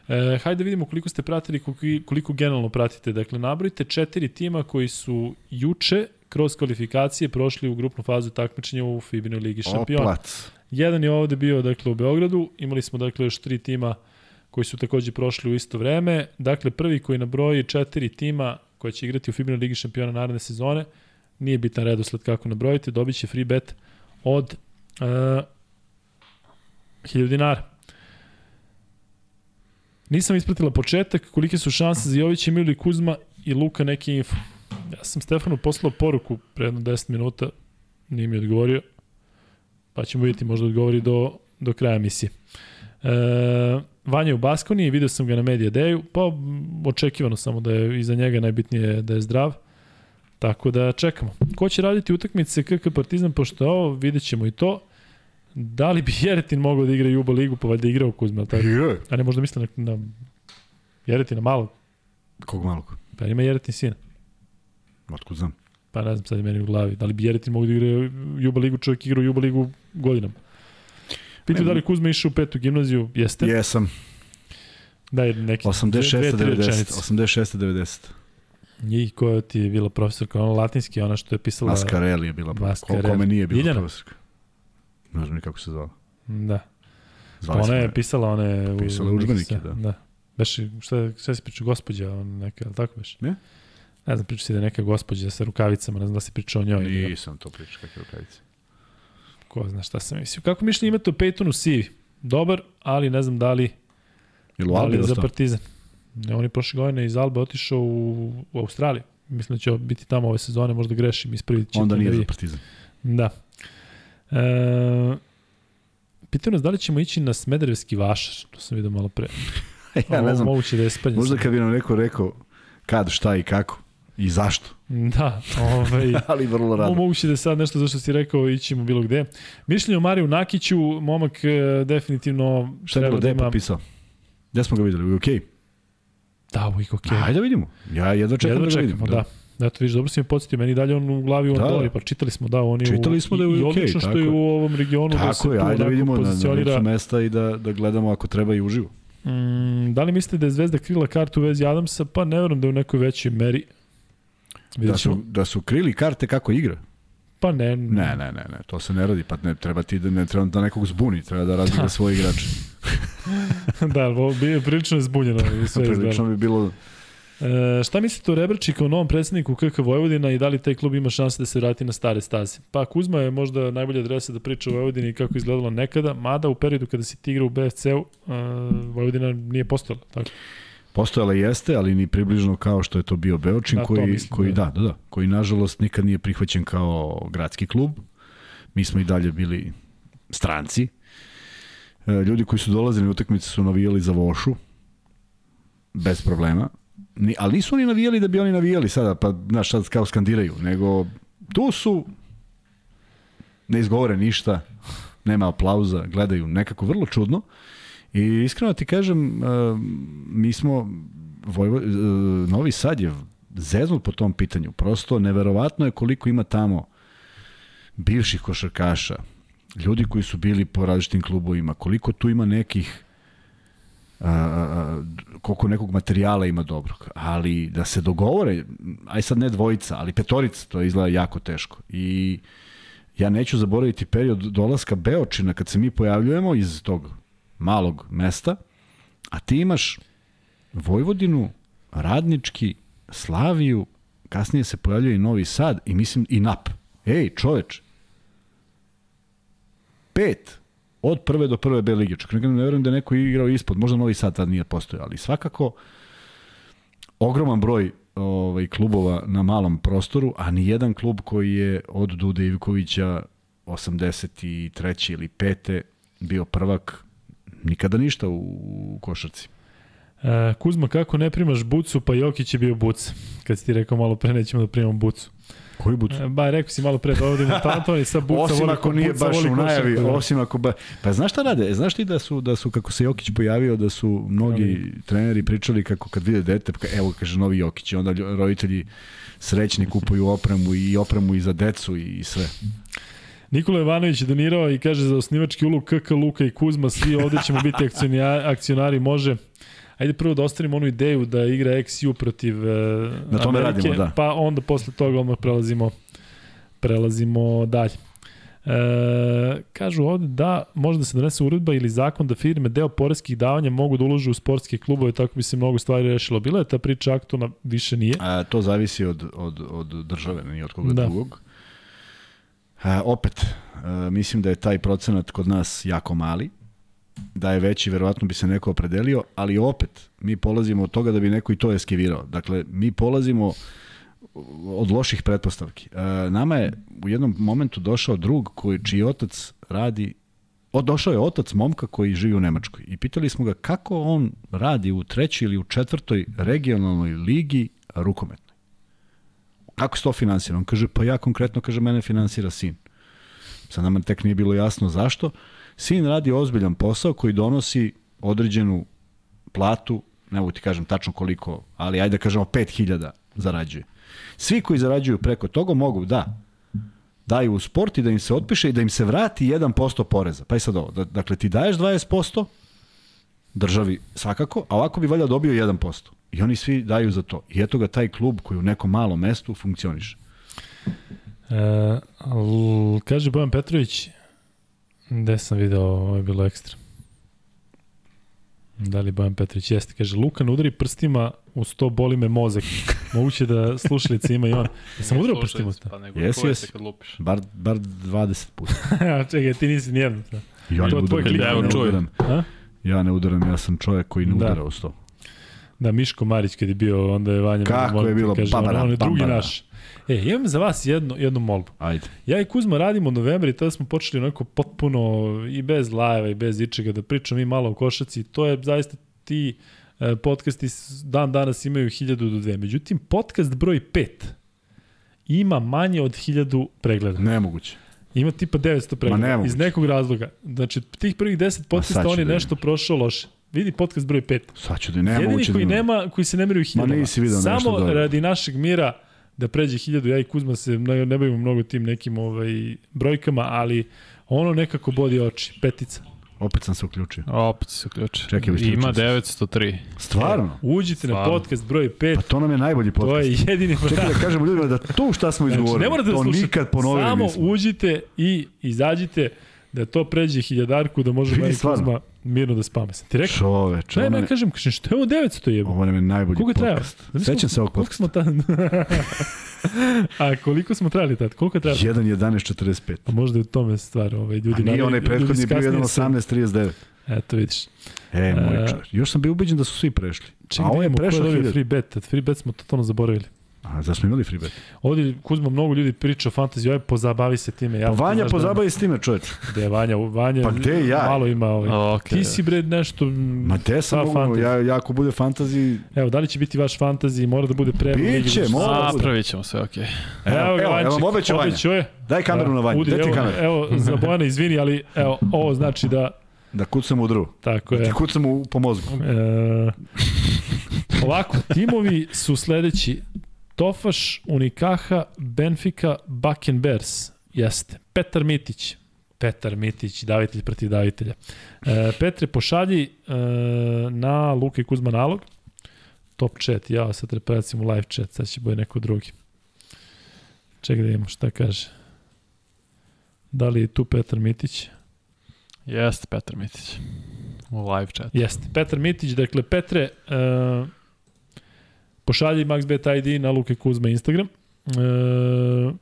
E, hajde da vidimo koliko ste pratili, koliko, koliko generalno pratite. Dakle, nabrojite četiri tima koji su juče kroz kvalifikacije prošli u grupnu fazu takmičenja u Fibinoj ligi šampiona. Oplac. Jedan je ovde bio dakle u Beogradu, imali smo dakle još tri tima koji su takođe prošli u isto vreme. Dakle, prvi koji nabroji četiri tima koja će igrati u Fibinoj ligi šampiona naredne sezone, nije bitan redosled kako nabrojite, dobit će free bet od uh, 1000 dinara. Nisam ispratila početak, kolike su šanse za Jovića, Emilio Kuzma i Luka neki info. Ja sam Stefanu poslao poruku pre jedno 10 minuta, nije mi odgovorio, pa ćemo vidjeti, možda odgovori do, do kraja emisije. E, Vanja u Baskoniji, video sam ga na Media Dayu, pa očekivano samo da je iza njega najbitnije da je zdrav. Tako da čekamo. Ko će raditi utakmice KK Partizan, pošto ovo, vidjet ćemo i to. Da li bi Jeretin mogao da igra Juba ligu, pa valjda igrao Kuzma, tako? Je. A ne, možda misle na, na Jeretina malo, Kog malog? pa ima Jeretin sina. Otkud znam? Pa ne znam sad je meni u glavi. Da li bi Jeretin mogu da igra Juba ligu, čovjek igra Juba ligu godinama. Pitaju da li Kuzma išao u petu gimnaziju, jeste? Jesam. Da, je neki 86. dve, tri 90. rečenice. 86. 90. Njih koja ti je bila profesorka, ona latinski, ona što je pisala... Mascarelli je bila. Mascarelli. Ko, kome nije bila profesorka? Ne znam ni kako se zvala. Da. Zvali Ona smo je pisala one... Pisala u- udžbenike, sve, da. Da. Beš, šta, šta si pričao, gospođa, on neka, ali tako beš? Ne? Ne znam, pričao si da neka gospođa sa rukavicama, ne znam da si pričao o njoj. Nisam to pričao kakve rukavice. Ko zna šta sam mislio. Kako mišljenje imate o Peytonu Sivi? Dobar, ali ne znam da li, Ili u da Albi za? Partizan. Ne, on je prošle godine iz Albe otišao u, u Australiju. Mislim da će biti tamo ove sezone, možda grešim, ispravit ćete. Onda da nije za vidi. Partizan. Da. E, pitaju nas da li ćemo ići na Smederevski vašar, to sam vidio malo pre. [laughs] ja ne znam, Moguće da je spanje. možda kad bi nam neko rekao kad, šta i kako i zašto, [laughs] Da, ovaj, [laughs] ali vrlo rado. moguće da je sad nešto zašto si rekao ićemo bilo gde. Mišljenje o Mariju Nakiću, momak e, definitivno Šta je bilo, da gde je potpisao? Gde smo ga videli, u UK? Da, okej. Okay. Ajde da vidimo. Ja jedva čekam Jedva da ga čekamo, vidim. da. Eto, vidiš, dobro si mi podsjetio, meni dalje on u glavi u Da, Andori, da. pa čitali smo da on je Čitali u, smo da je u i UK, odlično što je u ovom regionu da se Tako je, tu ajde da vidimo na, na pozicionira. licu mesta i da, da gledamo ako treba i uživo. Mm, da li mislite da je Zvezda krila kartu u vezi Adamsa? Pa ne verujem da je u nekoj većoj meri. Da Vidjet su, ćemo. da su krili karte kako igra. Pa ne. Ne, ne, ne, ne, to se ne radi, pa ne treba ti da ne treba da nekog zbuni, treba da razliga Da. svoje igrače. [laughs] da, ovo bi prilično je zbunjeno i sve. [laughs] Prilično bi bilo E, šta mislite o Rebrči kao novom predsedniku KK Vojvodina i da li taj klub ima šanse da se vrati na stare staze? Pa Kuzma je možda najbolja adresa da priča o Vojvodini i kako izgledalo nekada, mada u periodu kada si ti igrao u BFC-u, e, Vojvodina nije postojala. Tako. Postojala jeste, ali ni približno kao što je to bio Beočin, Da, koji, mislim, koji da. da. da, da, koji nažalost nikad nije prihvaćen kao gradski klub. Mi smo i dalje bili stranci. E, Ljudi koji su dolazili na utakmice su navijali za Vošu, bez problema. Ni, ali nisu oni navijali da bi oni navijali sada, pa znaš, sad kao skandiraju, nego tu su, ne izgovore ništa, nema aplauza, gledaju nekako vrlo čudno. I iskreno ti kažem, e, mi smo, Vojvo, e, Novi Sad je zeznut po tom pitanju. Prosto neverovatno je koliko ima tamo bivših košarkaša, ljudi koji su bili po različitim klubovima, koliko tu ima nekih a, koliko nekog materijala ima dobrog, ali da se dogovore, aj sad ne dvojica, ali petorica, to izgleda jako teško. I ja neću zaboraviti period dolaska Beočina kad se mi pojavljujemo iz tog malog mesta, a ti imaš Vojvodinu, Radnički, Slaviju, kasnije se pojavljuje i Novi Sad i mislim i NAP. Ej, čoveč, pet od prve do prve B lige. Čak ne verujem da je neko igrao ispod, možda Novi Sad tad nije postojao, ali svakako ogroman broj ovaj, klubova na malom prostoru, a ni jedan klub koji je od Dude Ivkovića 83. ili 5. bio prvak nikada ništa u košarci. E, Kuzma, kako ne primaš bucu, pa Jokić je bio buc. Kad si ti rekao malo pre, nećemo da primamo bucu. Koji buc? E, ba, rekao si malo pre da ovdje [laughs] ima talentovanih sa buca. osim voli ako ko nije baš u najavi, košarku, da. osim ako ba... Pa znaš šta rade? Znaš ti da su, da su kako se Jokić pojavio, da su mnogi treneri pričali kako kad vide dete, pa evo kaže novi Jokić, i onda roditelji srećni kupuju opremu i opremu i za decu i sve. Nikola Ivanović je donirao i kaže za osnivački ulog KK, Luka i Kuzma, svi ovde ćemo biti akcionari, akcionari može. Ajde prvo da ostavimo onu ideju da igra XU protiv e, Na tome Amerike, radimo, da. pa onda posle toga odmah prelazimo prelazimo dalje. E, kažu ovde da može da se donese uredba ili zakon da firme deo poreskih davanja mogu da ulože u sportske klubove, tako bi se mnogo stvari rešilo. Bila je ta priča aktualna, više nije. A, to zavisi od, od, od države, nije od koga Da. drugog. A, opet, a, mislim da je taj procenat kod nas jako mali, da je veći, verovatno bi se neko opredelio, ali opet, mi polazimo od toga da bi neko i to eskivirao. Dakle, mi polazimo od loših pretpostavki. E, nama je u jednom momentu došao drug koji, čiji otac radi O, došao je otac momka koji živi u Nemačkoj i pitali smo ga kako on radi u trećoj ili u četvrtoj regionalnoj ligi rukometnoj. Kako se to finansira? On kaže, pa ja konkretno, kaže, mene finansira sin. Sad nama tek nije bilo jasno zašto. Sin radi ozbiljan posao koji donosi određenu platu, ne mogu ti kažem tačno koliko, ali ajde da kažemo 5000 zarađuje. Svi koji zarađuju preko toga mogu da daju u sport i da im se otpiše i da im se vrati 1% poreza. Pa i sad ovo, da, dakle ti daješ 20% državi svakako, a ovako bi valjda dobio 1%. I oni svi daju za to. I eto ga taj klub koji u nekom malom mestu funkcioniše. E, kaže Bojan Petrović, gde sam video, ovo je bilo ekstra. Da li Bojan Petrović jeste? Kaže, Lukan udari prstima u sto boli me mozak. [laughs] Moguće da slušalice ima i on. Ja sam udarao prstima u sto. Pa nego Jesi, kad lupiš. Bar, bar 20 puta. [laughs] Čekaj, ti nisi nijedno. Ja To ne tvoj udaram, klik. ja ne udaram. Ja ne udaram, ja sam čovjek koji ne Da. udara u sto. Da, Miško Marić kad je bio, onda je Vanja... Kako je bilo, kaže, babara, on je drugi babara. naš. E, imam za vas jednu, jednu molbu. Ajde. Ja i Kuzma radimo u novembru i tada smo počeli onako potpuno i bez live i bez ičega da pričamo mi malo o košaci. To je zaista ti e, podcasti dan danas imaju 1000 do 2. Međutim, podcast broj 5 ima manje od 1000 pregleda. Nemoguće. Ima tipa 900 pregleda. nemoguće. iz nekog razloga. Znači, tih prvih 10 sad podcasta on je da nešto prošao loše. Vidi podcast broj 5. Sad ću da Jedini nemoguće koji da... nema, koji se ne meraju hiljadama. nisi video nešto Samo radi našeg mira da pređe hiljadu, ja i Kuzma se ne, ne bavimo mnogo tim nekim ovaj, brojkama, ali ono nekako bodi oči, petica. Opet sam se uključio. Opet se uključi. Čekaj, isključio Ima sam. 903. Stvarno? Uđite na Stvarno. podcast broj 5, Pa to nam je najbolji podcast. to je jedini Čekaj da kažemo ljudima da to šta smo izgovorili, Znači, ne morate da to slušate, nikad ponovili samo nismo. uđite i izađite da to pređe hiljadarku, da može stvarno. Kuzma mirno da spame. Sam ti rekao? Čoveč, Ne, ne, kažem, kažem, što je ovo 900 jebo? ovo nam je najbolji trajao? podcast. Koliko- Sećam se ovog podcasta. tad... [laughs] A koliko smo trajali tad? Koliko je trajalo? 1.11.45. A možda je u tome stvar, ovaj, ljudi... A nije onaj prethodni bio kasnije se- 1.18.39. Eto, vidiš. E, moj E, čovječ. Još sam bio ubeđen da su svi prešli. Čekaj, A ovo je ko je prešao dobio 1000. free bet. Free bet smo totalno zaboravili. A, da smo imali free bet. Ovdje, Kuzma, mnogo ljudi priča o fantaziju, aj pozabavi se time. Ja, Pa Vanja znaš da- pozabavi s time, čovječ. Gde je Vanja? Vanja Pa gde ja? Malo ima ovaj. Ok. Ti si bre nešto... Ma te sam sa mogu, fantasy. ja, ja ako bude fantasy, Evo, da li će biti vaš fantazi? Mora da bude pre. Biće, mora da bude. Napravit ćemo sve, okej. Evo, Evo, ga, evo, Vanček, evo obećao Vanja. obećao je. daj kameru na Vanju, daj ti kameru. Evo, za Bojana, izvini, ali evo, ovo znači da, Da kucam u drvu. tako Da je. ti kucam u, po mozgu. E, ovako, timovi su sledeći. Tofaš, Unikaha, Benfica, Bakken Bears. Jeste. Petar Mitić. Petar Mitić, davitelj protiv davitelja. E, Petre, pošalji e, na Luka i Kuzma nalog. Top chat, ja sad treba u live chat, sad će boje neko drugi. Čekaj da vidimo šta kaže. Da li je tu Petar Mitić? Jeste Petar Mitić. U live chat. Jeste. Petar Mitić, dakle, Petre, uh, pošalji MaxBet ID na Luke Kuzma Instagram. Uh,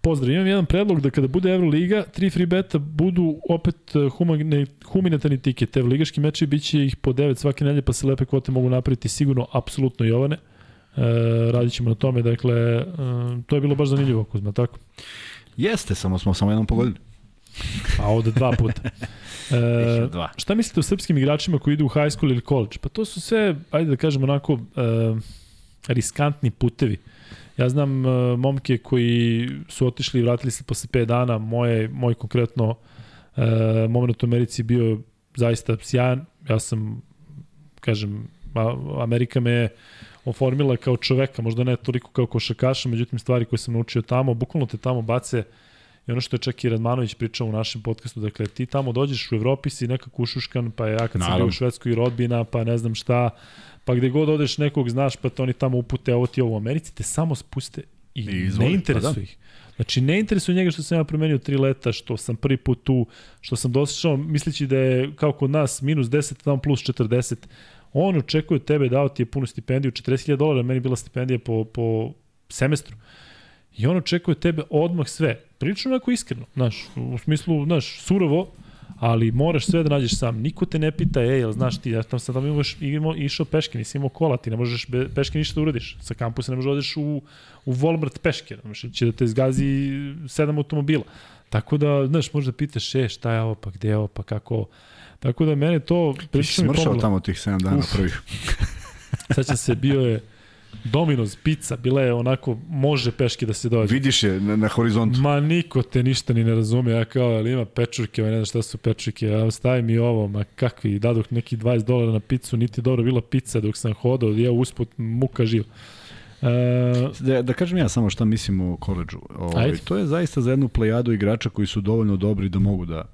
Pozdrav, imam jedan predlog da kada bude Euroliga, tri free beta budu opet eh, humane, humanitarni tiket. Evo, ligaški meči bit će ih po 9 svake nedelje, pa se lepe kvote mogu napraviti sigurno, apsolutno Jovane. E, radit ćemo na tome, dakle, e, to je bilo baš zanimljivo, Kuzma, tako? Jeste, samo smo samo jednom pogodili. A ovde dva puta. [laughs] E, dva. šta mislite o srpskim igračima koji idu u high school ili college? Pa to su sve, ajde da kažemo onako, e, riskantni putevi. Ja znam e, momke koji su otišli i vratili se posle 5 dana. Moje, moj konkretno e, moment u Americi bio zaista sjajan. Ja sam, kažem, Amerika me je oformila kao čoveka, možda ne toliko kao košakaša, međutim stvari koje sam naučio tamo, bukvalno te tamo bace I ono što je čak i Radmanović pričao u našem podcastu, dakle ti tamo dođeš u Evropi si nekako ušuškan, pa ja kad sam bio Naravno. u Švedskoj rodbina, pa ne znam šta, pa gde god odeš nekog znaš, pa te oni tamo upute, ovo ti ovo u Americi, te samo spuste i, I izvoli, ne interesuje pa da. ih. Znači, ne interesuje njega što sam ja promenio tri leta, što sam prvi put tu, što sam došao misleći da je kao kod nas minus 10, tamo plus 40. On očekuje od tebe, dao ti je punu stipendiju, 40.000 dolara, meni bila stipendija po, po semestru. I on očekuje od tebe odmah sve. Prilično onako iskreno, znaš, u smislu, znaš, surovo, ali moraš sve da nađeš sam. Niko te ne pita, ej, jel znaš ti, ja tam sam tamo imaš, imao, išao peške, nisi imao kola, ti ne možeš be, peške ništa da uradiš. Sa kampusa ne možeš da odeš u, u Walmart peške, znaš, će da te zgazi sedam automobila. Tako da, znaš, možda pitaš, e, šta je ovo, pa gde je ovo, pa kako... Tako da mene to Ti si smršao tamo tih 7 dana Uf. prvih. Sećam se, bio je Domino's pizza, bila je onako, može peške da se dođe. Vidiš je na, na horizontu. Ma niko te ništa ni ne razume, ja kao, ali ima pečurke, ma ne znam šta su pečurke, ja stavi mi ovo, ma kakvi, dadoh neki 20 dolara na picu, niti dobro bila pizza dok sam hodao, ja usput muka živ. E, Da, da kažem ja samo šta mislim o koleđu. Ovaj, to je zaista za jednu plejadu igrača koji su dovoljno dobri da mogu da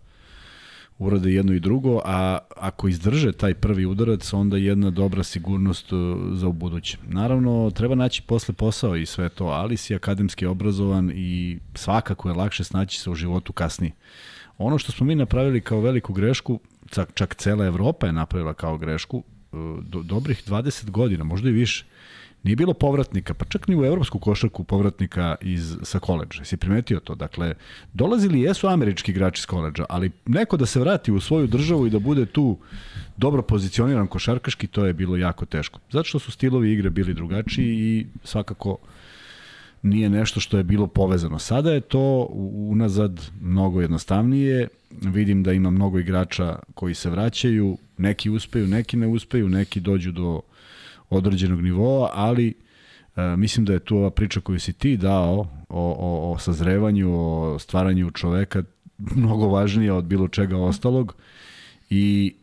urade jedno i drugo, a ako izdrže taj prvi udarac, onda je jedna dobra sigurnost uh, za u buduće. Naravno, treba naći posle posao i sve to, ali si akademski obrazovan i svakako je lakše snaći se u životu kasnije. Ono što smo mi napravili kao veliku grešku, čak, čak cela Evropa je napravila kao grešku, uh, do, dobrih 20 godina, možda i više, Nije bilo povratnika, pa čak ni u evropsku košarku povratnika iz, sa koleđa. Si primetio to? Dakle, dolazili jesu američki igrači iz koleđa, ali neko da se vrati u svoju državu i da bude tu dobro pozicioniran košarkaški, to je bilo jako teško. Zato što su stilovi igre bili drugačiji i svakako nije nešto što je bilo povezano. Sada je to unazad mnogo jednostavnije. Vidim da ima mnogo igrača koji se vraćaju, neki uspeju, neki ne uspeju, neki dođu do određenog nivoa, ali e, mislim da je tu ova priča koju si ti dao o, o, o sazrevanju, o stvaranju čoveka mnogo važnija od bilo čega ostalog i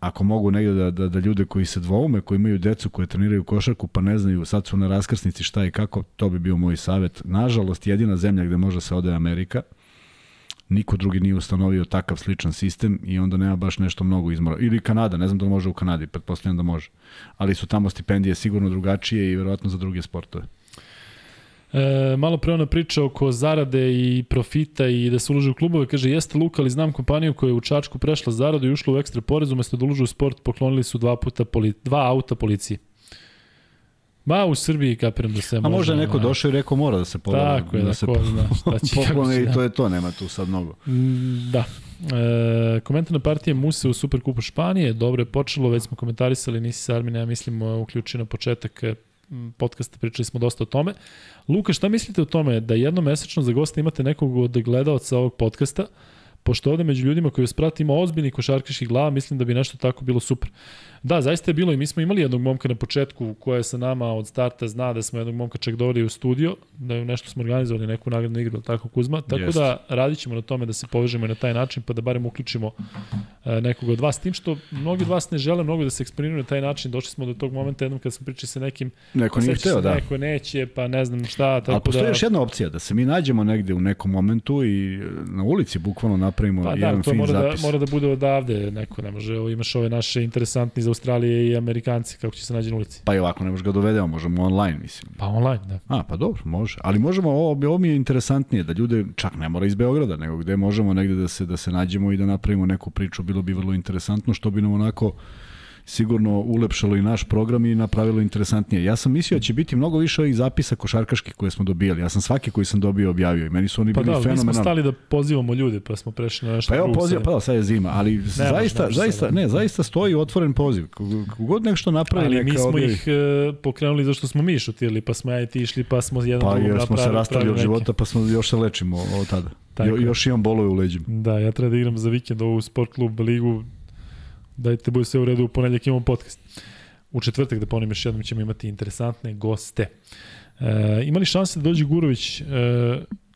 ako mogu negde da, da, da ljude koji se dvoume, koji imaju decu koje treniraju košarku pa ne znaju, sad su na raskrsnici šta i kako, to bi bio moj savet. Nažalost, jedina zemlja gde može se ode Amerika, niko drugi nije ustanovio takav sličan sistem i onda nema baš nešto mnogo izmora. Ili Kanada, ne znam da može u Kanadi, pretpostavljam da može. Ali su tamo stipendije sigurno drugačije i verovatno za druge sportove. E, malo pre ona priča oko zarade i profita i da se uloži u klubove, kaže jeste Luka, ali znam kompaniju koja je u Čačku prešla zaradu i ušla u ekstra porez, umesto da uloži u sport, poklonili su dva puta poli, dva auta policiji. Ma u Srbiji kapiram da se A može. A možda neko ma... došao i rekao mora da se pokloni. Tako je, da, da [laughs] se ko zna šta će. poklone i to je to, nema tu sad mnogo. Mm, Da. E, komentarna partija Muse u Superkupu Španije, dobro je počelo, već smo komentarisali, nisi sa Armine, ja mislim, uključio na početak e, podcasta, pričali smo dosta o tome. Luka, šta mislite o tome da jednom mesečno za gosta imate nekog od gledalaca ovog podcasta, pošto ovde među ljudima koji vas prati ima ozbiljni košarkaški glava, mislim da bi nešto tako bilo super. Da, zaista je bilo i mi smo imali jednog momka na početku koja je sa nama od starta zna da smo jednog momka čak doveli u studio, da je nešto smo organizovali neku nagradnu igru, tako Kuzma, tako Jest. da radit ćemo na tome da se povežemo i na taj način, pa da barem uključimo e, nekog od vas. Tim što mnogi od vas ne žele mnogo da se eksponiraju na taj način, došli smo do tog momenta jednom kad smo pričali sa nekim, neko nije hteo, da. Neko neće, pa ne znam šta. Tako Ali postoji da... još jedna opcija, da se mi nađemo negde u nekom momentu i na ulici bukvalno napravimo pa, jedan da, to fin mora zapis. Da, mora da bude odavde, neko ne može, ovo imaš ove naše interesantni iz Australije i Amerikanci, kako će se nađe na ulici. Pa i ovako ne možemo ga dovedemo, možemo online, mislim. Pa online, da. A, pa dobro, može. Ali možemo, ovo, ovo mi je interesantnije, da ljude, čak ne mora iz Beograda, nego gde možemo negde da se, da se nađemo i da napravimo neku priču, bilo bi vrlo interesantno, što bi nam onako sigurno ulepšalo i naš program i napravilo interesantnije. Ja sam mislio da će biti mnogo više ovih zapisa košarkaških koje smo dobijali. Ja sam svaki koji sam dobio objavio i meni su oni pa bili da, fenomenalni. Pa da, mi smo stali da pozivamo ljude, pa smo prešli na nešto Pa evo poziv, pa da, sad je zima, ali ne, zaista, ne, zaista, ne, zaista stoji otvoren poziv. Kogod nešto napravi, ali neka mi smo objavi. ih uh, pokrenuli zašto smo mi šutirali, pa smo ja i ti išli, pa smo jedan pa, drugom napravili. Pa smo se rastali od života, pa smo još se lečimo od tada. Jo, još imam bolove u leđima. Da, ja treba da igram za vikend ovu sport klub ligu. Dajte, bude sve u redu, u ponedljak imamo podcast. U četvrtak, da ponovim još jednom, ćemo imati interesantne goste. E, imali šanse da dođe Gurović e,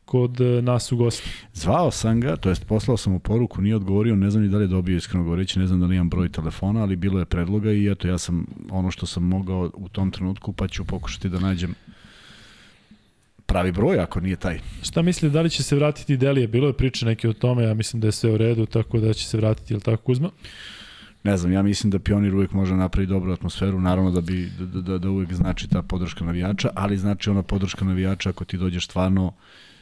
kod nas u gosti? Zvao sam ga, to jest poslao sam mu poruku, nije odgovorio, ne znam ni da li je dobio iskreno govoreći, ne znam da li imam broj telefona, ali bilo je predloga i eto ja sam ono što sam mogao u tom trenutku, pa ću pokušati da nađem pravi broj ako nije taj. Šta misli da li će se vratiti Delije? Bilo je priče neke o tome, ja mislim da je sve u redu, tako da će se vratiti, je li tako Kuzma? Ne znam, ja mislim da Pionir uvek može napraviti dobru atmosferu, naravno da bi da, da, da uvek znači ta podrška navijača, ali znači ona podrška navijača ako ti dođeš stvarno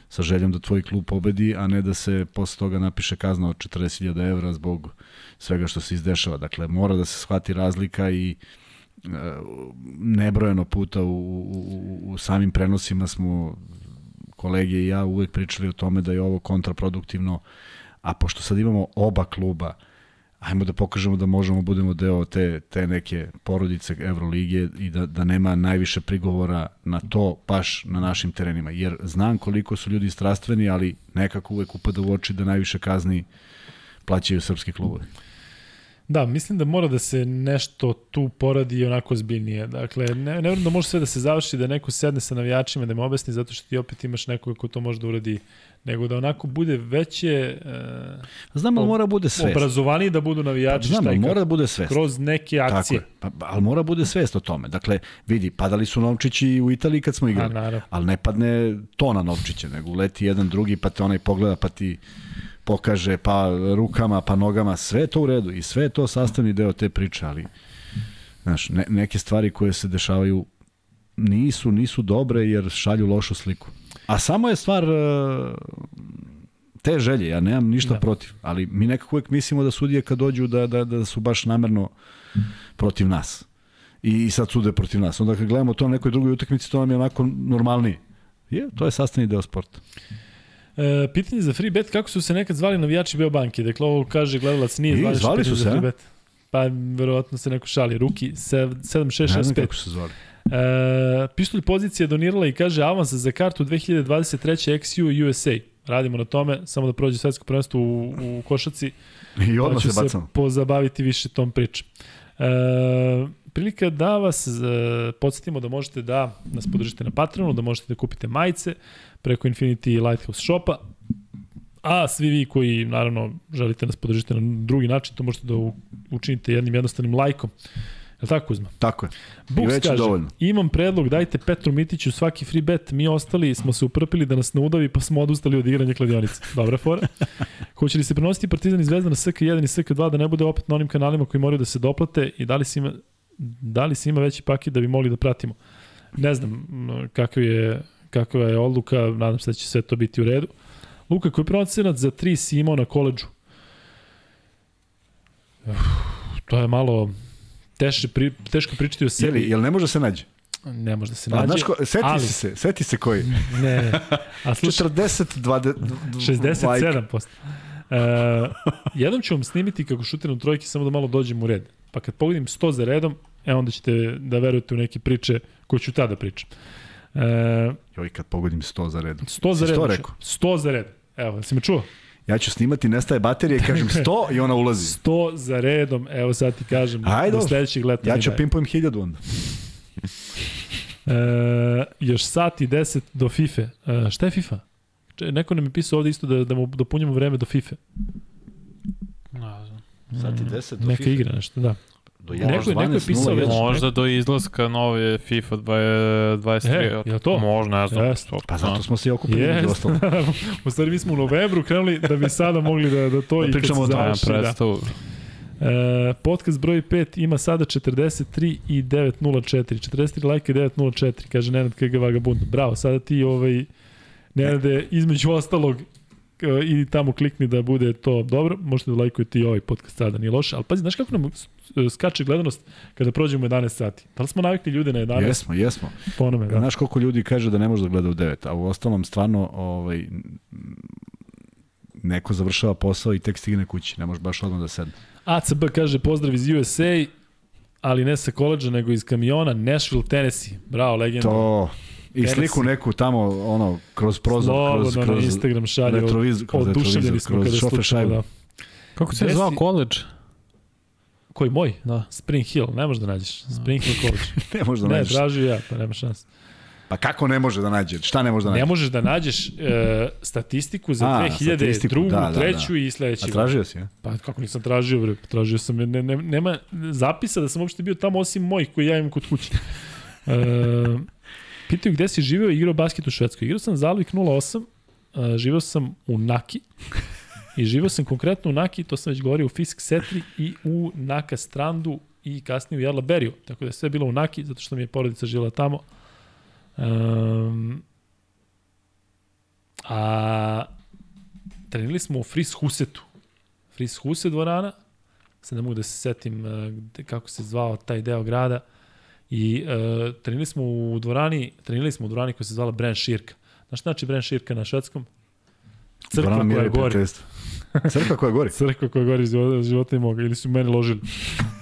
sa željom da tvoj klub pobedi, a ne da se posle toga napiše kazna od 40.000 evra zbog svega što se izdešava. Dakle, mora da se shvati razlika i e, nebrojeno puta u, u, u samim prenosima smo kolege i ja uvek pričali o tome da je ovo kontraproduktivno, a pošto sad imamo oba kluba, ajmo da pokažemo da možemo da budemo deo te, te neke porodice Evrolige i da, da nema najviše prigovora na to baš na našim terenima. Jer znam koliko su ljudi strastveni, ali nekako uvek upada u oči da najviše kazni plaćaju srpski klubovi. Da, mislim da mora da se nešto tu poradi onako zbiljnije. Dakle, ne, ne da može sve da se završi, da neko sedne sa navijačima, da im objasni, zato što ti opet imaš nekoga ko to može da uradi nego da onako bude veće uh, Znam, ali mora bude svest. Obrazovaniji da budu navijači. Pa, znam, ali mora da bude svest. Kroz neke akcije. Tako je. Pa, ali mora da bude svest o tome. Dakle, vidi, padali su novčići u Italiji kad smo igrali. A, ali ne padne tona novčića, nego leti jedan drugi, pa te onaj pogleda, pa ti pokaže, pa rukama, pa nogama, sve to u redu i sve to sastavni deo te priče, ali znaš, ne, neke stvari koje se dešavaju nisu, nisu dobre jer šalju lošu sliku. A samo je stvar uh, te želje, ja nemam ništa da. protiv, ali mi nekako uvek mislimo da sudije kad dođu da, da, da su baš namerno protiv nas. i sad sude protiv nas. Onda kad gledamo to na nekoj drugoj utakmici, to nam je onako normalniji. Je, to je sastavni deo sporta. E, pitanje za free bet, kako su se nekad zvali navijači Beobanke? Dakle, ovo kaže gledalac nije I, zvali, zvali su se, a? bet. Pa, verovatno se neko šali. Ruki, 7665. Ne znam kako su se zvali. E, Pištolj pozicija donirala i kaže avans za kartu 2023. XU USA. Radimo na tome, samo da prođe svetsko prvenstvo u, u košaci. I pa odmah ću se bacamo. pozabaviti više tom pričom. E, prilika da vas e, podsjetimo da možete da nas podržite na Patreonu, da možete da kupite majice preko Infinity Lighthouse Shopa, a svi vi koji naravno želite nas podržite na drugi način, to možete da učinite jednim jednostavnim lajkom. Je tako Kuzma? Tako je. I Buks kaže, dovoljno. imam predlog, dajte Petru Mitiću svaki free bet, mi ostali smo se uprpili da nas ne udavi pa smo odustali od igranja kladionice. Dobra fora. [laughs] Hoće li se prenositi Partizan i Zvezda na SK1 i SK2 da ne bude opet na onim kanalima koji moraju da se doplate i da li se ima, da li se ima veći paket da bi mogli da pratimo? Ne znam kakav je, kakva je odluka, nadam se da će sve to biti u redu. Luka, koji je procenat za 3 si imao na koleđu? Uf, to je malo teše, pri, teško pričati o sebi. Jeli, jel ne može se nađe? Ne može da se nađe. znaš ko, seti ali- se, seti se koji. [laughs] Ne, ne. A [laughs] slušaj, 40, 20, 67%. E, jednom ću vam snimiti kako šutiram trojke samo da malo dođem u red. Pa kad pogodim 100 za redom, e onda ćete da verujete u neke priče koje ću tada pričam. E, Joj, kad pogodim 100 za redom. 100 za redom. 100 ću- rekao? 100 za redom. Evo, si me čuo? Ja ću snimati, nestaje baterija i [laughs] kažem 100 i ona ulazi. 100 za redom, evo sad ti kažem, Ajde, do sledećeg leta. Ja ću pimpujem 1000 onda. E, još sat i 10 do FIFA. E, šta je FIFA? Če- Neko nam je pisao ovde isto da, da mu dopunjamo vreme do FIFA. Ne znam. Sati 10 do Neka FIFA. igra nešto, da. Do Neko je- neko je 11, pisao 01. već. Možda do izlaska nove FIFA 20, 23. E, jel to? Možda, ne znam. To- Pa zato smo se i okupili Yes. yes. ostalo. [laughs] u stvari mi smo u novembru krenuli da bi sada mogli da, da to Da i pričamo o tome, završi. Da. predstavu. E, podcast broj 5 ima sada 43 i 904. 43 lajka i 904, kaže Nenad KG Vagabund. Bravo, sada ti ovaj, Nenade, između ostalog, i tamo klikni da bude to dobro, možete da lajkujete i ovaj podcast sada, nije loše, ali pazi, znaš kako nam s- skače gledanost kada prođemo 11 sati? Da li smo navikli ljude na 11? Jesmo, jesmo. Po onome, da. Znaš koliko ljudi kaže da ne može da gleda u 9, a u ostalom stvarno ovaj, neko završava posao i tek stigne kući, ne može baš odmah da sedne. ACB kaže pozdrav iz USA, ali ne sa koleđa, nego iz kamiona, Nashville, Tennessee. Bravo, legenda. To, i sliku neku tamo, ono, kroz prozor, kroz, Slobodno na kroz Instagram šalje. retroviz, kroz Oduševljeni retrovizor, smo kroz kada šajbu. da. Kako se zvao koleđ? Koji moj? Da. Spring Hill, ne možeš da nađeš. Spring Hill College. [laughs] Ne može da ne, nađeš. tražio ja, pa nema šans. Pa kako ne može da nađe? Šta ne može da Ne nađe? možeš da nađeš e, statistiku za A, 2002. statistiku, da, da, da. treću i sledeći. A tražio si, ja? Pa kako nisam tražio, bre, tražio sam, ne, ne, nema zapisa da sam uopšte bio tamo osim mojih koji ja imam kod kuće. [laughs] E, pitaju gde si živeo i igrao basket u Švedskoj. Igrao sam za Alvik 08, e, živeo sam u Naki i živeo sam konkretno u Naki, to sam već govorio, u Fisk Setri i u Naka Strandu i kasnije u Jarla Beriju. Tako da je sve bilo u Naki, zato što mi je porodica živjela tamo. Um, a trenirali smo u Fris Husetu. Fris Huset dvorana, sad ne mogu da se setim uh, kako se zvao taj deo grada, i uh, trenirali smo u dvorani, trenirali smo u dvorani koja se zvala Bren Širka. Znaš šta znači Bren Širka na švedskom? Crkva Dvorana koja gori. [laughs] Crkva koja gori. Crkva koja gori života, života i moga, ili su meni ložili.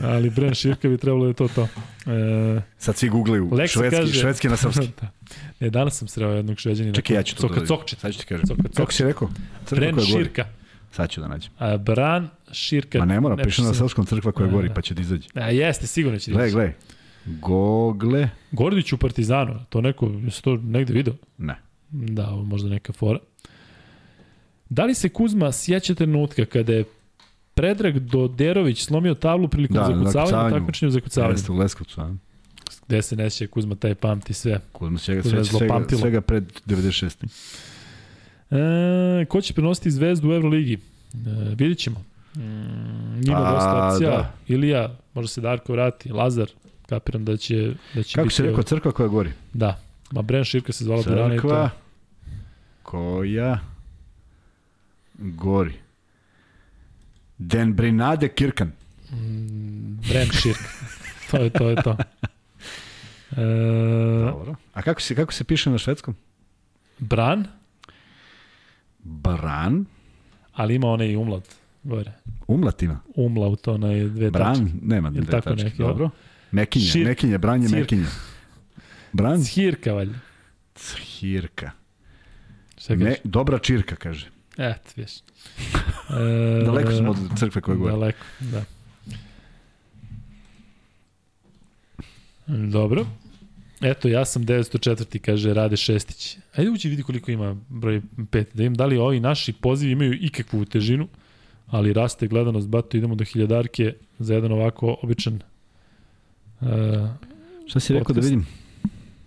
Ali Bren Širka bi trebalo da je to to. E, Sad svi googlaju Leksa švedski, kaže- švedski na srpski. [laughs] da. Ne, danas sam sreo jednog šveđanina. Čekaj, ja ću to Coka da. Cokče. Sad ću ti kažem. Coka Kako si rekao? Crkva Bren koja gori. Širka. Sad ću da nađem. A, Bran Širka. Ma ne mora, piše na srpskom crkva koja Da, gori, da. pa će da izađe. A jeste, sigurno će Gle, reći. gle. Gogle. Gordić u Partizanu, to neko, jesi to negde video? Ne. Da, možda neka fora. Da li se Kuzma sjeća trenutka kada je Predrag Doderović slomio tablu prilikom Da, zakucavanja, zakucavanju. takmičenju za kucavanju? Jeste u Leskovcu, a? Gde se neće Kuzma taj pamti sve. Kuzma svega, je sve, svega, zlopamtilo. svega pred 96. E, ko će prenositi zvezdu u Euroligi? E, vidit ćemo. Mm, ima Pa, dosta opcija. da. Ilija, može se Darko vrati. Lazar, kapiram da će, da će Kako biti... se rekao, crkva koja gori? Da. Ma Bren Širka se zvala Dorana i to. Crkva koja gori. Den Brinade Kirkan. Mm, Bren Širka. [laughs] to je to, je to. E, Dobro. A kako se, kako se piše na švedskom? Bran, Bran, ali ima onaj umlaut gore. umlatina. Umlaut, onaj dve Bran, tačke. nema Ili dve tako tačke. neki, Dobro. Mekinje, Šir- mekinje, branje, Cirka. mekinje. Bran, Shirka, valjda. hirka. Šta Me, dobra čirka, kaže. Eto, viš. [laughs] E, Daleko smo od crkve koje gore. Daleko, da. Dobro. Eto, ja sam 904. kaže Rade Šestić. Ajde uđi vidi koliko ima broj 5. Da im da li ovi naši pozivi imaju ikakvu težinu, ali raste gledanost, bato, idemo do hiljadarke za jedan ovako običan uh, Šta si rekao da vidim?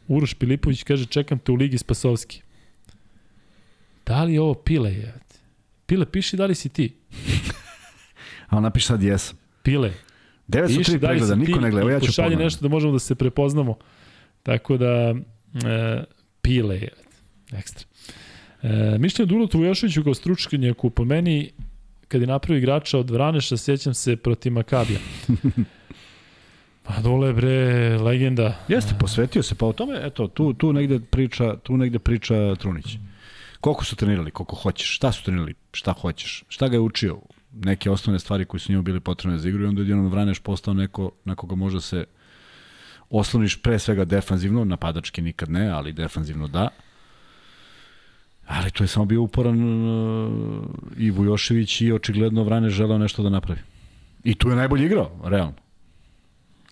Uroš Pilipović kaže čekam te u Ligi Spasovski. Da li je ovo Pile je? Pile, piši da li si ti. [laughs] A on napiše sad jesam. Pile, 903 Piši da pregleda, niko ne gleda, ja ću ponovno. nešto da možemo da se prepoznamo. Tako da, e, pile je ekstra. E, mišljenje o Dulotu Vujošoviću kao stručnjaku po meni, kad je napravio igrača od Vraneša, sjećam se protiv Makabija. [laughs] Pa dole bre, legenda. Jeste, posvetio se, pa o tome, eto, tu, tu negde priča, tu negde priča Trunić. Koliko su trenirali, koliko hoćeš, šta su trenirali, šta hoćeš, šta ga je učio, neke osnovne stvari koje su njemu bili potrebne za igru i onda je on Vraneš postao neko na koga može se osloniš pre svega defanzivno, napadački nikad ne, ali defanzivno da. Ali to je samo bio uporan uh, i Vujošević i očigledno Vraneš želeo nešto da napravi. I tu je najbolje igrao, realno.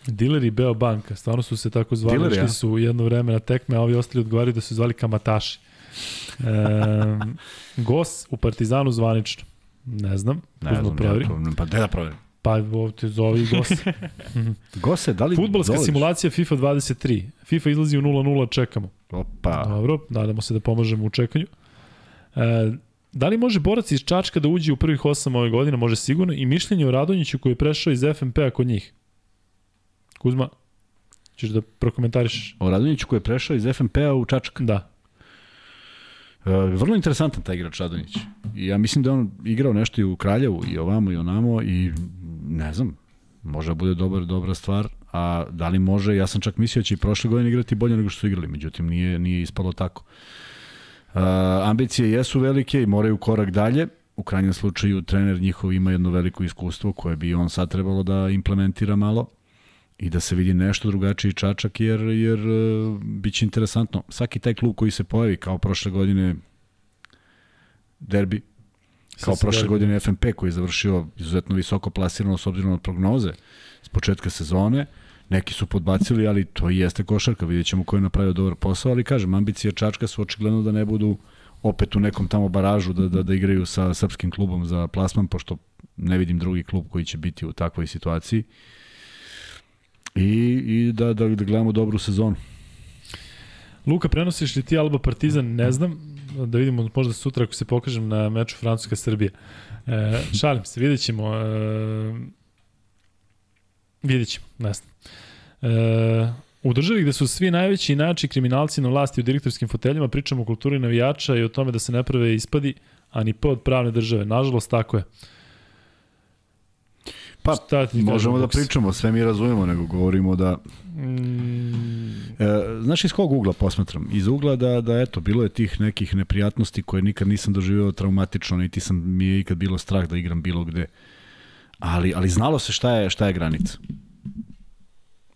Dileri Beo Banka, stvarno su se tako zvali, Dileri, ja? su jedno vreme na tekme, a ovi ostali odgovaraju da su zvali kamataši. E, [laughs] Gos u Partizanu zvanično. Ne znam, Ne znam, proveri. to- pa gde da proverim? Pa ovde zovi Gos. [laughs] Gose, da li Futbolska dolaziš? simulacija FIFA 23. FIFA izlazi u 0-0, čekamo. Opa, Dobro, nadamo se da pomožemo u čekanju. E, da li može borac iz Čačka da uđe u prvih osam ove godine? Može sigurno. I mišljenje o Radonjiću koji je prešao iz FNP-a kod njih. Kuzma, ćeš da prokomentarišeš? o Radonjiću koji je prešao iz FNP-a u Čačak. Da. E, vrlo interesantan taj igrač Radonjić. I ja mislim da on igrao nešto i u Kraljevu i ovamo i onamo i ne znam, može da bude dobar, dobra stvar, a da li može, ja sam čak mislio da će i prošle godine igrati bolje nego što su igrali, međutim nije, nije ispalo tako. E, ambicije jesu velike i moraju korak dalje, u krajnjem slučaju trener njihov ima jedno veliko iskustvo koje bi on sad trebalo da implementira malo i da se vidi nešto drugačiji čačak jer jer uh, biće interesantno. Svaki taj klub koji se pojavi kao prošle godine derbi, kao prošle derbi. godine FNP koji je završio izuzetno visoko plasirano s obzirom na prognoze s početka sezone, neki su podbacili, ali to i jeste košarka, vidjet ćemo ko je napravio dobar posao, ali kažem, ambicije Čačka su očigledno da ne budu opet u nekom tamo baražu da, da, da igraju sa srpskim klubom za plasman, pošto ne vidim drugi klub koji će biti u takvoj situaciji. I, i da, da, da gledamo dobru sezonu. Luka, prenosiš li ti Alba Partizan? Ne znam. Da vidimo možda sutra ako se pokažem na meču Francuska-Srbija. E, šalim se, vidjet ćemo. E, vidjet ćemo, ne znam. E, u državi gde su svi najveći i najjači kriminalci na vlasti u direktorskim foteljima, pričamo o kulturi navijača i o tome da se ne prave ispadi, a ni po od pravne države. Nažalost, tako je. Pa, Šta ti možemo da pričamo, sve mi razumemo, nego govorimo da... Mm, E, znaš iz kog ugla posmatram? Iz ugla da, da eto, bilo je tih nekih neprijatnosti koje nikad nisam doživio traumatično, niti sam, mi je ikad bilo strah da igram bilo gde. Ali, ali znalo se šta je, šta je granica.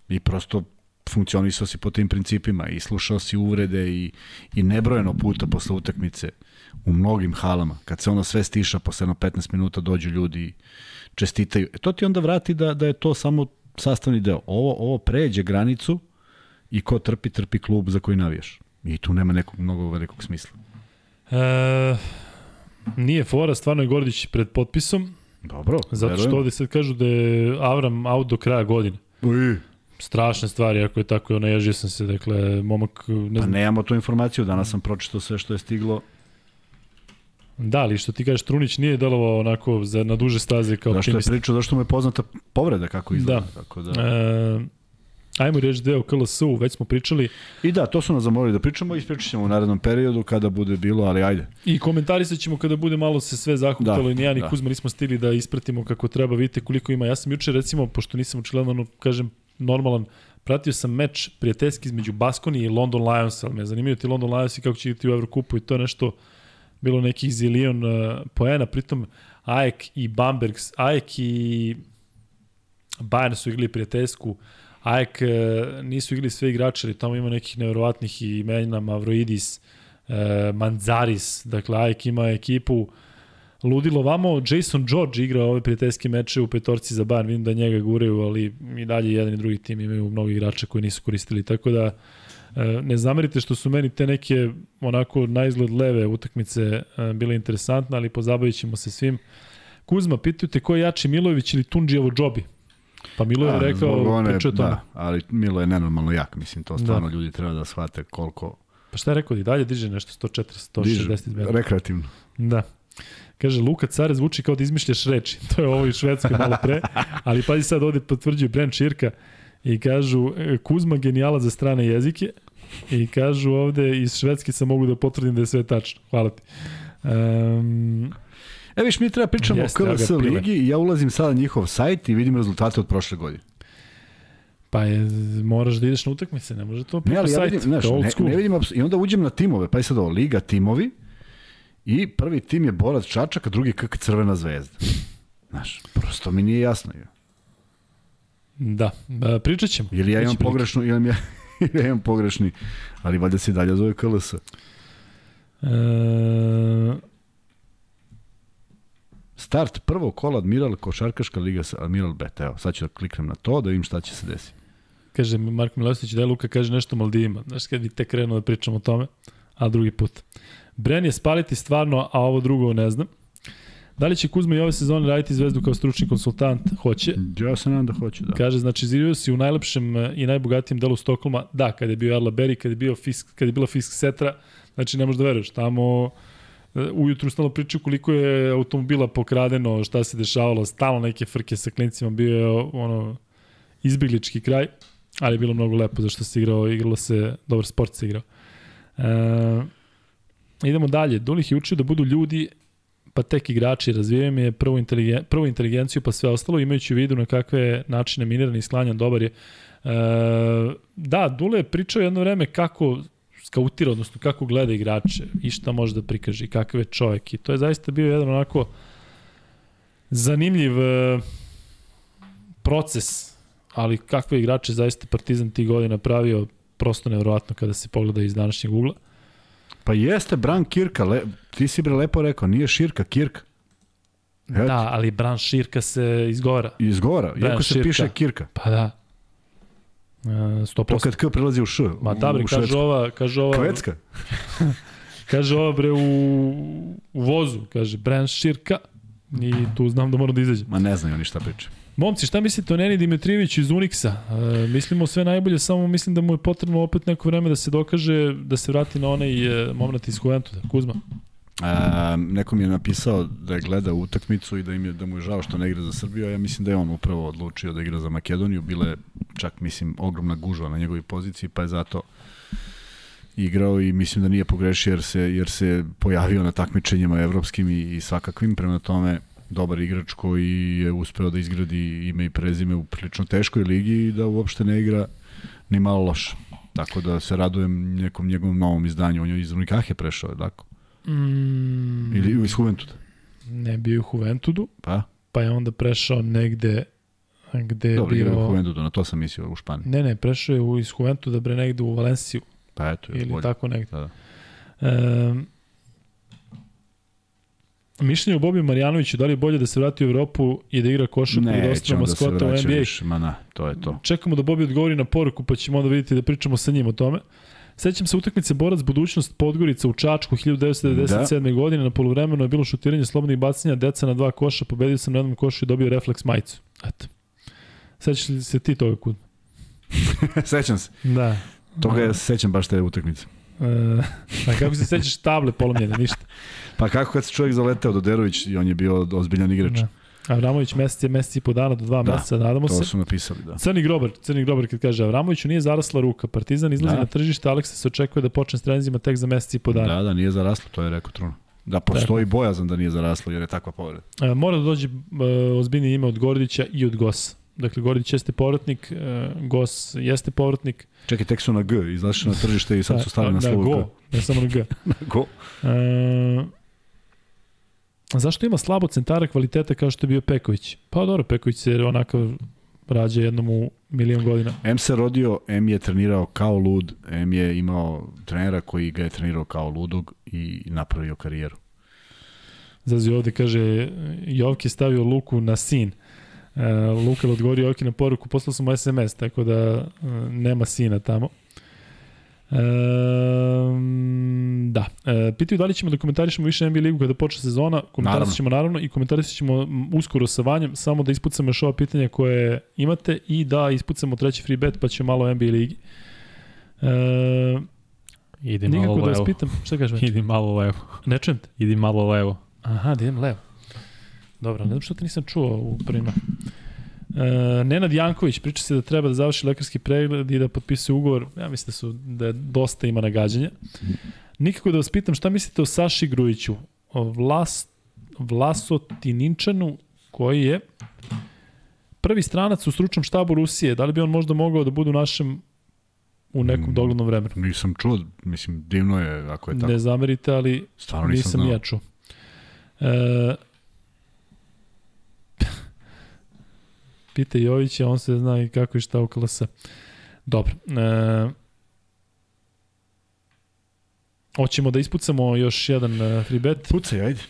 I prosto funkcionisao si po tim principima i slušao si uvrede i, i nebrojeno puta posle utakmice u mnogim halama, kad se ono sve stiša, posle jedno 15 minuta dođu ljudi i čestitaju. E to ti onda vrati da, da je to samo sastavni deo. Ovo, ovo pređe granicu i ko trpi, trpi klub za koji navijaš. I tu nema nekog mnogo velikog smisla. e, nije fora, stvarno je Gordić pred potpisom, Dobro, Zato što verujem. ovde sad kažu da je Avram out do kraja godine. Uj, Strašne stvari, ako je tako, naježio sam se, dakle, momak, ne pa znam, nemamo tu informaciju, danas sam pročitao sve što je stiglo. Da, ali što ti kažeš, Trunić nije delovao onako za, na duže staze kao Zašto je pričao, zašto mu je poznata povreda kako izgleda. Da. Tako da. E, ajmo reći deo KLS-u, već smo pričali I da, to su nas zamolili da pričamo i ispričat ćemo u narednom periodu kada bude bilo, ali ajde. i komentarisat ćemo kada bude malo se sve zahutalo Da, i ni ja ni da. Kuzma nismo stigli da ispratimo kako treba, vidite koliko ima. Ja sam juče recimo, pošto nisam očigledno, ono, kažem, normalan, pratio sam meč prijateljski između Baskoni i London Lions, ali me zanimaju ti London Lions i kako će igrati u Evrokupu i to je nešto bilo nekih zilion uh, poena, pritom Ajek i Bambergs, Ajek i Bayern su igrali prijateljsku, Ajek uh, nisu igrali sve igrače, ali tamo ima nekih nevjerovatnih imena, Mavroidis, uh, Manzaris, dakle Ajek ima ekipu. Ludilo vamo, Jason George igra ove prijateljske meče u petorci za Bayern, vidim da njega guraju, ali i dalje jedan i drugi tim imaju mnogo igrača koji nisu koristili, tako da ne zamerite što su meni te neke onako na izgled leve utakmice bile interesantne, ali pozabavit ćemo se svim. Kuzma, pitaju te ko je jači Milojević ili Tunđijevo Džobi? Pa Milo je rekao, one, pričao tome. Da, ali Milo je nenormalno jak, mislim, to stvarno da. ljudi treba da shvate koliko... Pa šta je rekao, i dalje diže nešto 140, 160 izmjena. rekreativno. Da. Kaže, Luka Care zvuči kao da izmišljaš reči. [laughs] To je ovo iz Švedske malo pre. Ali pazi sad, ovde potvrđuje Brent Širka i kažu e, Kuzma genijala za strane jezike i kažu ovde iz Švedske sam mogu da potvrdim da je sve tačno. Hvala ti. Um, E viš, mi treba pričamo Jeste, o KLS ligi i ja ulazim sada na njihov sajt i vidim rezultate od prošle godine. Pa je, moraš da ideš na utakmice, ne može to ne, ali ja vidim, znaš, ne, ne vidim, i onda uđem na timove, pa je sad ovo, Liga, timovi, i prvi tim je Borac Čačak, a drugi KK Crvena zvezda. Znaš, prosto mi nije jasno. Je. Da, e, pričat ćemo. Ili ja imam pogrešnu, ili ja, ja [laughs] imam pogrešni, ali valjda se dalje zove KLS. E... Start prvog kola Admiral Košarkaška liga sa Admiral Bet. Evo, sad ću da kliknem na to da vidim šta će se desiti. Kaže Mark Milosić da je Luka kaže nešto o Maldivima. Znaš kad bi te krenuo da pričamo o tome, a drugi put. Bren je spaliti stvarno, a ovo drugo ne znam. Da li će Kuzma i ove sezone raditi zvezdu kao stručni konsultant? Hoće. Ja se nadam da hoće, da. Kaže, znači, živio si u najlepšem e, i najbogatijem delu Stokholma. Da, kada je bio Erla Berry, kada je, bio fisk, kada je bila Fisk Setra, znači ne možeš da veruješ. Tamo e, ujutru stalo pričaju koliko je automobila pokradeno, šta se dešavalo, stalno neke frke sa klincima, bio je ono izbjeglički kraj, ali je bilo mnogo lepo zašto se igrao, igralo se, dobar sport se igrao. E, idemo dalje. Dulih je učio da budu ljudi pa tek igrači razvijaju je prvu, inteligen, prvu inteligenciju pa sve ostalo imajući u vidu na kakve načine minirani i sklanjan dobar je. E, da, Dule je pričao jedno vreme kako skautira, odnosno kako gleda igrače i šta može da prikaže i kakav je čovjek i to je zaista bio jedan onako zanimljiv e, proces, ali kakve igrače zaista Partizan tih godina pravio prosto nevrovatno kada se pogleda iz današnjeg ugla. Pa jeste Bran Kirka, le, ti si bre lepo rekao, nije Širka, Kirka. Et. Da, ali Bran Širka se izgovara. Izgovara, Bran iako se širka. piše Kirka. Pa da. Uh, 100%. To kad K prelazi u Š. Ma da, bre, kaže ova... Kaže ova Kvecka. [laughs] kaže ova, bre, u, u vozu. Kaže, Bran Širka. I tu znam da moram da izađem. Ma ne znaju oni šta priča. Momci, šta mislite o Neni Dimitrijeviću iz Unixa? E, mislimo sve najbolje, samo mislim da mu je potrebno opet neko vreme da se dokaže, da se vrati na onaj e, moment iz Juventusa. Kuzma? E, neko mi je napisao da je gleda utakmicu i da, im je, da mu je žao što ne igra za Srbiju, a ja mislim da je on upravo odlučio da igra za Makedoniju. Bile čak, mislim, ogromna gužva na njegovoj poziciji, pa je zato igrao i mislim da nije pogrešio jer se, jer se pojavio na takmičenjima evropskim i, i svakakvim, prema tome dobar igrač koji je uspeo da izgradi ime i prezime u prilično teškoj ligi i da uopšte ne igra ni malo loše. Tako da se radujem nekom njegovom novom izdanju. On je iz Unikahe prešao, tako? Mm, Ili iz Juventuda? Ne, bio u Juventudu. Pa? Pa je onda prešao negde gde je Dobro, bio... Dobro, u Juventudu, na to sam mislio u Španiji. Ne, ne, prešao je u, iz Juventuda bre negde u Valenciju. Pa eto, Ili bolje. tako negde. Da, da. Um, Mišljenje o Bobi Marjanoviću, da li je bolje da se vrati u Evropu i da igra košarku i da ostane maskota u NBA? Više, ma na, to je to. Čekamo da Bobi odgovori na poruku, pa ćemo onda vidjeti da pričamo sa njim o tome. Sećam se utakmice Borac budućnost Podgorica u Čačku 1997. Da. godine na poluvremenu je bilo šutiranje slobodnih bacanja deca na dva koša, pobedio sam na jednom košu i dobio refleks majicu. Eto. Sećaš li se ti toga kud? [laughs] Sećam se. Da. Toga ja sećam baš te utakmice. E, a kako se sećaš table polomljene, [laughs] ništa. Pa kako kad se čovjek zaleteo Doderović i on je bio ozbiljan igrač. Da. Avramović mesec je mesec i po dana do dva da, meseca, nadamo se. to su napisali, da. Crni grobar, Crni grobar kad kaže Avramoviću nije zarasla ruka, Partizan izlazi da. na tržište, Aleksa se očekuje da počne s trenzima tek za mesec i po dana. Da, da, nije zaraslo, to je rekao Truno. Da postoji bojazan da nije zaraslo jer je takva povreda. E, mora da dođe e, ozbiljnije ime od Gordića i od Gosa. dakle Gordić jeste povratnik, e, Gos jeste povratnik. Čekaj, tek su na G, izašli na tržište i sad su stali na da, slovo Go, G. ne samo na G. [laughs] Go. E, zašto ima slabo centara kvaliteta kao što je bio Peković? Pa dobro, Peković se onako rađa jednom u milion godina. M se rodio, M je trenirao kao lud, M je imao trenera koji ga je trenirao kao ludog i napravio karijeru. Zazi ovde kaže, Jovki je stavio Luku na sin. Uh, Luka je odgovorio Jovki na poruku, poslao sam mu SMS, tako da uh, nema sina tamo. E, da. E, pitaju da li ćemo da komentarišemo više NBA ligu kada počne sezona. Komentarisat ćemo naravno i komentarisat ćemo uskoro sa Vanjem, samo da ispucamo još ova pitanja koje imate i da ispucamo treći free bet pa će malo NBA ligi. E, Idi malo da vas levo. pitam, šta kažeš? Idi malo levo. Ne čujem te. Idi malo levo. Aha, da idem levo. Dobro, ne znam što te nisam čuo u prvima. E, Nenad Janković priča se da treba da završi lekarski pregled i da potpisuje ugovor. Ja mislim da, su, da je dosta ima nagađanja. Nikako da vas pitam šta mislite o Saši Grujiću, o Vlas, Vlasotininčanu, koji je prvi stranac u stručnom štabu Rusije. Da li bi on možda mogao da bude u našem u nekom Mm, doglednom vremenu? Nisam čuo, mislim, divno je ako je tako. Ne zamerite, ali Stvarno nisam, nisam ja čuo. E, Pita Jovića, on se zna i kako i šta u KLS. Dobro. E, hoćemo da ispucamo još jedan e, free bet. Pucaj, ajde.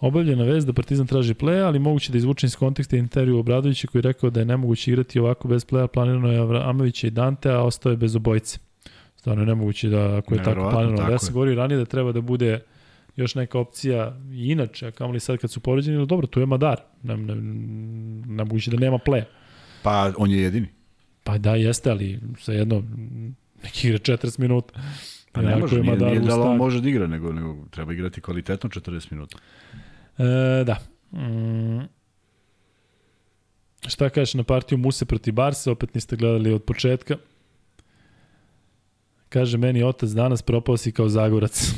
Obavljena vez da Partizan traži pleja, ali moguće da izvučem iz konteksta intervju Obradovića koji je rekao da je nemoguće igrati ovako bez pleja. Planirano je Avramovića i Dante, a ostao je bez obojice. Stvarno je nemoguće da ako je tako Neverovatno, planirano. tako ja je. sam govorio ranije da treba da bude još neka opcija i inače, a kamoli sad kad su poređeni, ali dobro, tu je Madar. Ne, ne, nemoguće da nema pleja. Pa on je jedini. Pa da, jeste, ali sa jedno neki igra 40 minuta. Pa ne može, je nije, nije da on može da igra, nego, nego treba igrati kvalitetno 40 minuta. E, da. Mm. Šta kažeš na partiju Muse proti Barse, opet niste gledali od početka. Kaže meni otac danas propao si kao Zagorac.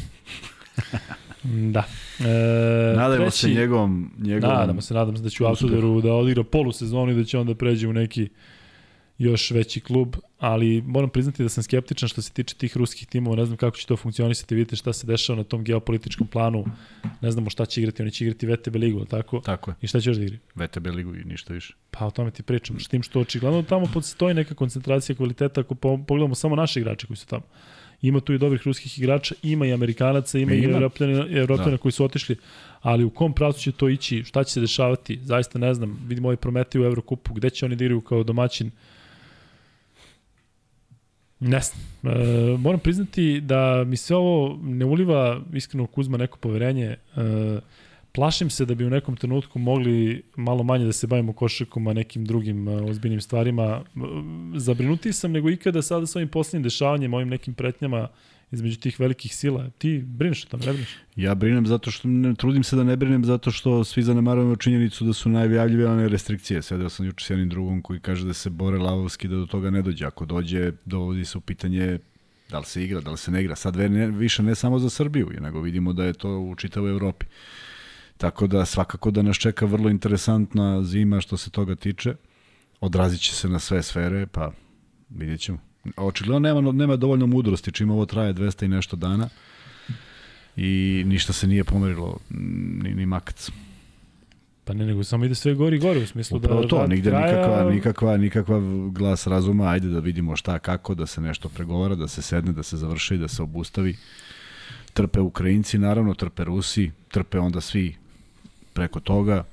[laughs] da. E, Nadajmo se njegovom... njegovom Nadamo se, nadam se da će u. Autoderu da odigra polusezonu i da će onda pređe u neki još veći klub, ali moram priznati da sam skeptičan što se tiče tih ruskih timova, ne znam kako će to funkcionisati, vidite šta se dešava na tom geopolitičkom planu, ne znamo šta će igrati, oni će igrati VTB ligu, tako? Tako je. I šta će još da igri? VTB ligu i ništa više. Pa o tome ti pričam, s tim što očigledno tamo postoji neka koncentracija kvaliteta ako po- pogledamo samo naše igrače koji su tamo. Ima tu i dobrih ruskih igrača, ima i Amerikanaca, ima, E, i ima. Evropljana, Evropljana Da. koji su otišli, ali u kom pravcu će to ići, šta će se dešavati, zaista ne znam. Vidimo ovaj Prometej u Evrokupu, gde će oni da igraju kao domaćin, Ne znam. E, moram priznati da mi sve ovo ne uliva iskreno Kuzma neko poverenje. E, plašim se da bi u nekom trenutku mogli malo manje da se bavimo košarkom, a nekim drugim ozbiljnim stvarima. Zabrinuti sam nego ikada sada sa ovim poslednjim dešavanjem, ovim nekim pretnjama između tih velikih sila. Ti brineš o tome, ne brineš? Ja brinem zato što, ne, trudim se da ne brinem zato što svi zanemarujemo činjenicu da su najvijavljivane restrikcije. Sedeo sam juče s jednim drugom koji kaže da se bore lavovski da do toga ne dođe. Ako dođe, dovodi se u pitanje da li se igra, da li se ne igra. Sad ne, više ne samo za Srbiju, nego vidimo da je to u čitavoj Evropi. Tako da svakako da nas čeka vrlo interesantna zima što se toga tiče. Odrazit će se na sve sfere, pa vidjet ćemo. Očigledno nema, nema dovoljno mudrosti čim ovo traje 200 i nešto dana i ništa se nije pomerilo ni, ni makac. Pa ne, nego samo ide sve gori i gori u smislu Upravo da to, rat nigde traje, nikakva, nikakva, nikakva glas razuma, ajde da vidimo šta, kako, da se nešto pregovara, da se sedne, da se završi, da se obustavi. Trpe Ukrajinci, naravno, trpe Rusi, trpe onda svi preko toga.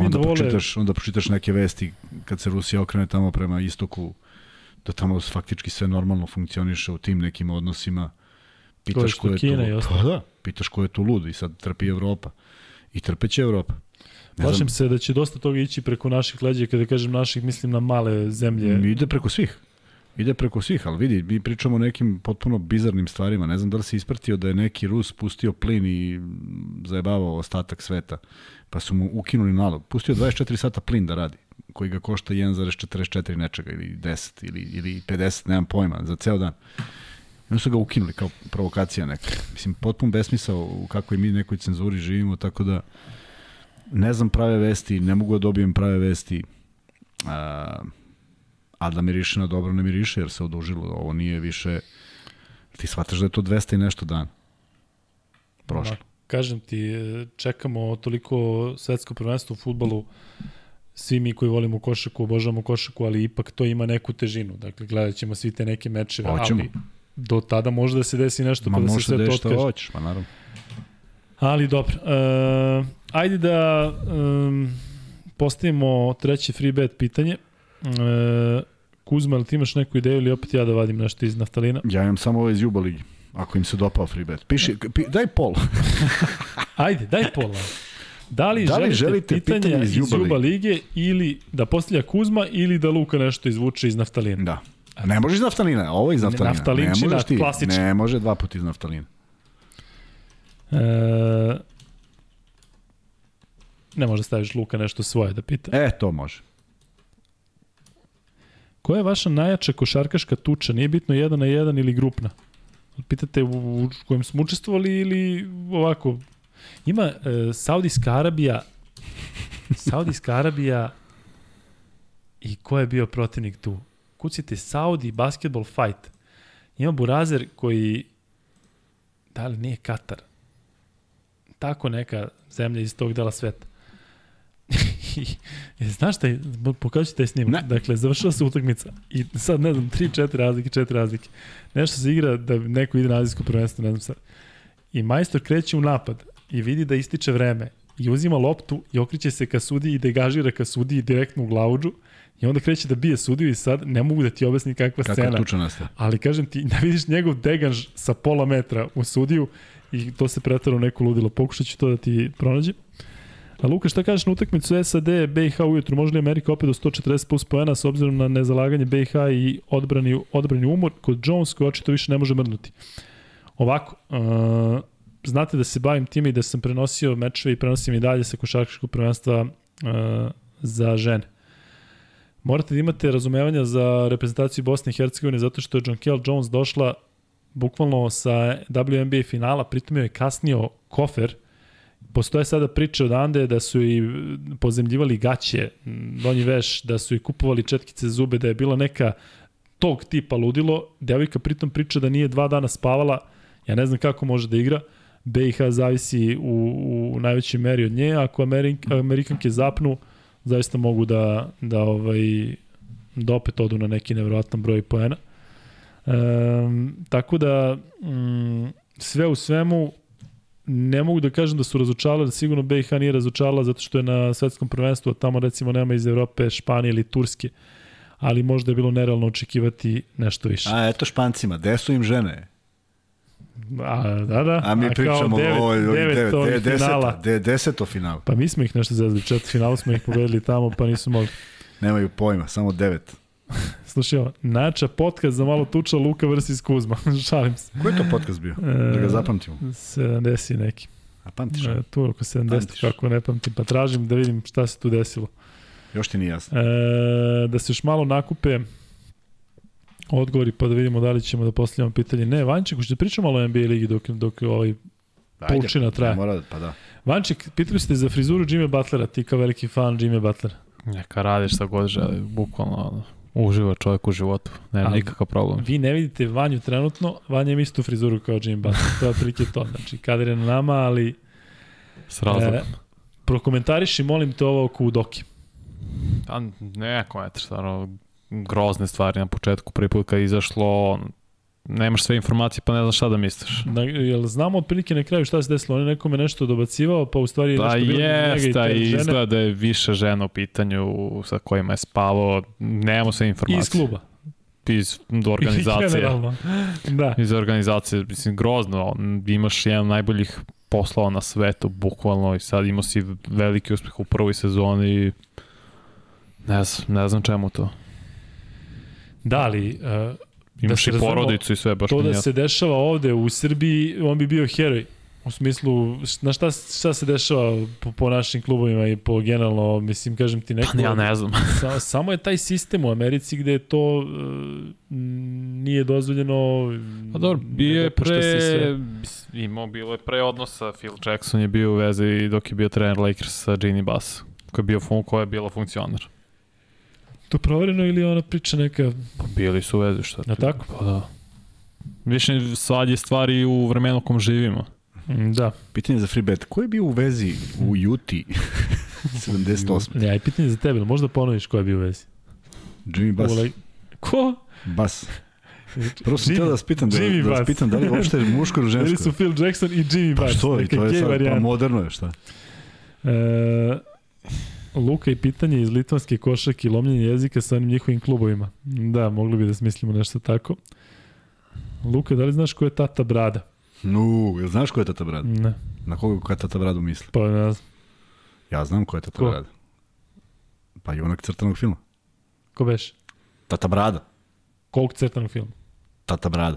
Onda da vole- pročitaš, onda pročitaš neke vesti kad se Rusija okrene tamo prema istoku, da tamo faktički sve normalno funkcioniše u tim nekim odnosima. Pitaš ko je tu i lud. ostalo. Pa da, pitaš ko je tu lud i sad trpi Evropa. I trpeće Evropa. Ne Plašim znam, se da će dosta toga ići preko naših leđa, kada kažem naših, mislim na male zemlje. Ide preko svih. Ide preko svih, ali vidi, mi pričamo o nekim potpuno bizarnim stvarima. Ne znam da li se ispratio da je neki Rus pustio plin i zajebavao ostatak sveta. Pa su mu ukinuli nalog. Pustio 24 sata plin da radi, koji ga košta 1,44 nečega ili 10 ili, ili 50, nemam pojma, za ceo dan. I onda su ga ukinuli kao provokacija neka. Mislim, potpun besmisao u kakvoj mi nekoj cenzuri živimo, tako da ne znam prave vesti, ne mogu da dobijem prave vesti. A da miriše na dobro ne miriše jer se odužilo. Ovo nije više... Ti shvataš da je to 200 i nešto dana. Prošlo. Ma, kažem ti, e, čekamo toliko svetsko prvenstvo u futbolu, svi mi koji volimo košaku, obožavamo košaku, ali ipak to ima neku težinu. Dakle, gledat ćemo svi te neke mečeve, Hoćemo. ali do tada može da se desi nešto Ma pa da se sve da to otkaže. hoćeš, pa naravno. Ali dobro. Uh, ajde da um, postavimo treće free bet pitanje. Uh, Kuzma, ali ti imaš neku ideju ili opet ja da vadim nešto iz naftalina? Ja imam samo ovo iz Juba ligi. Ako im se dopao free bet. Piši, pi, daj pol. [laughs] Ajde, daj pola. Da li, Da li želite, želite pitanja, pitanje iz iz Juba Juba lige ili da postavlja Kuzma ili da Luka nešto izvuče iz naftalina? Da. Ne možeš iz naftalina, ovo je iz naftalina. Naftalinčina, ne možeš ti, klasična. Ne može dva puta iz naftalina. E, ne može da staviš Luka nešto svoje da pita. E, to može. Koja je vaša najjača košarkaška tuča? Nije bitno jedan na jedan ili grupna. Pitate u, u kojem smo učestvovali ili ovako? Ima e, Saudijska Arabija Saudijska Arabija i ko je bio protivnik tu? Kucite Saudi Basketball Fight. Ima Burazer koji da li nije Katar? Tako neka zemlja iz tog dela sveta. I, [laughs] znaš šta je, pokažu taj snimak. Ne. Dakle, završila se utakmica i sad, ne znam, 3, 4 razlike, 4 razlike. Nešto se igra da neko ide na azijsko prvenstvo, ne znam sad. I majstor kreće u napad i vidi da ističe vreme i uzima loptu i okreće se ka sudi i degažira ka sudi direktno u glavuđu i onda kreće da bije sudiju i sad ne mogu da ti objasnim kakva Kakva scena. tuča nastaje. Ali kažem ti, [laughs] da vidiš njegov deganž sa pola metra u sudiju i to se pretvara u neko ludilo. Pokušat ću to da ti pronađem. A Luka, šta kažeš na utakmicu SAD, BiH ujutru? Može li Amerika opet do 140 plus poena s obzirom na nezalaganje BiH i odbrani, odbrani umor kod Jones koji očito više ne može mrdnuti? Ovako, uh, znate da se bavim time i da sam prenosio mečeve i prenosim i dalje sa košarkaškog prvenstva uh, za žene. Morate da imate razumevanja za reprezentaciju Bosne i Hercegovine zato što je Jonkel Jones došla bukvalno sa WNBA finala, pritom je kasnio kofer. Postoje sada priče odande da su i pozemljivali gaće, donji veš, da su i kupovali četkice zube, da je bila neka tog tipa ludilo. Devojka pritom priča da nije dva dana spavala, ja ne znam kako može da igra. BiH zavisi u, u najvećoj meri od nje, ako Amerik, Amerikanke zapnu, zaista mogu da, da, ovaj, da opet odu na neki nevjerojatan broj poena. Um, tako da, um, sve u svemu, ne mogu da kažem da su razočarali, da sigurno BiH nije razočarala zato što je na svetskom prvenstvu, a tamo recimo nema iz Evrope, Španije ili Turske, ali možda je bilo nerealno očekivati nešto više. A eto špancima, gde su im žene? A, da, da. A mi kao pričamo devet, o ovoj devet, devet, ovih de, finala. de, deseto final. Pa mi smo ih nešto zezali, četiri finalu smo ih pobedili tamo, pa nisu mogli. Nemaju pojma, samo devet. [laughs] Slušaj, ovo, nača podcast za malo tuča Luka Vrsis Kuzma. [laughs] Šalim se. Koji je to podcast bio? Da ga zapamtimo. 70 neki. A pamtiš? E, tu oko 70, Pamtiš. kako ne pamtim, pa tražim da vidim šta se tu desilo. Još ti nije jasno. E, da se još malo nakupe odgovori pa da vidimo da li ćemo da postavljamo pitanje. Ne, Vanček, hoćete pričamo malo o NBA ligi dok, dok ovaj Poučina traje. Mora, pa da. Vanček, pitali ste za frizuru Jimmy Butlera, ti kao veliki fan Jimmy Butlera. Neka radi šta god želi, bukvalno ono, uživa čovjek u životu, nema Ali- nikakav problem. Vi ne vidite Vanju trenutno, Vanja ima istu frizuru kao Jimmy Butler. To je otprilike to. Znači, kader je na nama, ali S razlogom. e, prokomentariši, molim te ovo oko Udoki. A neko, eto, stvarno, grozne stvari na početku, prvi put kad je izašlo, nemaš sve informacije pa ne znaš šta da misliš. Da, jel znamo otprilike na kraju šta se desilo? On je nekome nešto dobacivao, pa u stvari je Da, nešto bilo njega i te žene. izgleda da je više žena u pitanju sa kojima je spavao, nemamo sve informacije. Iz kluba. Iz organizacije. [laughs] Generalno. Da. iz organizacije, mislim, grozno, imaš jedan najboljih poslova na svetu, bukvalno, i sad imao si veliki uspeh u prvoj sezoni ne znam, ne znam čemu to. Da, ali uh, Imaš se i porodicu i sve, baš to da se dešava ovde u Srbiji, on bi bio heroj. U smislu, na šta, šta se dešava po, po našim klubovima i po generalno, mislim, kažem ti neko... Pa ja ne znam. [laughs] Sa, samo je taj sistem u Americi gde to uh, nije dozvoljeno. Pa dobro, bio je sve. pre, imao bilo je pre odnosa, Phil Jackson je bio u vezi dok je bio trener Lakers sa Ginny Bass, koji je, bio fun, koja je bila funkcioner. To provereno ili ona priča neka... Pa bili su u vezi, šta Na ti- tako? Pa da. Više sad je stvari u vremenu u kom živimo. Mm, Da. Pitanje za free bet. Ko je bio u vezi u Juti 78? Ne, aj pitanje za tebe, ili možda ponoviš ko je bio u vezi? Jimmy Bass. Ule- Ko? Bass. Prvo sam htio da vas pitam, da, Jimmy da vas Bass. pitam da li je uopšte muško ili Bili žensko. su Phil Jackson i Jimmy Pa Bass. što, i neka to je sad, pa moderno je, šta? E, Luka i pitanje iz litvanske košake i lomljenje jezika sa onim njihovim klubovima. Da, mogli bi da smislimo nešto tako. Luka, da li znaš ko je Tata Brada? Nu, jel znaš ko je Tata Brad? Ne, Na koga ko je Tata Bradu misli? pa ne znam. Ja znam ko je Tata Ko? Brad. Pa junak crtanog filma. Ko beš? Tata Brada. Koliko crtanog filma? Tata Brada.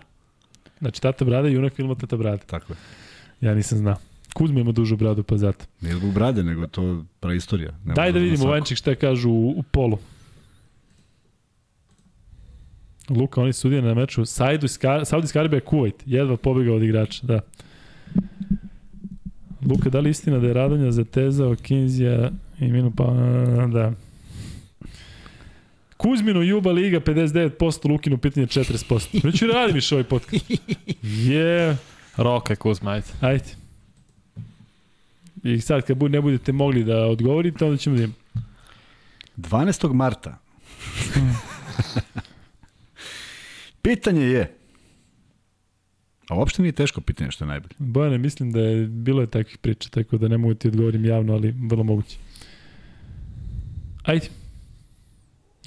Znači, Tata Brada i junak filma Tata Brada. Tako je. Ja nisam znao. Kuzma ima dužu bradu, pa zato. Nije zbog brade, nego je to praistorija. Ne Daj da na vidimo. Vančik, šta kažu u, u polu. Luka, oni sudije na meču Saudi- Saudijska Arabija Kuvajt, jedva pobegao od igrača, da. Luka, da li je istina da je Radonja zatezao Kinzija i Minu pa da. Kuzminu Juba Liga 59%, Lukinu pitanje 40%. Već ću radim više ovaj podcast. [laughs] Je, yeah. Roka Kuzma, ajde. ajde. I sad kad ne budete mogli da odgovorite, onda ćemo da imamo. 12. marta. pitanje je, a uopšte nije teško pitanje što je najbolje. Bojane, mislim da je bilo je takvih priča, tako da ne mogu ti odgovorim javno, ali vrlo moguće. Ajde.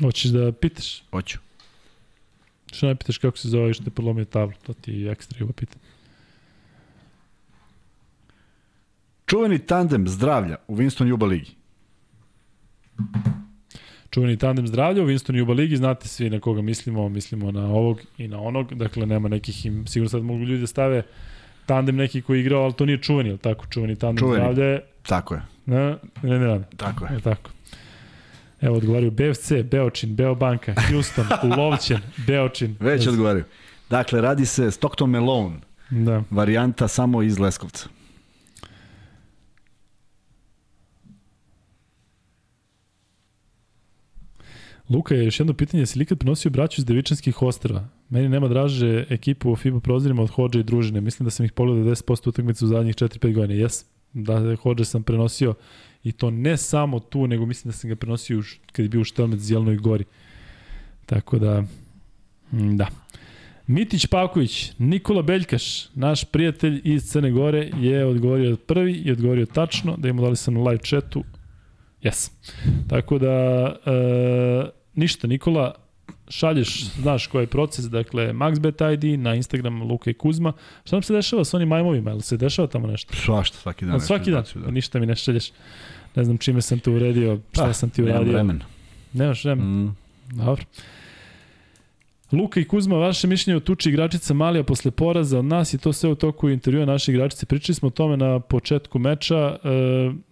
Hoćeš da pitaš? Hoću. Što ne pitaš kako se zove što je prelomio tablu? To ti je ekstra ljubav pitanje. Čuveni tandem zdravlja u Winston Juba Ligi. Čuveni tandem zdravlja u Winston Juba Ligi, znate svi na koga mislimo, mislimo na ovog i na onog, dakle nema nekih, im, sigurno sad mogu ljudi da stave tandem neki koji je igrao, ali to nije čuveni, je li tako? Čuveni tandem Čuveni. zdravlja je, Tako je. ne, ne, ne, ne, Tako je. je tako. Evo odgovaraju BFC, Beočin, Beobanka, Houston, [laughs] Lovćen, Beočin. Već odgovaraju. Dakle, radi se Stockton Malone, Da. varijanta samo iz Leskovca. Luka je još jedno pitanje, jesi li ikad prenosio braću iz Devičanskih ostrava? Meni nema draže ekipu u FIBA prozorima od Hođe i družine. Mislim da sam ih pogledao 10% utakmice u zadnjih 4-5 godina. Jes, da Hođe sam prenosio i to ne samo tu, nego mislim da sam ga prenosio u, kad je bio u Štelmec Zjelenoj gori. Tako da, mm, da. Mitić Pavković, Nikola Beljkaš, naš prijatelj iz Crne Gore, je odgovorio prvi i odgovorio tačno, da im dali sam na live chatu. Yes. Tako da, e, ništa, Nikola, šalješ, znaš koji je proces, dakle, MaxBet ID, na Instagram Luka i Kuzma. Šta nam se dešava sa onim majmovima? Jel se dešava tamo nešto? Svašta, svaki dan. Od svaki dan? Da. Ništa mi ne šalješ. Ne znam čime sam te uredio, šta Da, sam ti Nemam uradio. vremena. Nemaš vremena. Mm. Dobro. Luka i Kuzma, vaše mišljenje o tuči igračica Malija posle poraza od nas i to sve u toku intervjua naše igračice. Pričali smo o tome na početku meča. E,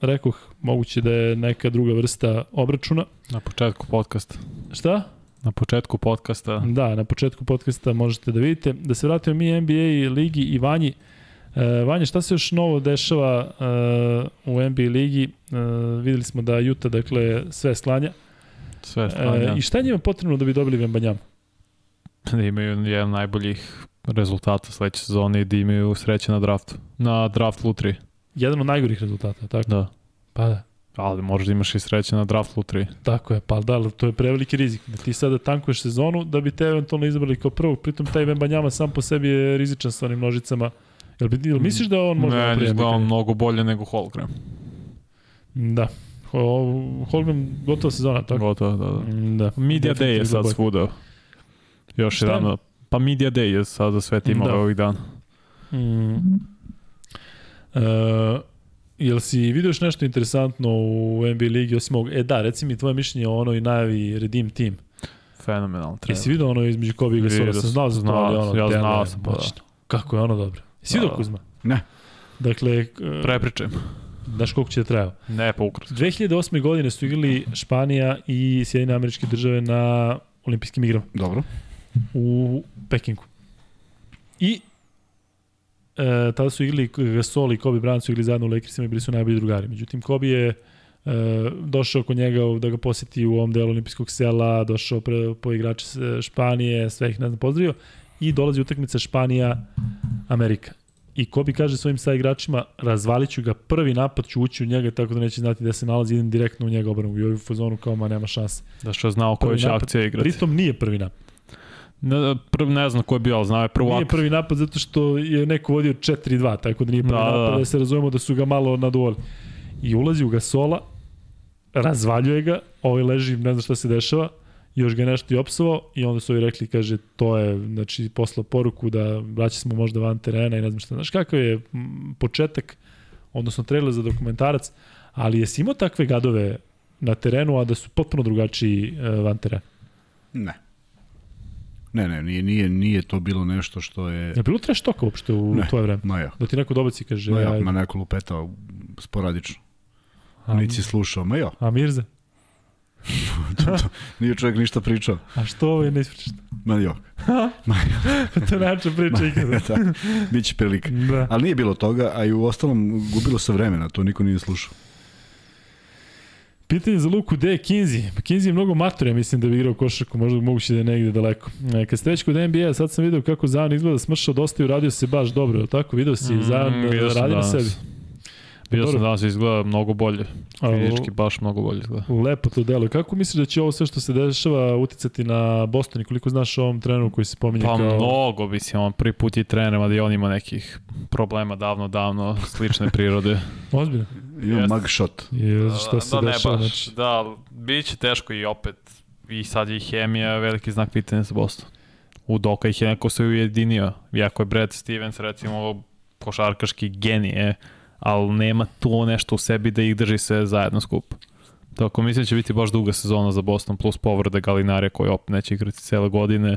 rekoh, moguće da je neka druga vrsta obračuna. Na početku podcasta. Šta? Na početku podcasta. Da, na početku podcasta možete da vidite. Da se vratimo mi NBA ligi i Vanji. E, Vanja, šta se još novo dešava e, u NBA ligi? E, videli smo da Juta, dakle, sve slanja. Sve slanja. E, I šta je njima potrebno da bi dobili Vembanjama? [laughs] da imaju jedan najboljih rezultata sledeće sezone i da imaju sreće na draftu. Na draft lutri. Jedan od najgorih rezultata, tako? Da. Pa da. Ali možda imaš i sreće na draft lutri. Tako je, pa da, ali to je preveliki rizik. Da ti sada tankuješ sezonu da bi te eventualno izabrali kao prvog, pritom taj Vembanjama sam po sebi je rizičan sa onim nožicama. Jel, bi, jel misliš da on može ne, izgleda on mnogo bolje nego Holgram. Da. Ho- Holmgren gotova sezona, tako? Gotovo, da, da. Da. Media Day je sad svuda. Još Šta? jedan. Pa Media Day je sad za sve timove Da. ovih dana. Mm. E, jel si vidio još nešto interesantno u NBA ligi osim ovog? E da, reci mi tvoje mišljenje o onoj najavi Redeem Team. Fenomenalno treba. Jesi vidio ono između Kobe i Gasola? Sam znao za to, ali sam, ono, ja znao sam, pa da. Kako je ono dobro? Jesi vidio da. Kuzma? Ne. Dakle, e, Prepričajem. znaš koliko će da trajao? Ne, pa ukratko. 2008. godine su igrali Španija i Sjedine američke države na olimpijskim igrama Dobro. U Pekingu. I e, tada su igrali Gasol i Kobe Bryant su igrali zajedno u Lakersima i bili su najbolji drugari. Međutim, Kobe je e, došao kod njega da ga poseti u ovom delu olimpijskog sela, došao pre, po igrače Španije, sve ih ne znam pozdravio i dolazi utakmica Španija Amerika. I ko bi kaže svojim sa igračima, razvalit ću ga, prvi napad ću ući u njega tako da neće znati da se nalazi, idem direktno u njega obranu. I ovaj fazonu kao, ma nema šanse. Da što znao koju će akcija igrati. Pritom nije prvi napad. Ne, prv, ne znam ko je bio, ali znao je prvo Nije prvi napad zato što je neko vodio 4-2, tako da nije prvi da, napad, da. da se razumemo da su ga malo naduvali. I ulazi u Gasola, razvaljuje ga, ovaj leži, ne zna šta se dešava, još ga nešto i opsovao i onda su ovi rekli, kaže, to je, znači, posla poruku da vraća smo možda van terena i ne znam šta. Znaš kakav je početak, odnosno trailer za dokumentarac, ali jesi imao takve gadove na terenu, a da su potpuno drugačiji e, van terena? Ne. Ne, ne, nije, nije, nije to bilo nešto što je... Je bilo trash toka uopšte u ne, tvoje vreme? Ma ja. Da ti neko dobaci kaže... Ma ja, ma neko lupetao sporadično. A, Nisi slušao, ma ja. A Mirza? [laughs] to, to, nije čovjek ništa pričao. A što ovo je ne ispričaš? Ma jo. Ma jo. [laughs] to je način priča ikada. [laughs] da, biće prilika. Da. Ali nije bilo toga, a i u ostalom gubilo se vremena, to niko nije slušao. Pitanje za Luku, gde je Kinzi? Kinzi je mnogo mator, ja mislim da bi igrao košarku, možda moguće da je negde daleko. E, kad ste već kod NBA, sad sam video kako Zavan izgleda smršao dosta i uradio se baš dobro, tako? Video si mm, Zavan da radi na sebi. Vidio sam danas izgleda mnogo bolje. Fizički baš mnogo bolje izgleda. Lepo to deluje. Kako misliš da će ovo sve što se dešava uticati na Boston i koliko znaš o ovom treneru koji se pominje pa, kao... Pa mnogo, mislim, on prvi put je trener, ali on ima nekih problema davno, davno, slične prirode. [laughs] Ozbiljno? Ima mugshot. Je, šta se da, dešava? Ne, baš, znači... Da, bit će teško i opet, i sad je i hemija veliki znak pitanja za Boston. U Doka ih je neko se ujedinio. Iako je Brad Stevens, recimo, košarkaški genije, ali nema to nešto u sebi da ih drži sve zajedno skup. Tako mislim da će biti baš duga sezona za Boston plus povrede Galinarija koji opet neće igrati cele godine.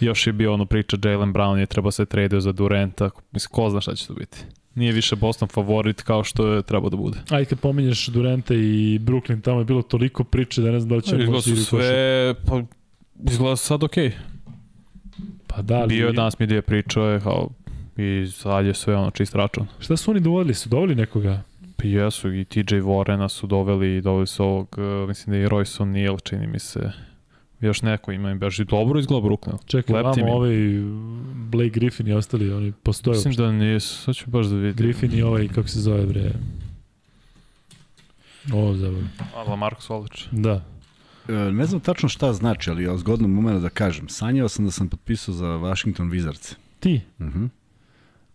Još je bio ono priča Jalen Brown je treba se tradio za Durenta. Mislim, ko zna šta će to biti. Nije više Boston favorit kao što je trebao da bude. Ajde kad pominješ Durenta i Brooklyn, tamo je bilo toliko priče da ne znam da li će moći da sve, pa izgleda sad okej. Okay. Pa da, ali... Bio je danas mi gdje pričao je kao i sad je sve ono čist račun. Šta su oni dovodili? Su doveli nekoga? Pa jesu, i TJ Warrena su doveli, doveli su ovog, mislim da je Royce O'Neal, čini mi se. Još neko ima im baš i dobro izgleda Brooklyn. Čekaj, Lep vamo ovaj Blake Griffin i ostali, oni postoje. Mislim da nisu, sad ću baš da vidim. Griffin i ovaj, kako se zove bre? O, zabavno. A, Marcus Aldridge. Da. E, ne znam tačno šta znači, ali ja zgodno momena da kažem. Sanjao sam da sam potpisao za Washington Wizards. Ti? Mhm. Mm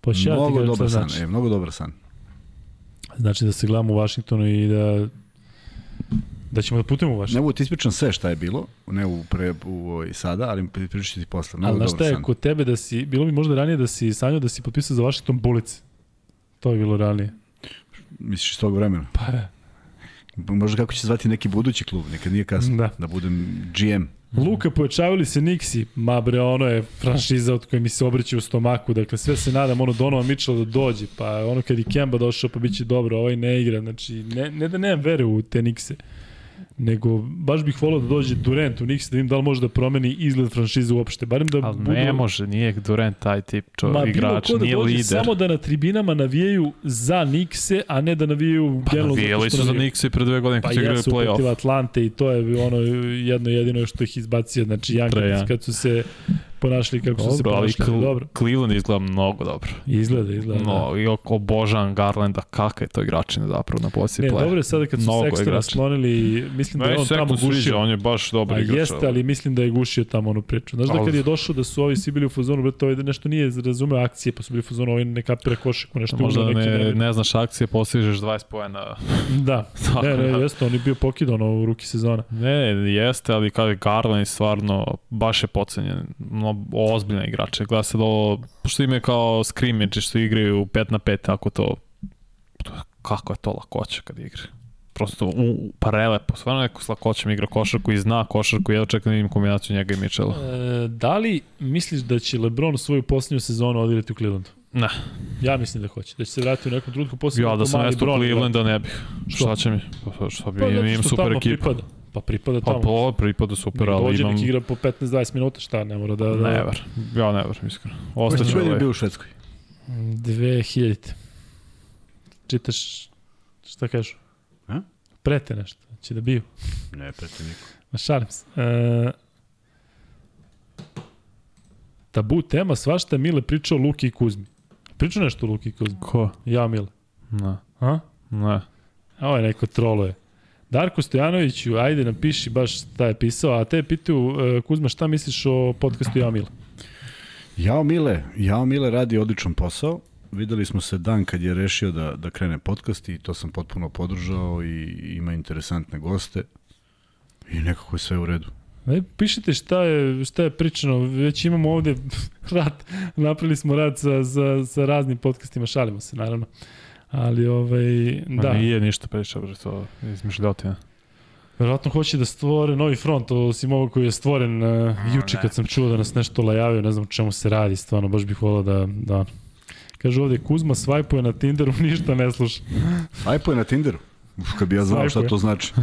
Pa ja mnogo dobar san, znači. e, mnogo dobar san. Znači da se gledamo u Vašingtonu i da da ćemo da putujemo u Vašington. Ne mogu ti ispričam sve šta je bilo, ne u, pre, u, u sada, ali pričat ti posle. Mnogo ali znaš šta je kod tebe da si, bilo bi možda ranije da si sanjao da si potpisao za Washington Bullets. To je bilo ranije. Misliš iz tog vremena? Pa je. Možda kako će zvati neki budući klub, nekad nije kasno. Da. Da budem GM. Luka, pojačavali se Nixi, ma bre, ono je franšiza od koje mi se obriće u stomaku, dakle sve se nadam, ono Donovan Mitchell da dođe, pa ono kad i Kemba došao pa bit će dobro, ovaj ne igra, znači ne, ne da nemam vere u te Nixe nego baš bih volao da dođe Durant u Knicks da vidim da li može da promeni izgled franšize uopšte. Barem da Ali budu... ne može, nije Durant taj tip čo, Ma, igrač, da nije lider. Samo da na tribinama navijaju za Knickse, a ne da navijaju pa, generalno. Pa navijali su za Knickse pre dve godine kad pa, su igrali play-off. Pa jesu Atlante i to je ono jedno jedino što ih izbacio. Znači, Jankic kad su se ponašali kako dobro, su se ponašali. Ali dobro. Cleveland izgleda mnogo dobro. Izgleda, izgleda. No, da. I obožavam Garlanda, kakav je to igračina zapravo na play. Ne, dobro je sada kad su Sextona sklonili, mislim da je on tamo gušio. Sviđa, on je baš dobar A igrač. Jeste, ali mislim da je gušio tamo onu priču. Znaš da kad je došao da su ovi svi bili u fazonu, brate, ovaj nešto nije razumeo akcije, pa su bili u fazonu, ovaj ne kapira košaku, nešto Možda ne, ne, ne znaš akcije, postižeš 20 poena. [laughs] Da, ne, ne, jeste, on je bio pokidan u ruki sezona. Ne, jeste, ali kao je Garland stvarno baš je pocenjen. No, ozbiljna igrača. Gleda se do, pošto ime kao scrimmage, što igraju 5 na 5, ako to, kako je to lakoća kad igra. Prosto u, u parelepo, stvarno neko s lakoćem igra košarku i zna košarku i ja čekam da vidim kombinaciju njega i Mitchella. E, da li misliš da će LeBron svoju posljednju sezonu odigrati u Clevelandu? Ne. Ja mislim da hoće. Da će se vratiti u nekom trenutku posle. Ja da sam mesto Clevelanda ne bih. Što? Šta će mi? Pa, šta bi, pa, imam super ekipu. Pripada. Pa pripada tamo. Pa po, pripada super, ali dođe, imam... Nek igra po 15-20 minuta, šta, ne mora da... da... Never. Ja never, iskreno. Ostaću ovaj... je bio u Švedskoj? 2000. Čitaš, šta kažu? A? Prete nešto, će da biju. Ne, preti niko. Ma šalim se. E, tabu tema, svašta je Mile pričao o Luki i Kuzmi. Pričao nešto o Luki i Kuzmi? Ko? Ja, Mile. Ne. A? Ne. A ovo je neko troluje. Darko Stojanoviću, ajde napiši baš šta je pisao, a te pitaju, e, Kuzma, šta misliš o podcastu Ja Mile? Jao Mile, Jao Mile radi odličan posao. Videli smo se dan kad je rešio da, da krene podcast i to sam potpuno podržao i ima interesantne goste i nekako je sve u redu. E, pišite šta je, šta je pričano, već imamo ovde [laughs] rad, napravili smo rad sa, sa, sa raznim podcastima, šalimo se naravno. Ali ovaj, Ma da, Nije ništa pričao, bre, to izmišljotina. verovatno hoće da stvore novi front, osim ovog koji je stvoren uh, juče kad sam čuo da nas nešto lajavio, ne znam o čemu se radi, stvarno, baš bih volao da, da Kaže ovde, Kuzma svajpuje na Tinderu, [laughs] ništa ne sluša. Svajpo je na Tinderu. Uf, kad bi ja znao šta to znači.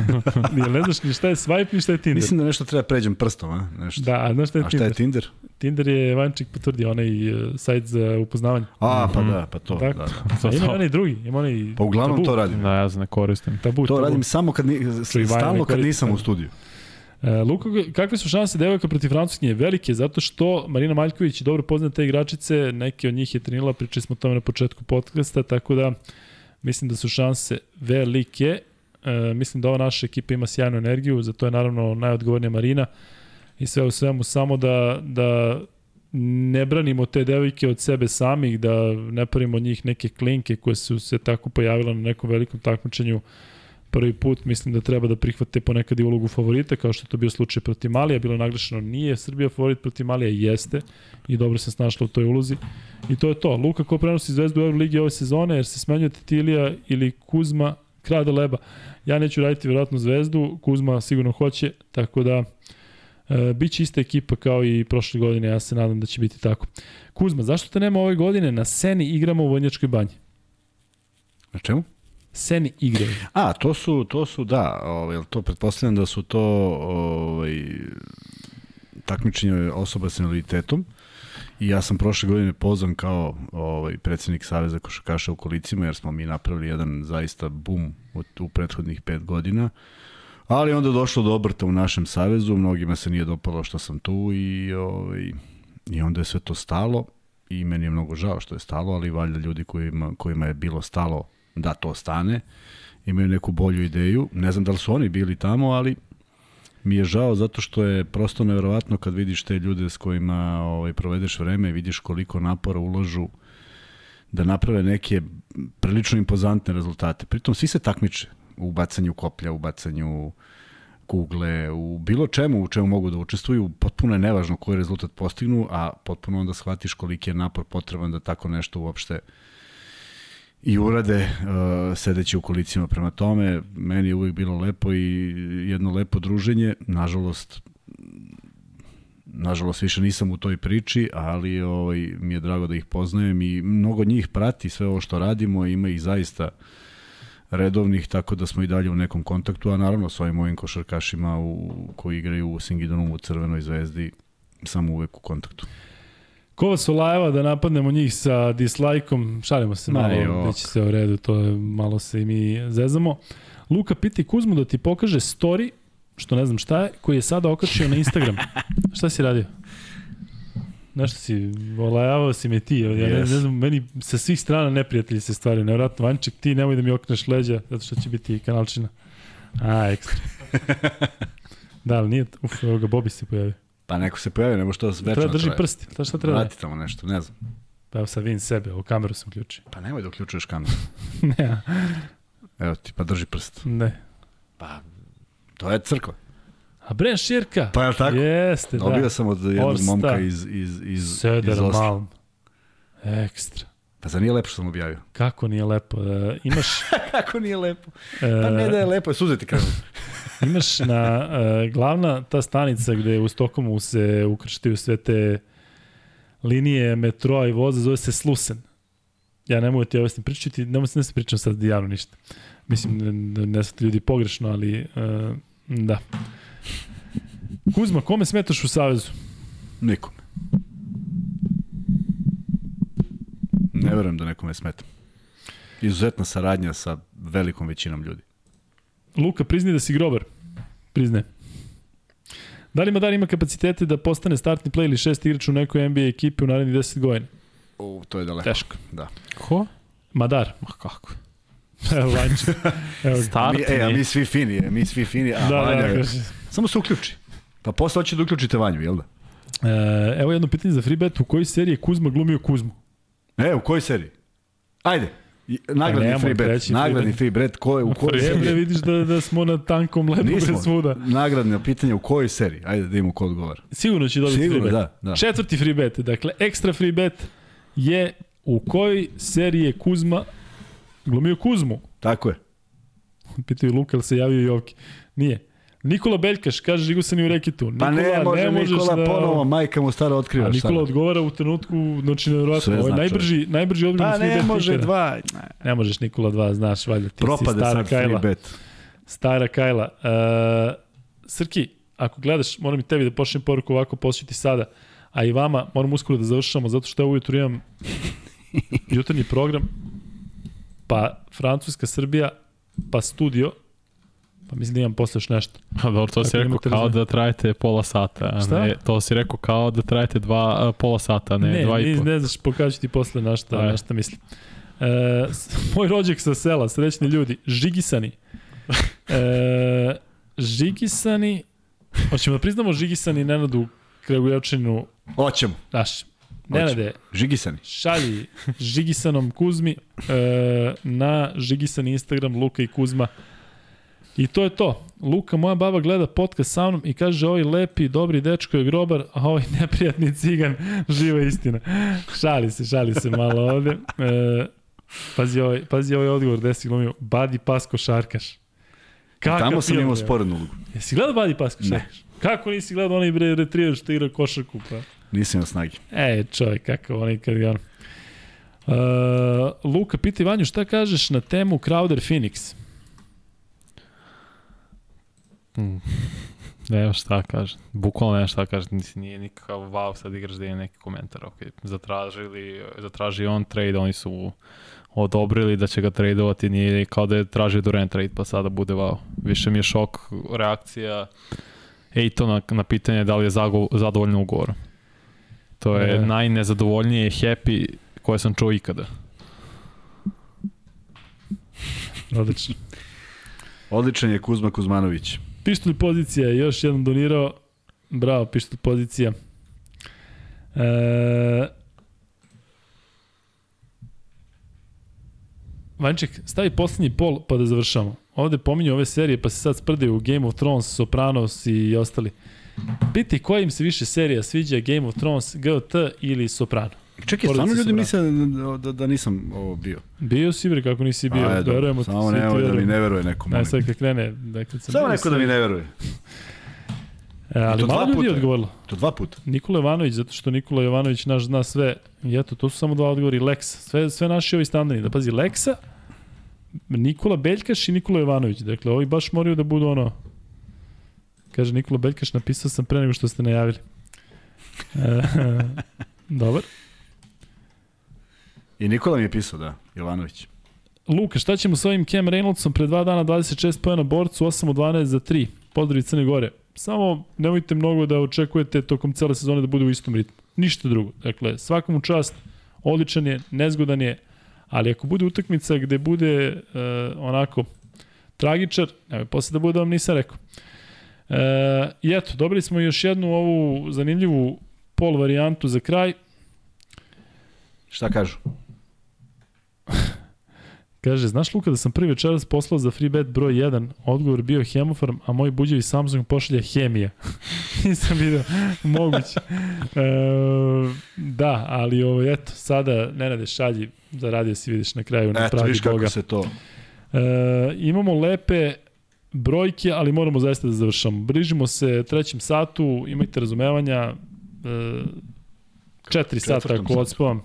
[laughs] Jel ne znaš ni šta je swipe ni šta je Tinder? Mislim da nešto treba pređem prstom, a? Nešto. Da, a znaš šta je A šta Tinder? je Tinder? Tinder je Vančik potvrdio, onaj uh, sajt za upoznavanje. A, pa da, pa to. Da, Tako. da. To, A ima onaj drugi, ima onaj Pa uglavnom tabu. to radim. Da, ja se ne koristim. Tabu, To tabu. radim samo kad, ni, stalno kad nisam u studiju. E, Luka, kakve su šanse devojka protiv Francuskinje? Velike, zato što Marina Maljković dobro pozna te igračice, neke od njih je trenila, pričali smo o tome na početku podcasta, tako da mislim da su šanse velike. E, mislim da ova naša ekipa ima sjajnu energiju, za to je naravno najodgovornija Marina i sve u svemu samo da, da ne branimo te devojke od sebe samih, da ne pravimo od njih neke klinke koje su se tako pojavile na nekom velikom takmičenju prvi put, mislim da treba da prihvate ponekad i ulogu favorita, kao što je to bio slučaj protiv Malija, bilo je naglašeno nije Srbija favorit protiv Malija, jeste i dobro se snašla u toj ulozi. I to je to. Luka ko prenosi zvezdu u Euroligi ove sezone, jer se smenjuje Titilija ili Kuzma, krade leba. Ja neću raditi vjerojatno zvezdu, Kuzma sigurno hoće, tako da e, bit će ista ekipa kao i prošle godine, ja se nadam da će biti tako. Kuzma, zašto te nema ove godine? Na Seni igramo u Vojnjačkoj banji. Na čemu? Seni igraju. A, to su, to su, da, ovaj, to pretpostavljam da su to ovaj, takmičenje osoba sa invaliditetom i ja sam prošle godine pozvan kao ovaj, predsednik Saveza košarkaša u kolicima jer smo mi napravili jedan zaista bum u, u prethodnih pet godina. Ali onda došlo do obrta u našem savezu, mnogima se nije dopalo što sam tu i, ovaj, i onda je sve to stalo i meni je mnogo žao što je stalo, ali valjda ljudi kojima, kojima je bilo stalo da to stane, imaju neku bolju ideju. Ne znam da li su oni bili tamo, ali mi je žao zato što je prosto neverovatno kad vidiš te ljude s kojima ovaj, provedeš vreme i vidiš koliko napora ulažu da naprave neke prilično impozantne rezultate. Pritom svi se takmiče u bacanju koplja, u bacanju kugle, u bilo čemu u čemu mogu da učestvuju, potpuno je nevažno koji rezultat postignu, a potpuno onda shvatiš koliki je napor potreban da tako nešto uopšte i urade uh, sedeći u kolicima prema tome. Meni je uvijek bilo lepo i jedno lepo druženje. Nažalost, nažalost više nisam u toj priči, ali ovaj, mi je drago da ih poznajem i mnogo njih prati sve ovo što radimo, ima ih zaista redovnih, tako da smo i dalje u nekom kontaktu, a naravno s ovim mojim košarkašima u, koji igraju u Singidonu u Crvenoj zvezdi, sam uvek u kontaktu. Ko su lajeva da napadnemo njih sa dislajkom, šalimo se Ma, malo, jok. biće sve u redu, to je, malo se i mi zezamo. Luka piti Kuzmu da ti pokaže story, što ne znam šta je, koji je sada okačio na Instagram. [laughs] šta si radio? Nešto si, olajavao si me ti, ja ne, ne Yes. znam, meni sa svih strana neprijatelji se stvari, nevratno, Vanček, ti nemoj da mi okneš leđa, zato što će biti kanalčina. A, ekstra. [laughs] da, ali nije, uf, evo ga, Bobi se pojavio. Pa neko se pojavi, nebo što večno Treba drži prsti, šta, šta treba? Vrati tamo nešto, ne znam. Pa evo sad vidim sebe, o kameru sam ključio. Pa nemoj da uključuješ kameru. [laughs] ne, Evo ti, pa drži prst. ne. Pa, to je crkva. A Bren Širka? Pa je li tako? Jeste, Dobio da. sam od jednog Orsta. momka iz, iz, iz, iz Osla. Ekstra. Pa za nije lepo što sam objavio? Kako nije lepo. E, imaš, [laughs] Kako nije lepo? e, Pa ne da je lepo, suze ti krenu. [laughs] imaš na e, glavna ta stanica gde u Stokomu se ukrštaju sve te linije metroa i voza, zove se Slusen. Ja ne mogu ti objasniti, pričati, ti, ne mogu se ne se pričam sad javno ništa. Mislim, ne, ne sad ljudi pogrešno, ali e, da. Kuzma, kome smetaš u Savezu? Nikome. Ne verujem da nekome smetam. Izuzetna saradnja sa velikom većinom ljudi. Luka, prizni da si grobar. Priznaje. Da li Madar ima kapacitete da postane startni play ili šest igrač u nekoj NBA ekipi u narednih 10 godina? U, to je daleko. Teško. Da. Ko? Madar. Ma kako? Evo, Vanče. [laughs] Evo. Start Mi, e, a mi svi fini, e, mi svi fini. A, da, Vanja, da, kaže. Samo se uključi. Pa posle hoće da uključite Vanju, jel da? E, evo jedno pitanje za Freebet. U kojoj seriji je Kuzma glumio Kuzmu? E, u kojoj seriji? Ajde. Nagradni nemoj free bet. Nagradni free bet. Ko je, u [laughs] kojoj E, bre, seriji? vidiš da, da smo na tankom ledu Nismo. bez svuda. Nagradno pitanje u kojoj seriji? Ajde da vidimo ko odgovara. Sigurno će dobiti Sigurno, free bet. da, da. Četvrti free bet. Dakle, ekstra free bet je u kojoj seriji je Kuzma glumio Kuzmu? Tako je. [laughs] Pitaju Luka, ali se javio Joki. Nije. Nikola Beljkaš, kaže Žigosan i u rekitu. Pa Nikola, ne može možeš Nikola da... ponovo, majka mu stara otkriva. A Nikola da- odgovara u trenutku, znači nevjerojatno. Sve Ovo je zna najbrži, najbrži odgovor Pa na ne može dva. Ne možeš Nikola 2, znaš, valjda. Ti Propade si stara Kajla. bet. Stara Kajla. Uh, Srki, ako gledaš, moram i tebi da pošljem poruku ovako posjeti sada, a i vama, moram uskoro da završamo, zato što ja ujutru imam jutarnji program, pa Francuska, Srbija, pa studio, pa mislim da imam posle još nešto. [laughs] A dobro, to si Tako rekao kao da trajete pola sata. A Šta? ne, to si rekao kao da trajete dva, a, pola sata, ne, ne, dva i ne, po. ne znaš, pokažu ti posle na šta, na šta mislim. E, [laughs] moj rođak sa sela, srećni ljudi, žigisani. E, žigisani, hoćemo da priznamo žigisani Nenadu Kragujevčinu, Hoćemo. naš, Nenade, Žigisani. šalji [laughs] Žigisanom Kuzmi e, na Žigisani Instagram Luka i Kuzma. I to je to. Luka, moja baba gleda podcast sa mnom i kaže ovaj lepi, dobri dečko je grobar, a ovaj neprijatni cigan, živa istina. Šali se, šali se malo ovde. E, pazi, ovaj, pazi ovaj odgovor, gde si glumio. Badi pas košarkaš. Kakav Tamo sam imao je? sporednu ulogu. Jesi gledao Badi pas košarkaš? Kako nisi gledao onaj bre retriever što igra košarku? Pa? Nisam imao snagi. E, čovjek, kakav onaj kad ga... Uh, Luka, piti Vanju, šta kažeš na temu Crowder Phoenix? Mm. [laughs] Ne, šta kažem. Bukvalno ne šta kažem. Nisi, nije nikakav wow sad igraš da je neki komentar. Ok, zatražili, zatraži on trade, oni su odobrili da će ga tradeovati, nije kao da je tražio Durant trade, pa sada bude wow. Više mi je šok reakcija Ejtona na pitanje da li je zago, zadovoljno ugovorom. To je E. najnezadovoljnije happy koje sam čuo ikada. Odlično. Odličan je Kuzma Kuzmanović. Pištolj pozicija je još jedan donirao. Bravo, pištolj pozicija. E, Vanček, stavi poslednji pol pa da završamo. Ovde pominju ove serije pa se sad sprdaju u Game of Thrones, Sopranos i ostali. Piti koja im se više serija sviđa Game of Thrones, GOT ili Soprano? Čekaj, stvarno ljudi Soprano. misle da, da, da nisam ovo bio. Bio si bre kako nisi bio, A, eto, verujemo ti, Samo nemoj da mi ne veruje neko. Ne, molim. sad kad krene, da kad sam Samo neko da mi ne veruje. E, ali to malo ljudi puta. je odgovorilo. To dva puta. Nikola Jovanović, zato što Nikola Jovanović naš zna sve. I eto, to su samo dva odgovori. Lex. Sve, sve naši ovi standardni. Da pazi, Lexa, Nikola Beljkaš i Nikola Jovanović. Dakle, ovi baš moraju da budu ono... Kaže Nikola Beljkaš, napisao sam pre nego što ste najavili. E, [laughs] dobar. I Nikola mi je pisao, da, Jovanović. Luka, šta ćemo sa ovim Cam Reynoldsom pre dva dana 26 pojena borcu, 8 od 12 za 3. Pozdrav iz Crne Gore. Samo nemojte mnogo da očekujete tokom cele sezone da bude u istom ritmu. Ništa drugo. Dakle, svakom čast, odličan je, nezgodan je, ali ako bude utakmica gde bude uh, onako tragičar, nemoj posle da bude da vam nisam rekao. Uh, I eto, dobili smo još jednu ovu zanimljivu pol varijantu za kraj. Šta kažu? [laughs] Kaže, znaš Luka da sam prvi večeras poslao za free bet broj 1, odgovor bio hemofarm, a moj buđevi Samsung pošalja hemija. [laughs] Nisam vidio, moguće. [laughs] E, da, ali ovo, eto, sada Nenade šalji, zaradio si vidiš na kraju, na Eto, pravi viš kako Boga. se to... E, imamo lepe brojke, ali moramo zaista da završamo. Brižimo se trećem satu, imajte razumevanja, e, četiri sata ako satu.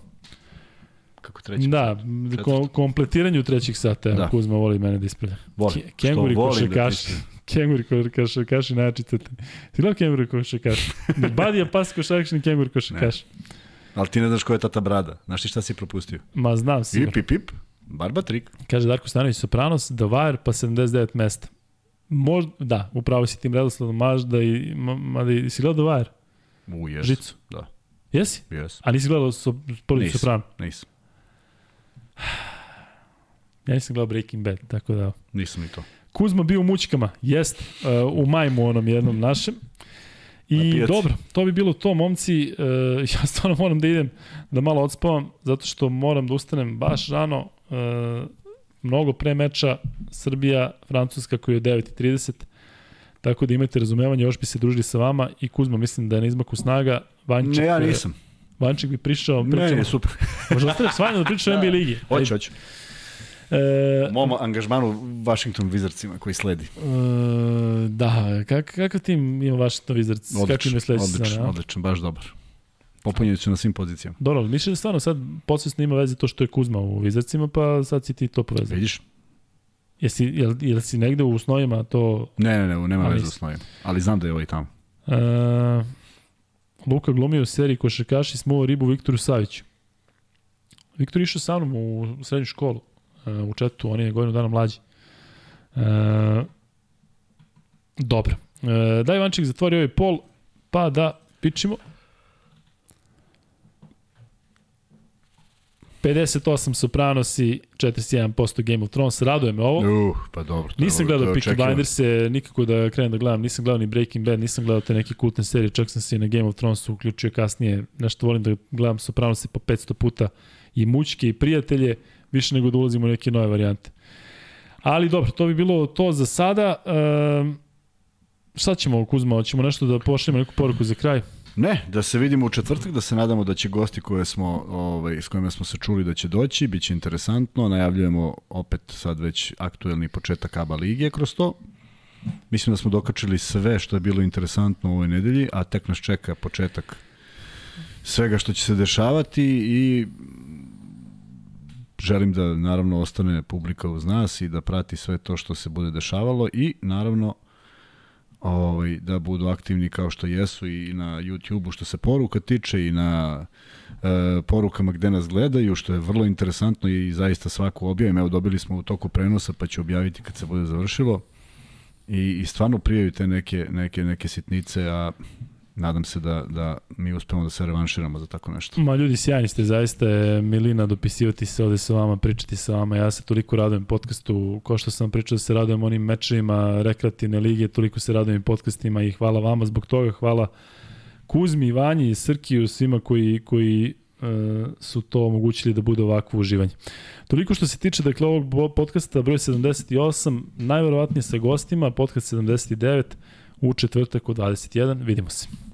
Odspavam. Kako treći? Da, ko, kompletiranju trećeg sata, Da. Kuzma voli mene da ispravlja. Volim. Ke- Kenguri da košarkaši. ti- [laughs] Kenguri košarkaši najjači crtani. Si gledao kenguri košarkaši? Ni Badija pas košarkaš, ni kenguri košarkaši. Ali ti ne znaš ko je tata brada. Znaš ti šta si propustio? Ma znam sigurno. Ip, ip, ip. Barba trik. Kaže Darko Stanović Sopranos, The Wire, pa 79 mesta. Možda, da, upravo si tim redosledom, možda i, ma- mada i, si gledao Wire, U, jes. Žicu? Da. Jesi? Jes. A nisi gledao so, Nisam. Soprano? Nisam. [sighs] Ja nisam gledao Breaking Bad, tako da... Nisam ni to. Kuzma bio u mućkama, jest, uh, u majmu onom jednom našem. Na I dobro, to bi bilo to, momci. Uh, [laughs] ja stvarno moram da idem, da malo odspavam, zato što moram da ustanem baš rano, uh, mnogo pre meča Srbija, Francuska koji je u 9.30, tako da imate razumevanje, još bi se družili sa vama i Kuzma mislim da je na izmaku snaga. Vanček, Ne, ja uh, nisam. Vanček bi prišao, Ne, pričamo, ne, super. [laughs] možda ostaneš s vama da pričamo o NBA ligi. [laughs] Hoće, hoće. E, U mom angažmanu Washington Wizardsima koji sledi. E, da, kak, kakav tim ima Washington Wizards? Odličan, imaju sledeći odličan, odličan, baš dobar. Popunjeni su na svim pozicijama. Dobro, ali misliš da stvarno sad podsvesno ima veze to što je Kuzma u Wizardsima, pa sad si ti to povezao. Vidiš? Jesi, jel, jel si negde u snovima to... Ne, ne, ne, nema veze nisam. s novim. Ali znam da je ovaj tamo. Uh, Luka glumio u seriji Košarkaši smuo ribu Viktoru Saviću. Viktor išao sa mnom u, srednju školu, uh, u četu, on je godinu dana mlađi. Uh, dobro. Uh, da Ivanček zatvori ovaj pol, pa da pičimo. 58 Sopranosi, 41% Game of Thrones. Raduje me ovo. Uh, pa dobro. to Nisam gledao Peaky očekivano. Blinders nikako da krenem da gledam, nisam gledao ni Breaking Bad, nisam gledao te neke kultne serije, čak sam se i na Game of Thrones uključio kasnije, nešto volim da gledam Sopranos po 500 puta i mućke i prijatelje, više nego da ulazimo u neke nove varijante. Ali dobro, to bi bilo to za sada. Um, šta ćemo, Kuzma, hoćemo nešto da pošljemo neku poruku za kraj? Ne, da se vidimo u četvrtak, da se nadamo da će gosti koje smo, ovaj, s kojima smo se čuli da će doći, bit će interesantno, najavljujemo opet sad već aktuelni početak ABA lige kroz to. Mislim da smo dokačili sve što je bilo interesantno u ovoj nedelji, a tek nas čeka početak svega što će se dešavati i želim da naravno ostane publika uz nas i da prati sve to što se bude dešavalo i naravno ovaj, da budu aktivni kao što jesu i na YouTube-u što se poruka tiče i na e, porukama gde nas gledaju, što je vrlo interesantno i zaista svaku objavim. Evo dobili smo u toku prenosa pa ću objaviti kad se bude završilo. I, i stvarno prijaju te neke, neke, neke sitnice, a nadam se da, da mi uspemo da se revanširamo za tako nešto. Ma ljudi, sjajni ste, zaista je milina dopisivati se ovde sa vama, pričati sa vama. Ja se toliko radujem podcastu, ko što sam pričao da se radujem onim mečevima rekreativne lige, toliko se radujem podcastima i hvala vama zbog toga, hvala Kuzmi, Vanji, Srkiju, svima koji, koji uh, su to omogućili da bude ovakvo uživanje. Toliko što se tiče dakle ovog podcasta broj 78, najverovatnije sa gostima, podcast 79 u četvrtak u 21. Vidimo se.